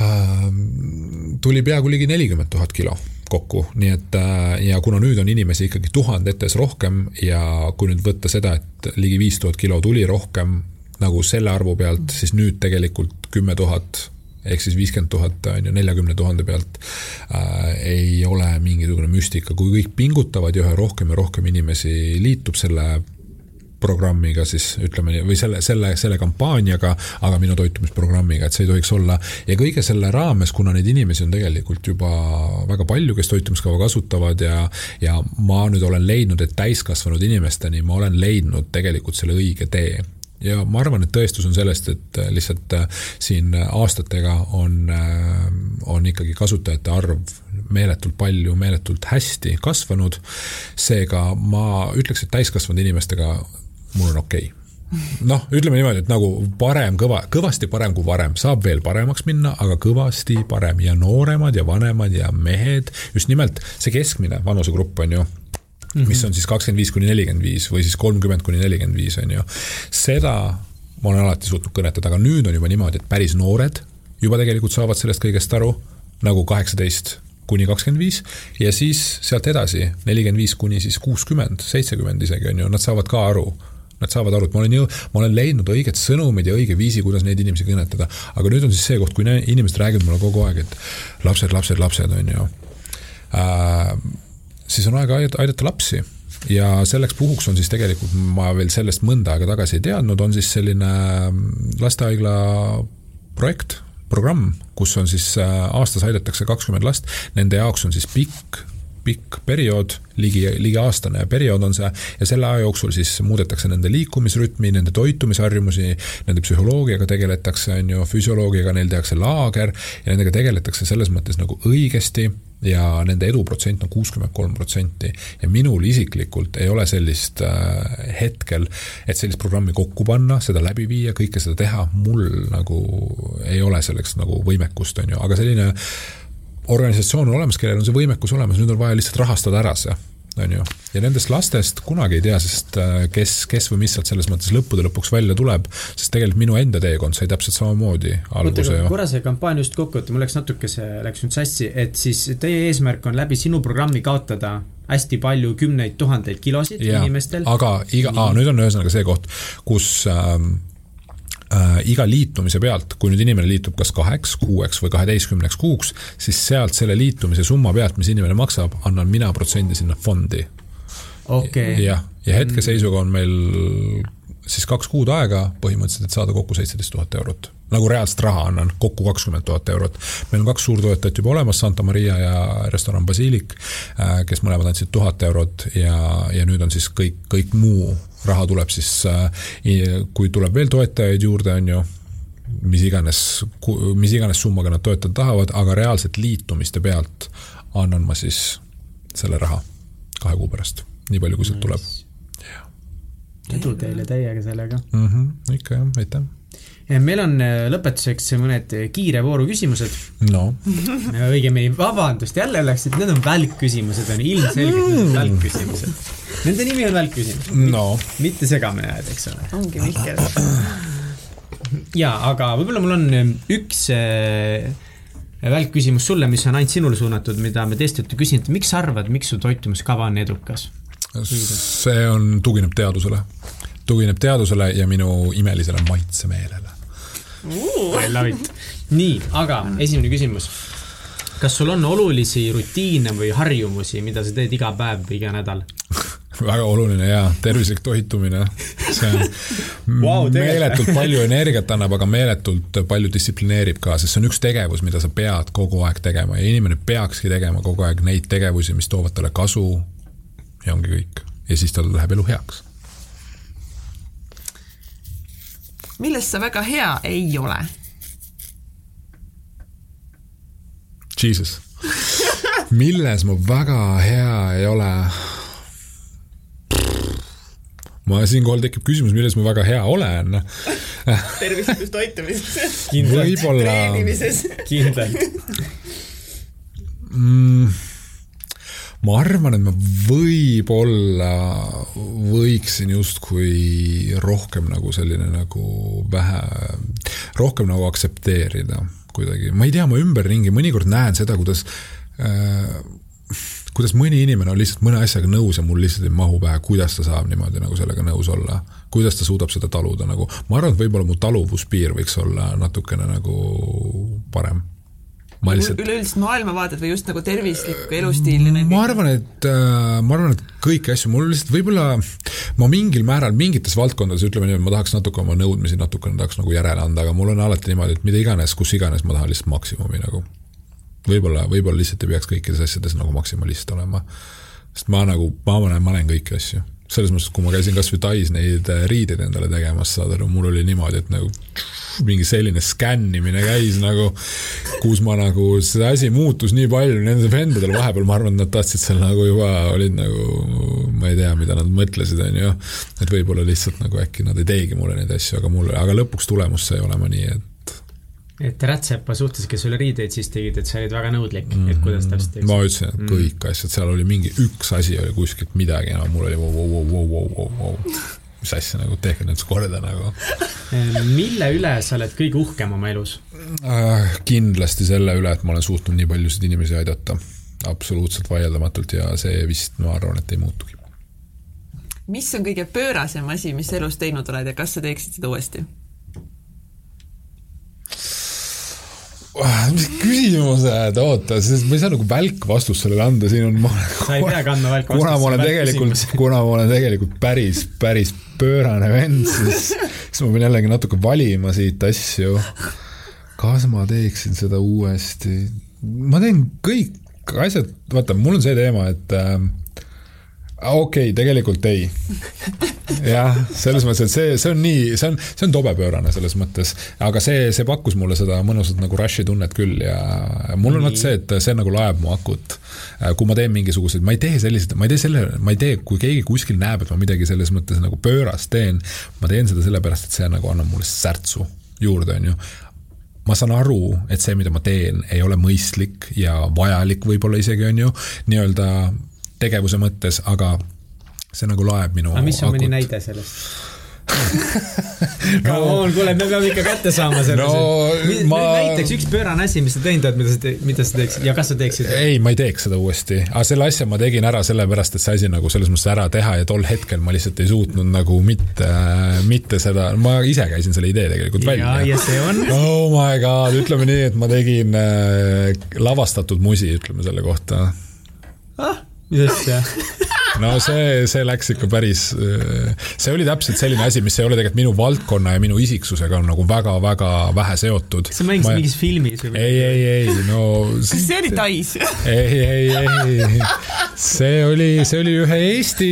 Ähm, tuli peaaegu ligi nelikümmend tuhat kilo kokku, nii et äh, ja kuna nüüd on inimesi ikkagi tuhandetes rohkem ja kui nüüd võtta seda, et ligi viis tuhat kilo tuli rohkem nagu selle arvu pealt, siis nüüd tegelikult kümme tuhat ehk siis viiskümmend tuhat on ju neljakümne tuhande pealt äh, ei ole mingisugune müstika, kui kõik pingutavad ja üha rohkem ja rohkem inimesi liitub selle programmiga siis ütleme nii, või selle, selle, selle kampaaniaga, aga minu toitumisprogrammiga, et see ei tohiks olla. ja kõige selle raames, kuna neid inimesi on tegelikult juba väga palju, kes toitumiskava kasutavad ja, ja ma nüüd olen leidnud, et täiskasvanud inimesteni ma olen leidnud tegelikult selle õige tee ja ma arvan, et tõestus on sellest, et lihtsalt äh, siin aastatega on, äh, on ikkagi kasutajate arv meeletult palju, meeletult hästi kasvanud. seega ma ütleks, et täiskasvanud inimestega mul on okei okay noh, ütleme niimoodi, et nagu parem, kõva, kõvasti parem kui varem, saab veel paremaks minna, aga kõvasti parem ja nooremad ja vanemad ja mehed, just nimelt see keskmine vanusegrupp on ju, mis on siis kakskümmend viis kuni nelikümmend viis või siis kolmkümmend kuni nelikümmend viis on ju. seda ma olen alati suutnud kõnetada, aga nüüd on juba niimoodi, et päris noored juba tegelikult saavad sellest kõigest aru, nagu kaheksateist kuni kakskümmend viis ja siis sealt edasi nelikümmend viis kuni siis kuuskümmend, seitsekümmend isegi on ju, nad saavad ka aru Nad saavad aru, et ma olen ju, ma olen leidnud õiged sõnumid ja õige viisi, kuidas neid inimesi kõnetada. aga nüüd on siis see koht, kui inimesed räägivad mulle kogu aeg, et lapsed, lapsed, lapsed, on ju äh,. siis on aeg aidata lapsi ja selleks puhuks on siis tegelikult, ma veel sellest mõnda aega tagasi ei teadnud, on siis selline lastehaigla projekt, programm, kus on siis äh, aastas aidatakse kakskümmend last, nende jaoks on siis pikk pikk periood, ligi, ligi aastane periood on see ja selle aja jooksul siis muudetakse nende liikumisrütmi, nende toitumisharjumusi, nende psühholoogiaga tegeletakse, on ju, füsioloogiaga, neil tehakse laager ja nendega tegeletakse selles mõttes nagu õigesti ja nende eduprotsent on kuuskümmend kolm protsenti. ja minul isiklikult ei ole sellist äh, hetkel, et sellist programmi kokku panna, seda läbi viia, kõike seda teha, mul nagu ei ole selleks nagu võimekust, on ju, aga selline organisatsioon on olemas, kellel on see võimekus olemas, nüüd on vaja lihtsalt rahastada ära see on ju. ja nendest lastest kunagi ei tea, sest äh, kes, kes või mis sealt selles mõttes lõppude lõpuks välja tuleb, sest tegelikult minu enda teekond sai täpselt samamoodi alguse ju. korra see kampaania just kokku võtta, mul läks natuke see, läks nüüd sassi, et siis teie eesmärk on läbi sinu programmi kaotada hästi palju kümneid tuhandeid kilosid ja, inimestel. aga iga, nüüd on ühesõnaga see koht, kus ähm, äh, iga liitumise pealt, kui nüüd inimene liitub kas kaheks, kuueks või kaheteistkümneks kuuks, siis sealt selle liitumise summa pealt, mis inimene maksab, annan mina protsendi sinna fondi okay.. jah, ja hetkeseisuga on meil siis kaks kuud aega põhimõtteliselt, et saada kokku seitseteist tuhat eurot. nagu reaalset raha annan, kokku kakskümmend tuhat eurot. meil on kaks suurtoetajat juba olemas, Santa Maria ja restoran Basilik, äh, kes mõlemad andsid tuhat eurot ja, ja nüüd on siis kõik, kõik muu raha tuleb siis, äh, kui tuleb veel toetajaid juurde, on ju, mis iganes, mis iganes summaga nad toetada tahavad, aga reaalselt liitumiste pealt annan ma siis selle raha kahe kuu pärast, nii palju, kui sealt tuleb. edu teile täiega sellega mm. -hmm, ikka jah, aitäh meil on äh, lõpetuseks mõned kiire vooru küsimused. no. õigemini, vabandust, jälle läksid, need on välkküsimused, on ilmselgelt mm. välkküsimused. Nende nimi on välkküsimus no.. mitte segamini ajada, eks ole. ongi Mihkel. [CLEARS THROAT] jaa, aga võib-olla mul on üks välkküsimus sulle, mis on ainult sinule suunatud, mida me teistelt ei küsinud, miks sa arvad, miks su toitumiskava on edukas? see on, tugineb teadusele tugineb teadusele ja minu imelisele maitsemeelele. I love it. nii, aga esimene küsimus. kas sul on olulisi rutiine või harjumusi, mida sa teed iga päev või iga nädal? [LAUGHS] Väga oluline ja tervislik toitumine, see on [LAUGHS] wow, meeletult palju energiat annab, aga meeletult palju distsiplineerib ka, sest see on üks tegevus, mida sa pead kogu aeg tegema ja inimene peakski tegema kogu aeg neid tegevusi, mis toovad talle kasu. ja ongi kõik. Ja siis tal läheb elu heaks milles sa väga hea ei ole? Jesus, milles ma väga hea ei ole? ma siinkohal tekib küsimus, milles ma väga hea olen tervislikus toitumises. võib-olla. treenimises. kindlalt [LAUGHS] mm ma arvan, et ma võib-olla võiksin justkui rohkem nagu selline nagu vähe, rohkem nagu aktsepteerida kuidagi, ma ei tea, ma ümberringi mõnikord näen seda, kuidas äh, kuidas mõni inimene on lihtsalt mõne asjaga nõus ja mul lihtsalt ei mahu pähe, kuidas ta saab niimoodi nagu sellega nõus olla. kuidas ta suudab seda taluda nagu, ma arvan, et võib-olla mu taluvuspiir võiks olla natukene nagu parem ma lihtsalt üleüldist maailmavaadet või just nagu tervislikku elustiili? ma arvan, et äh, ma arvan, et kõiki asju, mul lihtsalt võib-olla ma mingil määral mingites valdkondades, ütleme niimoodi, ma tahaks natuke oma nõudmisi natukene tahaks nagu järele anda, aga mul on alati niimoodi, et mida iganes, kus iganes ma tahan lihtsalt maksimumi nagu. võib-olla, võib-olla lihtsalt ei peaks kõikides asjades nagu maksimalist olema. sest ma nagu, ma olen, ma olen kõiki asju selles mõttes, kui ma käisin kasvõi Tais neid äh, riideid endale tegemas, saad aru, mul oli niimoodi, et nagu mingi selline skännimine käis nagu, kus ma nagu, see asi muutus nii palju nendel vendadel vahepeal, ma arvan, et nad tahtsid seal nagu juba, olid nagu, ma ei tea, mida nad mõtlesid, on ju. et võib-olla lihtsalt nagu äkki nad ei teegi mulle neid asju, aga mulle, aga lõpuks tulemus sai olema nii, et et rätsepa suhtes, kes sulle riideid siis tegid, et sa olid väga nõudlik mm, -hmm. et kuidas täpselt teeksid? ma ütlesin, et mm. kõik mm. asjad, seal oli mingi üks asi oli kuskilt midagi, no mul oli vau, vau, vau, vau, vau, vau, vau. mis asja nagu, tehke nüüd korda nagu. mille üle sa oled kõige uhkem oma elus äh,? kindlasti selle üle, et ma olen suutnud nii paljusid inimesi aidata. absoluutselt vaieldamatult ja see vist, ma arvan, et ei muutugi. mis on kõige pöörasem asi, mis elus teinud oled ja kas sa teeksid seda uuesti? Mis küsimused, oota, sest ma ei saa nagu välkvastust sellele anda, siin on ma [LAUGHS] sa ei pea kandma välkvastust. kuna ma olen tegelikult, [LAUGHS] kuna ma olen tegelikult päris, päris pöörane vend, siis, siis ma pean jällegi natuke valima siit asju. kas ma teeksin seda uuesti? ma teen kõik asjad, vaata, mul on see teema, et äh, okei okay,, tegelikult ei. jah, selles mõttes, et see, see on nii, see on, see on tobepöörane selles mõttes, aga see, see pakkus mulle seda mõnusat nagu rush'i tunnet küll ja mul on vot see, et see nagu laeb mu akut. kui ma teen mingisuguseid, ma ei tee selliseid, ma ei tee selle, ma ei tee, kui keegi kuskil näeb, et ma midagi selles mõttes nagu pöörast teen, ma teen seda sellepärast, et see nagu annab mulle särtsu juurde, on ju ma saan aru, et see, mida ma teen, ei ole mõistlik ja vajalik võib-olla isegi, on ju, nii-öelda tegevuse mõttes, aga see nagu laeb minu aga mis on mõni näide sellest? [LAUGHS] no on, kuule, me peame ikka kätte saama selle no,. Ma... näiteks üks pöörane asi, mis sa teinud oled, mida sa, mida sa teeksid ja kas sa teeksid? ei, ma ei teeks seda uuesti, aga selle asja ma tegin ära sellepärast, et see asi nagu selles mõttes ära teha ja tol hetkel ma lihtsalt ei suutnud nagu mitte, mitte seda, ma ise käisin selle idee tegelikult välja. ja see on? oh my god, ütleme nii, et ma tegin äh, lavastatud musi, ütleme selle kohta ah mis asja? no see, see läks ikka päris, see oli täpselt selline asi, mis ei ole tegelikult minu valdkonna ja minu isiksusega on nagu väga-väga vähe seotud. sa mängisid Ma... mingis filmis või? ei, ei, ei, no. kas see oli Tais? ei, ei, ei, see oli, see oli ühe Eesti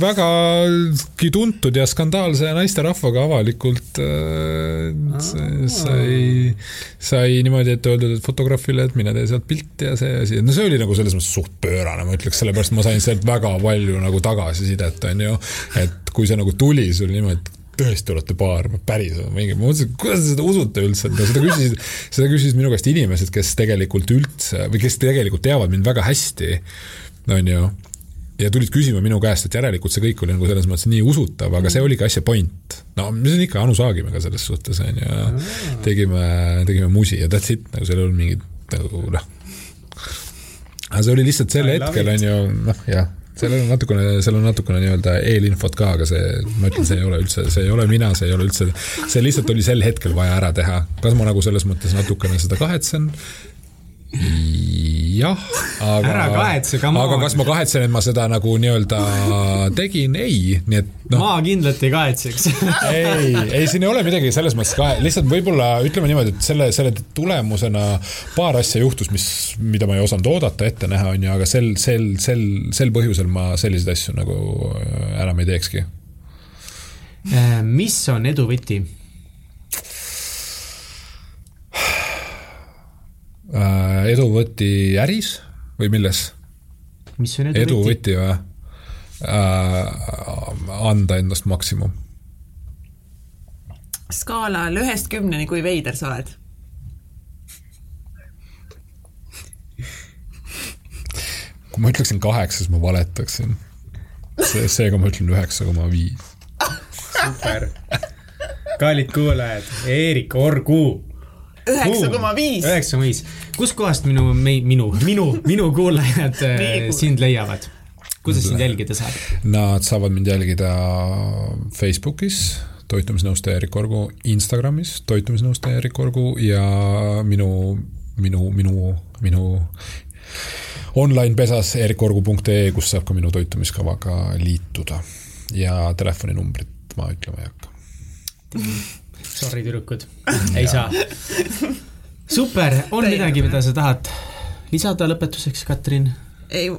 vägagi tuntud ja skandaalse naisterahvaga avalikult äh, sai, sai niimoodi ette öeldud, et fotograafile, et mine tee sealt pilti ja see asi, no see oli nagu selles mõttes suht pöörane, ma ütleks, sellepärast ma sain sealt väga palju nagu tagasisidet, on ju. et kui see nagu tuli, oli niimoodi, et tõesti olete paar, mingi, ma mõtlesin, et kuidas te seda usute üldse, et seda küsisid, seda küsisid minu käest inimesed, kes tegelikult üldse või kes tegelikult teavad mind väga hästi, on ju ja tulid küsima minu käest, et järelikult see kõik oli nagu selles mõttes nii usutav, aga see oligi asja point. no mis on ikka Anu Saagimega selles suhtes on ju, tegime, tegime musi ja that's it, nagu seal ei olnud mingit nagu noh. Aga see oli lihtsalt sel hetkel on ju noh, jah sellel on natukene, seal on natukene nii-öelda eelinfot ka, aga see, ma ütlen, see ei ole üldse, see ei ole mina, see ei ole üldse, see lihtsalt oli sel hetkel vaja ära teha. kas ma nagu selles mõttes natukene seda kahetsen? Jah, aga. ära kahetse, come on. aga kas ma kahetsen, et ma seda nagu nii-öelda tegin, ei, nii et noh. ma kindlalt ei kahetseks [LAUGHS] ei, ei siin ei ole midagi selles mõttes ka, lihtsalt võib-olla ütleme niimoodi, et selle, selle tulemusena paar asja juhtus, mis, mida ma ei osanud oodata, ette näha, on ju, aga sel, sel, sel, sel põhjusel ma selliseid asju nagu äh, enam ei teekski. Äh, mis on edu võti? Äh, eduvõti äris või milles? mis on eduvõti? eduvõti või äh,? anda endast maksimum. skaalal ühest kümneni, kui veider sa oled? kui ma ütleksin kaheksa, siis ma valetaksin. see, seega ma ütlen üheksa koma viis. super. kallid kuulajad, Eerik Orgu üheksa koma viis. üheksa koma viis. Kuskohast minu, minu, minu, minu kuulajad [LAUGHS] äh, sind leiavad? kuidas sind jälgida saab? Nad saavad mind jälgida Facebookis, toitumisnõustaja Erik Orgu, Instagramis toitumisnõustaja Erik Orgu ja minu, minu, minu, minu online-pesas erikorgu.ee, kus saab ka minu toitumiskavaga liituda. ja telefoninumbrit ma ütlema ei hakka [LAUGHS] Sorry, tüdrukud, [LAUGHS] ei saa. Super, on midagi, mida sa tahad lisada lõpetuseks, Katrin? ei,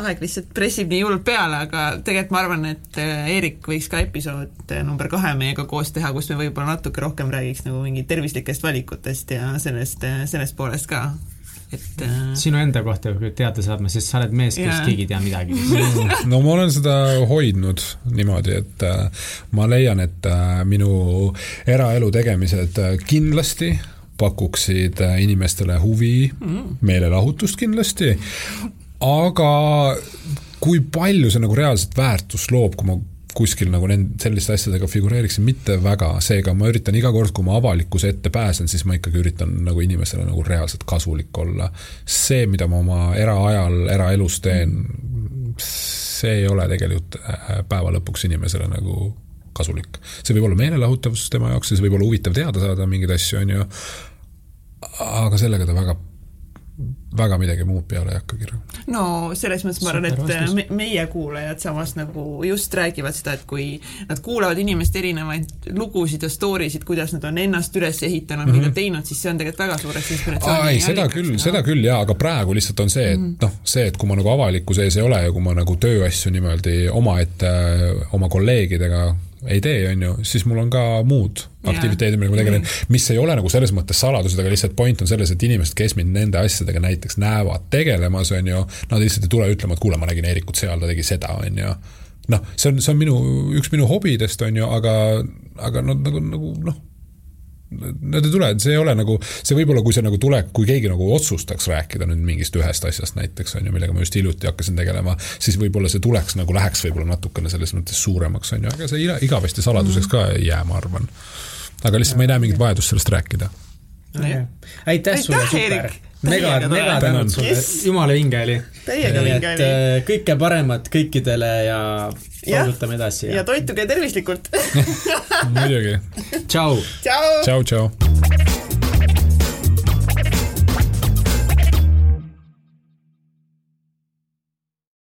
aeg lihtsalt pressib nii hullult peale, aga tegelikult ma arvan, et äh, Eerik võiks ka episood äh, number kahe meiega koos teha, kus me võib-olla natuke rohkem räägiks nagu mingi tervislikest valikutest ja sellest, äh, sellest poolest ka. Et äh... sinu enda kohta teada saama, sest sa oled mees, kes keegi ei tea midagi. [LAUGHS] No ma olen seda hoidnud niimoodi, et äh, ma leian, et äh, minu eraelu tegemised äh, kindlasti pakuksid inimestele huvi mm., meelelahutust kindlasti, aga kui palju see nagu reaalset väärtust loob, kui ma kuskil nagu nend-, selliste asjadega figureeriksin, mitte väga, seega ma üritan iga kord, kui ma avalikkuse ette pääsen, siis ma ikkagi üritan nagu inimesele nagu reaalselt kasulik olla. see, mida ma oma eraajal, eraelus teen, see ei ole tegelikult äh, päeva lõpuks inimesele nagu kasulik. see võib olla meelelahutavus tema jaoks ja see võib olla huvitav teada saada mingeid asju, on ju, aga sellega ta väga väga midagi muud peale ei hakka kirjutama. no selles mõttes ma arvan, et me, meie kuulajad samas nagu just räägivad seda, et kui nad kuulavad inimeste erinevaid lugusid ja story sid, kuidas nad on ennast üles ehitanud mm, -hmm. mida mhm. teinud, siis see on tegelikult väga suureks inspiratsiooni. ei, seda küll no., seda küll jaa, aga praegu lihtsalt on see, et mm -hmm. noh, see, et kui ma nagu avalikkuse ees ei ole ja kui ma nagu tööasju niimoodi omaette oma kolleegidega ei tee, on ju, siis mul on ka muud aktiviteedid, millega ma tegelen, mis ei ole nagu selles mõttes saladused, aga lihtsalt point on selles, et inimesed, kes mind nende asjadega näiteks näevad tegelemas, on ju, nad lihtsalt ei tule ütlema, et kuule, ma nägin Eerikut seal, ta tegi seda, on ju. noh, see on, see on minu, üks minu hobidest, on ju, aga, aga no nagu, nagu noh Nad ei tule, see ei ole nagu, see võib-olla, kui see nagu tuleb, kui keegi nagu otsustaks rääkida nüüd mingist ühest asjast näiteks, on ju, millega ma just hiljuti hakkasin tegelema, siis võib-olla see tuleks nagu, läheks võib-olla natukene selles mõttes suuremaks, on ju, aga see igavesti saladuseks ka ei jää, ma arvan. aga lihtsalt ma ei näe mingit vajadust sellest rääkida. aitäh sulle, super! Mega, mega tänud sulle jumala vinge oli. täiega vinge oli. Äh, kõike paremat kõikidele ja paugutame edasi. ja toituge tervislikult [LAUGHS] [LAUGHS] muidugi. tšau. tšau, tšau.